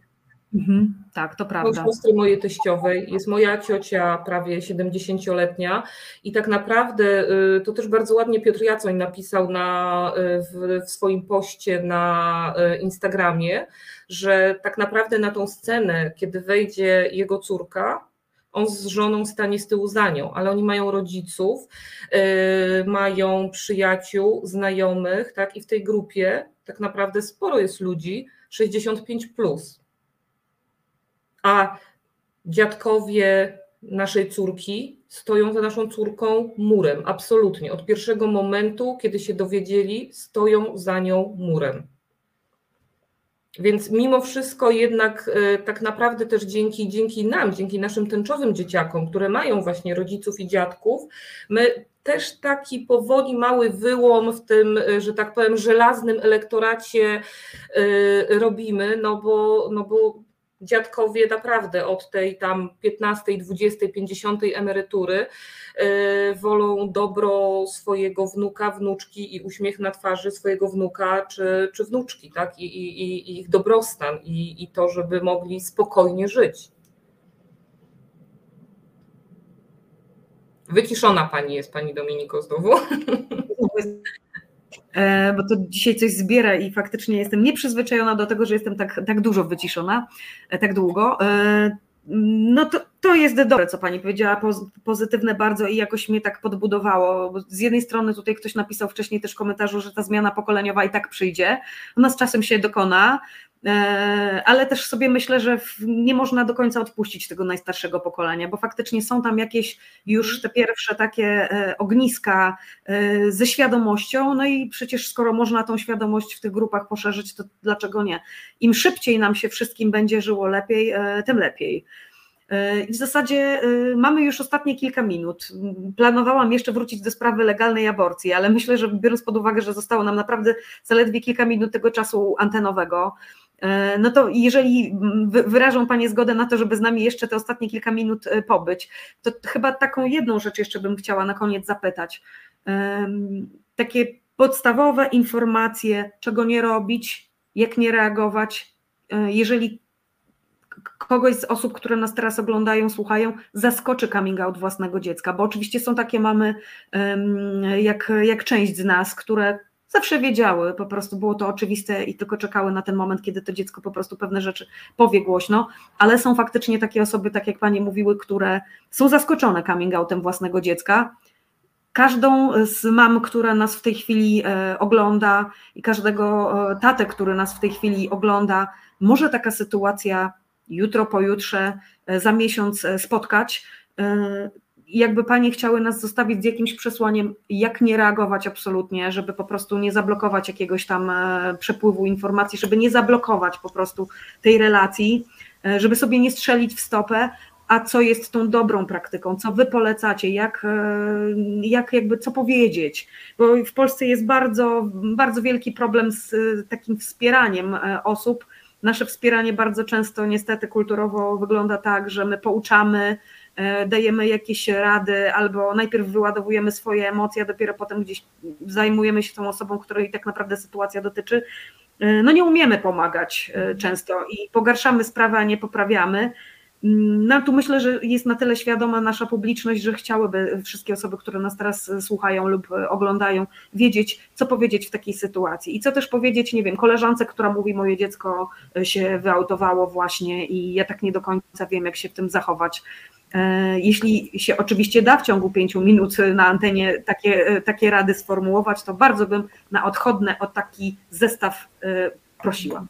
Mhm, tak, to prawda. siostry mojej teściowej, jest moja ciocia prawie 70-letnia i tak naprawdę y, to też bardzo ładnie Piotr Jacoń napisał na, y, w, w swoim poście na y, Instagramie, że tak naprawdę na tą scenę, kiedy wejdzie jego córka, on z żoną stanie z tyłu za nią, ale oni mają rodziców, yy, mają przyjaciół, znajomych, tak? I w tej grupie tak naprawdę sporo jest ludzi 65 plus. A dziadkowie naszej córki stoją za naszą córką murem, absolutnie. Od pierwszego momentu, kiedy się dowiedzieli, stoją za nią murem. Więc mimo wszystko jednak e, tak naprawdę też dzięki, dzięki nam, dzięki naszym tęczowym dzieciakom, które mają właśnie rodziców i dziadków, my też taki powoli mały wyłom w tym, e, że tak powiem, żelaznym elektoracie e, robimy, no bo, no bo dziadkowie naprawdę od tej tam 15, 20, 50 emerytury e, wolą dobro swojego wnuka, wnuczki i uśmiech na twarzy swojego wnuka czy, czy wnuczki, tak? I, i, i ich dobrostan i, i to, żeby mogli spokojnie żyć. Wyciszona pani jest, pani Dominiko, znowu. (laughs) E, bo to dzisiaj coś zbiera i faktycznie jestem nieprzyzwyczajona do tego, że jestem tak, tak dużo wyciszona, e, tak długo. E, no to, to jest dobre, co Pani powiedziała, pozytywne bardzo i jakoś mnie tak podbudowało. Z jednej strony tutaj ktoś napisał wcześniej też w komentarzu, że ta zmiana pokoleniowa i tak przyjdzie, ona z czasem się dokona, ale też sobie myślę, że nie można do końca odpuścić tego najstarszego pokolenia, bo faktycznie są tam jakieś już te pierwsze takie e, ogniska e, ze świadomością, no i przecież skoro można tą świadomość w tych grupach poszerzyć, to dlaczego nie? Im szybciej nam się wszystkim będzie żyło lepiej, tym lepiej. W zasadzie mamy już ostatnie kilka minut. Planowałam jeszcze wrócić do sprawy legalnej aborcji, ale myślę, że biorąc pod uwagę, że zostało nam naprawdę zaledwie kilka minut tego czasu antenowego, E, no to jeżeli wyrażą Panie zgodę na to, żeby z nami jeszcze te ostatnie kilka minut e, pobyć, to chyba taką jedną rzecz jeszcze bym chciała na koniec zapytać. Takie podstawowe informacje, czego nie robić, jak nie reagować, e, jeżeli kogoś z osób, które nas teraz oglądają, słuchają, zaskoczy coming out własnego dziecka, bo oczywiście są takie mamy, jak, jak część z nas, które zawsze wiedziały, po prostu było to oczywiste i tylko czekały na ten moment, kiedy to dziecko po prostu pewne rzeczy powie głośno, ale są faktycznie takie osoby, tak jak Panie mówiły, które są zaskoczone coming outem własnego dziecka. Każdą z mam, która nas w tej chwili e, ogląda i każdego e, tatę, który nas w tej chwili ogląda, może taka sytuacja jutro, pojutrze, e, za miesiąc spotkać jakby panie chciały nas zostawić z jakimś przesłaniem, jak nie reagować absolutnie, żeby po prostu nie zablokować jakiegoś tam e, przepływu informacji, żeby nie zablokować po prostu tej relacji, e, żeby sobie nie strzelić w stopę, a co jest tą dobrą praktyką, co wy polecacie, jak, e, jak jakby co powiedzieć, bo w Polsce jest bardzo, bardzo wielki problem z takim wspieraniem osób. Nasze wspieranie bardzo często niestety kulturowo wygląda tak, że my pouczamy, E, dajemy jakieś rady, albo najpierw wyładowujemy swoje emocje, a dopiero potem gdzieś zajmujemy się tą osobą, której tak naprawdę sytuacja dotyczy. E, no nie umiemy pomagać e, często i pogarszamy sprawę, a nie poprawiamy. No tu myślę, że jest na tyle świadoma nasza publiczność, że chciałyby wszystkie osoby, które nas teraz słuchają lub oglądają, wiedzieć, co powiedzieć w takiej sytuacji. I co też powiedzieć, nie wiem, koleżance, która mówi, moje dziecko się wyautowało właśnie i ja tak nie do końca wiem, jak się w tym zachować. E, jeśli się oczywiście da w ciągu pięciu minut na antenie takie, e, takie rady sformułować, to bardzo bym na odchodne o taki zestaw e, prosiła.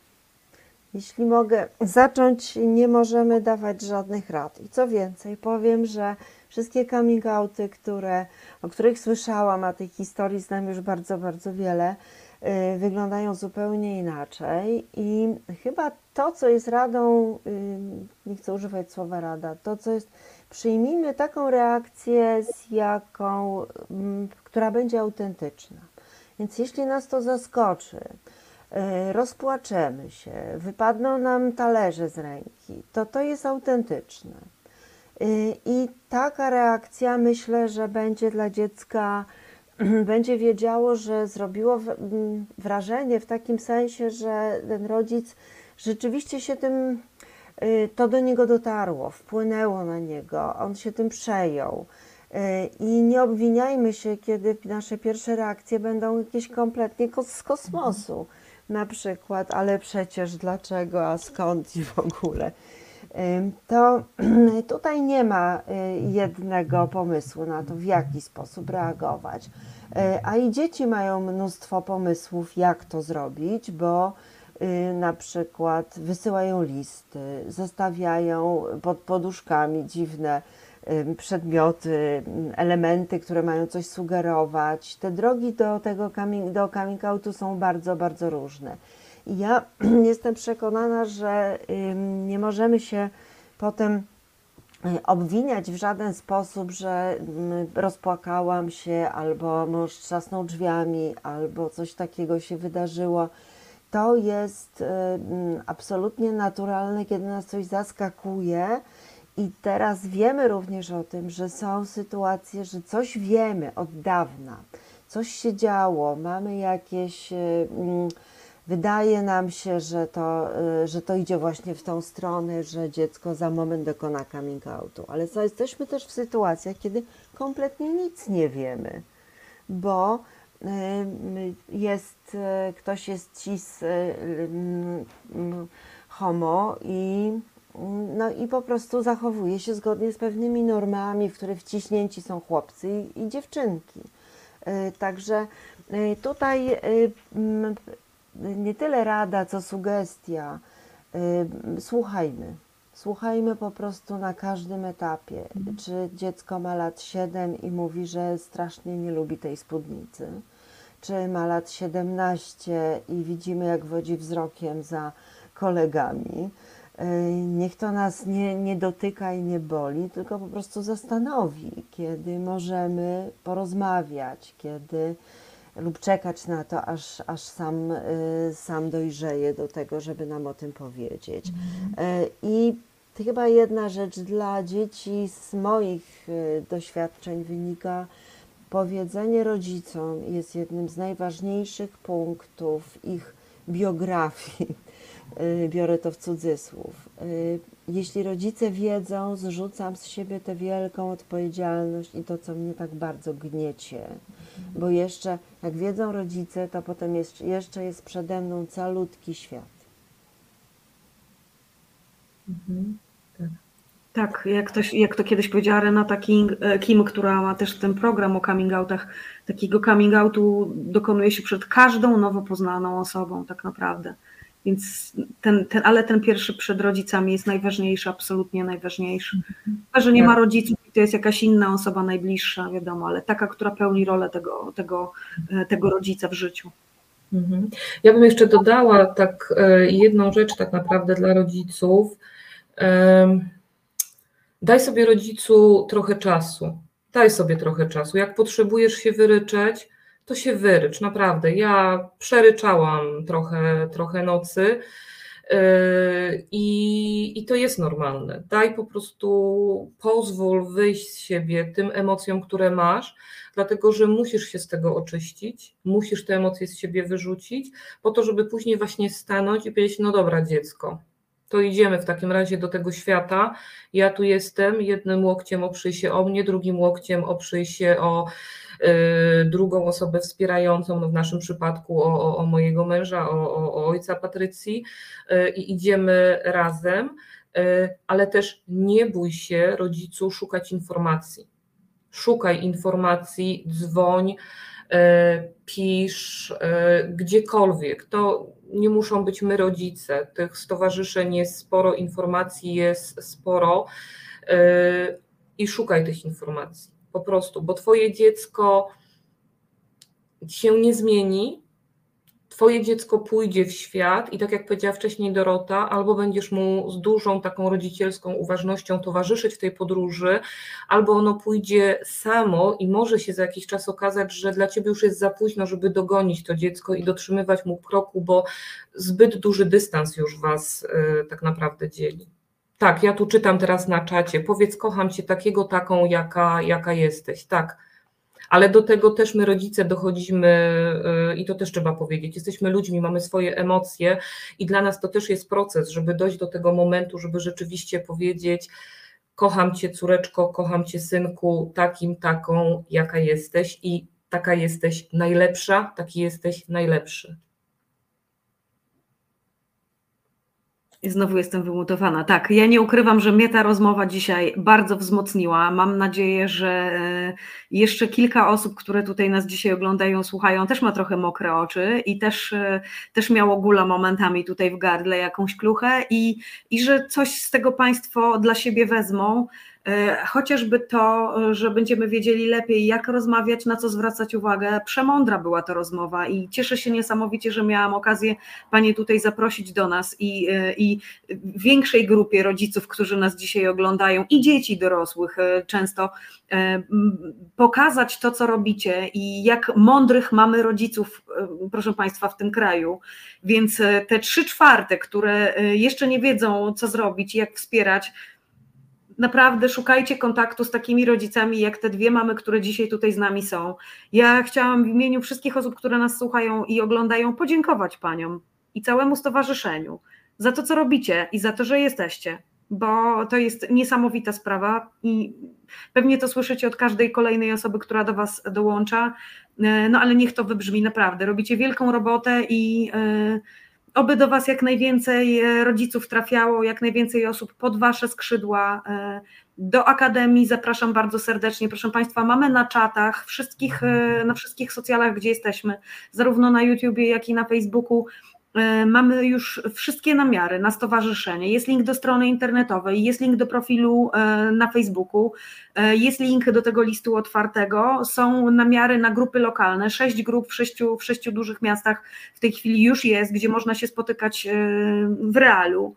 Jeśli mogę zacząć, nie możemy dawać żadnych rad. I co więcej, powiem, że wszystkie coming outy, które, o których słyszałam, a tych historii znam już bardzo, bardzo wiele, wyglądają zupełnie inaczej. I chyba to, co jest radą, nie chcę używać słowa rada, to, co jest przyjmijmy taką reakcję, z jaką, mm, która będzie autentyczna. Więc jeśli nas to zaskoczy, rozpłaczemy się, wypadną nam talerze z ręki, to to jest autentyczne. Y, I taka reakcja myślę, że będzie dla dziecka, (clears throat) będzie wiedziało, że zrobiło wrażenie w takim sensie, że ten rodzic rzeczywiście się tym Y, to do niego dotarło, wpłynęło na niego, on się tym przejął. Y, I nie obwiniajmy się, kiedy nasze pierwsze reakcje będą jakieś kompletnie z kosmosu. Na przykład, ale przecież dlaczego, a skąd i w ogóle. Y, to (clears throat) tutaj nie ma jednego pomysłu na to, w jaki sposób reagować. A i dzieci mają mnóstwo pomysłów, jak to zrobić, bo Y, na przykład wysyłają listy, zostawiają pod poduszkami dziwne y, przedmioty, elementy, które mają coś sugerować. Te drogi do tego coming, do coming outu są bardzo, bardzo różne. Ja (clears throat) jestem przekonana, że nie możemy się potem y, obwiniać w żaden sposób, że mm, rozpłakałam się, albo mąż trzasnął drzwiami, albo coś takiego się wydarzyło. To jest y, absolutnie naturalne, kiedy nas coś zaskakuje. I teraz wiemy również o tym, że są sytuacje, że coś wiemy od dawna, coś się działo, mamy jakieś. y, mm, Wydaje nam się, że to, y, że to idzie właśnie w tą stronę, że dziecko za moment dokona coming outu, ale co, jesteśmy też w sytuacjach, kiedy kompletnie nic nie wiemy, bo y, jest, ktoś jest cis mm, homo i, no i po prostu zachowuje się zgodnie z pewnymi normami, w które wciśnięci są chłopcy i, i dziewczynki. Y, Także y, tutaj mm, nie tyle rada, co sugestia. Słuchajmy. Słuchajmy po prostu na każdym etapie. Czy dziecko ma lat 7 i mówi, że strasznie nie lubi tej spódnicy? Czy ma lat 17 i widzimy, jak wodzi wzrokiem za kolegami? Y, Niech to nas nie, nie dotyka i nie boli, tylko po prostu zastanowi, kiedy możemy porozmawiać, kiedy lub czekać na to, aż, aż sam, y, sam dojrzeje do tego, żeby nam o tym powiedzieć. Y, I chyba jedna rzecz dla dzieci z moich doświadczeń wynika, powiedzenie rodzicom jest jednym z najważniejszych punktów ich biografii. Y, Biorę to w cudzysłów. Y, Jeśli rodzice wiedzą, zrzucam z siebie tę wielką odpowiedzialność i to, co mnie tak bardzo gniecie. Bo jeszcze, jak wiedzą rodzice, to potem jest, jeszcze jest przede mną calutki świat. Tak, jak, ktoś, jak to kiedyś powiedziała Renata King, e, Kim, która ma też ten program o coming outach, takiego coming outu dokonuje się przed każdą nowo poznaną osobą tak naprawdę. Więc ten, ten, ale ten pierwszy przed rodzicami jest najważniejszy, absolutnie najważniejszy. Chyba, że nie ma rodziców i to jest jakaś inna osoba najbliższa, wiadomo, ale taka, która pełni rolę tego, tego, e, tego rodzica w życiu. Mhm. Ja bym jeszcze dodała tak e, jedną rzecz tak naprawdę dla rodziców. Daj sobie rodzicu trochę czasu. Daj sobie trochę czasu. Jak potrzebujesz się wyryczeć, to się wyrycz, naprawdę. Ja przeryczałam trochę, trochę nocy yy, i, i to jest normalne. Daj po prostu, pozwól wyjść z siebie tym emocjom, które masz, dlatego że musisz się z tego oczyścić, musisz te emocje z siebie wyrzucić, po to, żeby później właśnie stanąć i powiedzieć: No dobra, dziecko, to idziemy w takim razie do tego świata. Ja tu jestem, jednym łokciem oprzyj się o mnie, drugim łokciem oprzyj się o drugą osobę wspierającą, no w naszym przypadku o, o, o mojego męża, o, o, ojca Patrycji y, i idziemy razem, y, ale też nie bój się rodzicu szukać informacji. Szukaj informacji, dzwoń, y, pisz, y, gdziekolwiek. To nie muszą być my rodzice. Tych stowarzyszeń jest sporo, informacji jest sporo i szukaj tych informacji po prostu, bo Twoje dziecko się nie zmieni. Twoje dziecko pójdzie w świat i tak jak powiedziała wcześniej Dorota, albo będziesz mu z dużą taką rodzicielską uważnością towarzyszyć w tej podróży, albo ono pójdzie samo i może się za jakiś czas okazać, że dla ciebie już jest za późno, żeby dogonić to dziecko i dotrzymywać mu kroku, bo zbyt duży dystans już was y, tak naprawdę dzieli. Tak, ja tu czytam teraz na czacie. Powiedz, kocham cię takiego, taką, jaka, jaka jesteś. Tak. Ale do tego też my, rodzice, dochodzimy y, i to też trzeba powiedzieć. Jesteśmy ludźmi, mamy swoje emocje i dla nas to też jest proces, żeby dojść do tego momentu, żeby rzeczywiście powiedzieć: Kocham cię, córeczko, kocham cię, synku, takim, taką, jaka jesteś i taka jesteś najlepsza, taki jesteś najlepszy. Znowu jestem wymutowana. Tak, ja nie ukrywam, że mnie ta rozmowa dzisiaj bardzo wzmocniła. Mam nadzieję, że e, jeszcze kilka osób, które tutaj nas dzisiaj oglądają, słuchają, też ma trochę mokre oczy i też, e, też miało gula momentami tutaj w gardle, jakąś kluchę i, i że coś z tego Państwo dla siebie wezmą. E, chociażby to, że będziemy wiedzieli lepiej, jak rozmawiać, na co zwracać uwagę. Przemądra była to rozmowa i cieszę się niesamowicie, że miałam okazję Panie tutaj zaprosić do nas i, e, i większej grupie rodziców, którzy nas dzisiaj oglądają i dzieci dorosłych e, często pokazać to, co robicie i jak mądrych mamy rodziców, proszę Państwa, w tym kraju. Więc te trzy czwarte, które jeszcze nie wiedzą, co zrobić, jak wspierać, naprawdę szukajcie kontaktu z takimi rodzicami, jak te dwie mamy, które dzisiaj tutaj z nami są. Ja chciałam w imieniu wszystkich osób, które nas słuchają i oglądają, podziękować paniom i całemu stowarzyszeniu za to, co robicie i za to, że jesteście, bo to jest niesamowita sprawa i pewnie to słyszycie od każdej kolejnej osoby, która do was dołącza, no ale niech to wybrzmi naprawdę. Robicie wielką robotę i. Yy, Oby do Was jak najwięcej e, rodziców trafiało, jak najwięcej osób pod Wasze skrzydła. E, do Akademii zapraszam bardzo serdecznie. Proszę Państwa, mamy na czatach, wszystkich, e, na wszystkich socjalach, gdzie jesteśmy, zarówno na YouTubie, jak i na Facebooku, mamy już wszystkie namiary na stowarzyszenie. Jest link do strony internetowej, jest link do profilu e, na Facebooku, e, jest link do tego listu otwartego. Są namiary na grupy lokalne. Sześć grup w sześciu, w sześciu dużych miastach w tej chwili już jest, gdzie można się spotykać w realu.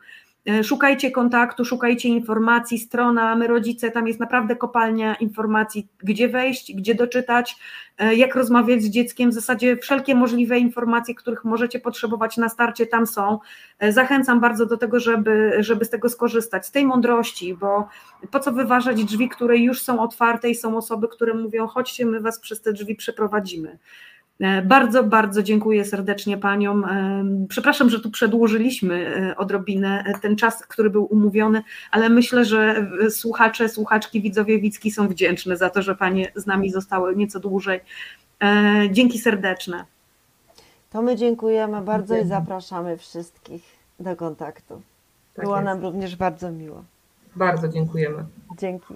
E, szukajcie kontaktu, szukajcie informacji, strona My Rodzice, tam jest naprawdę kopalnia informacji, gdzie wejść, gdzie doczytać, e, jak rozmawiać z dzieckiem, w zasadzie wszelkie możliwe informacje, których możecie potrzebować na starcie, tam są. E, zachęcam bardzo do tego, żeby, żeby z tego skorzystać, z tej mądrości, bo po co wyważać drzwi, które już są otwarte i są osoby, które mówią, chodźcie, my was przez te drzwi przeprowadzimy. E, bardzo, bardzo dziękuję serdecznie Paniom. E, przepraszam, że tu przedłużyliśmy e, odrobinę ten czas, który był umówiony, ale myślę, że słuchacze, słuchaczki, widzowie Wicki są wdzięczne za to, że Panie z nami zostały nieco dłużej. Dzięki serdeczne. To my dziękujemy bardzo i zapraszamy wszystkich do kontaktu. Tak Było jest. nam również bardzo miło. Bardzo dziękujemy. Dzięki.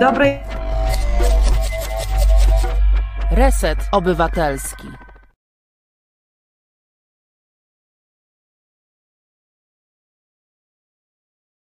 Dobrej Reset Obywatelski.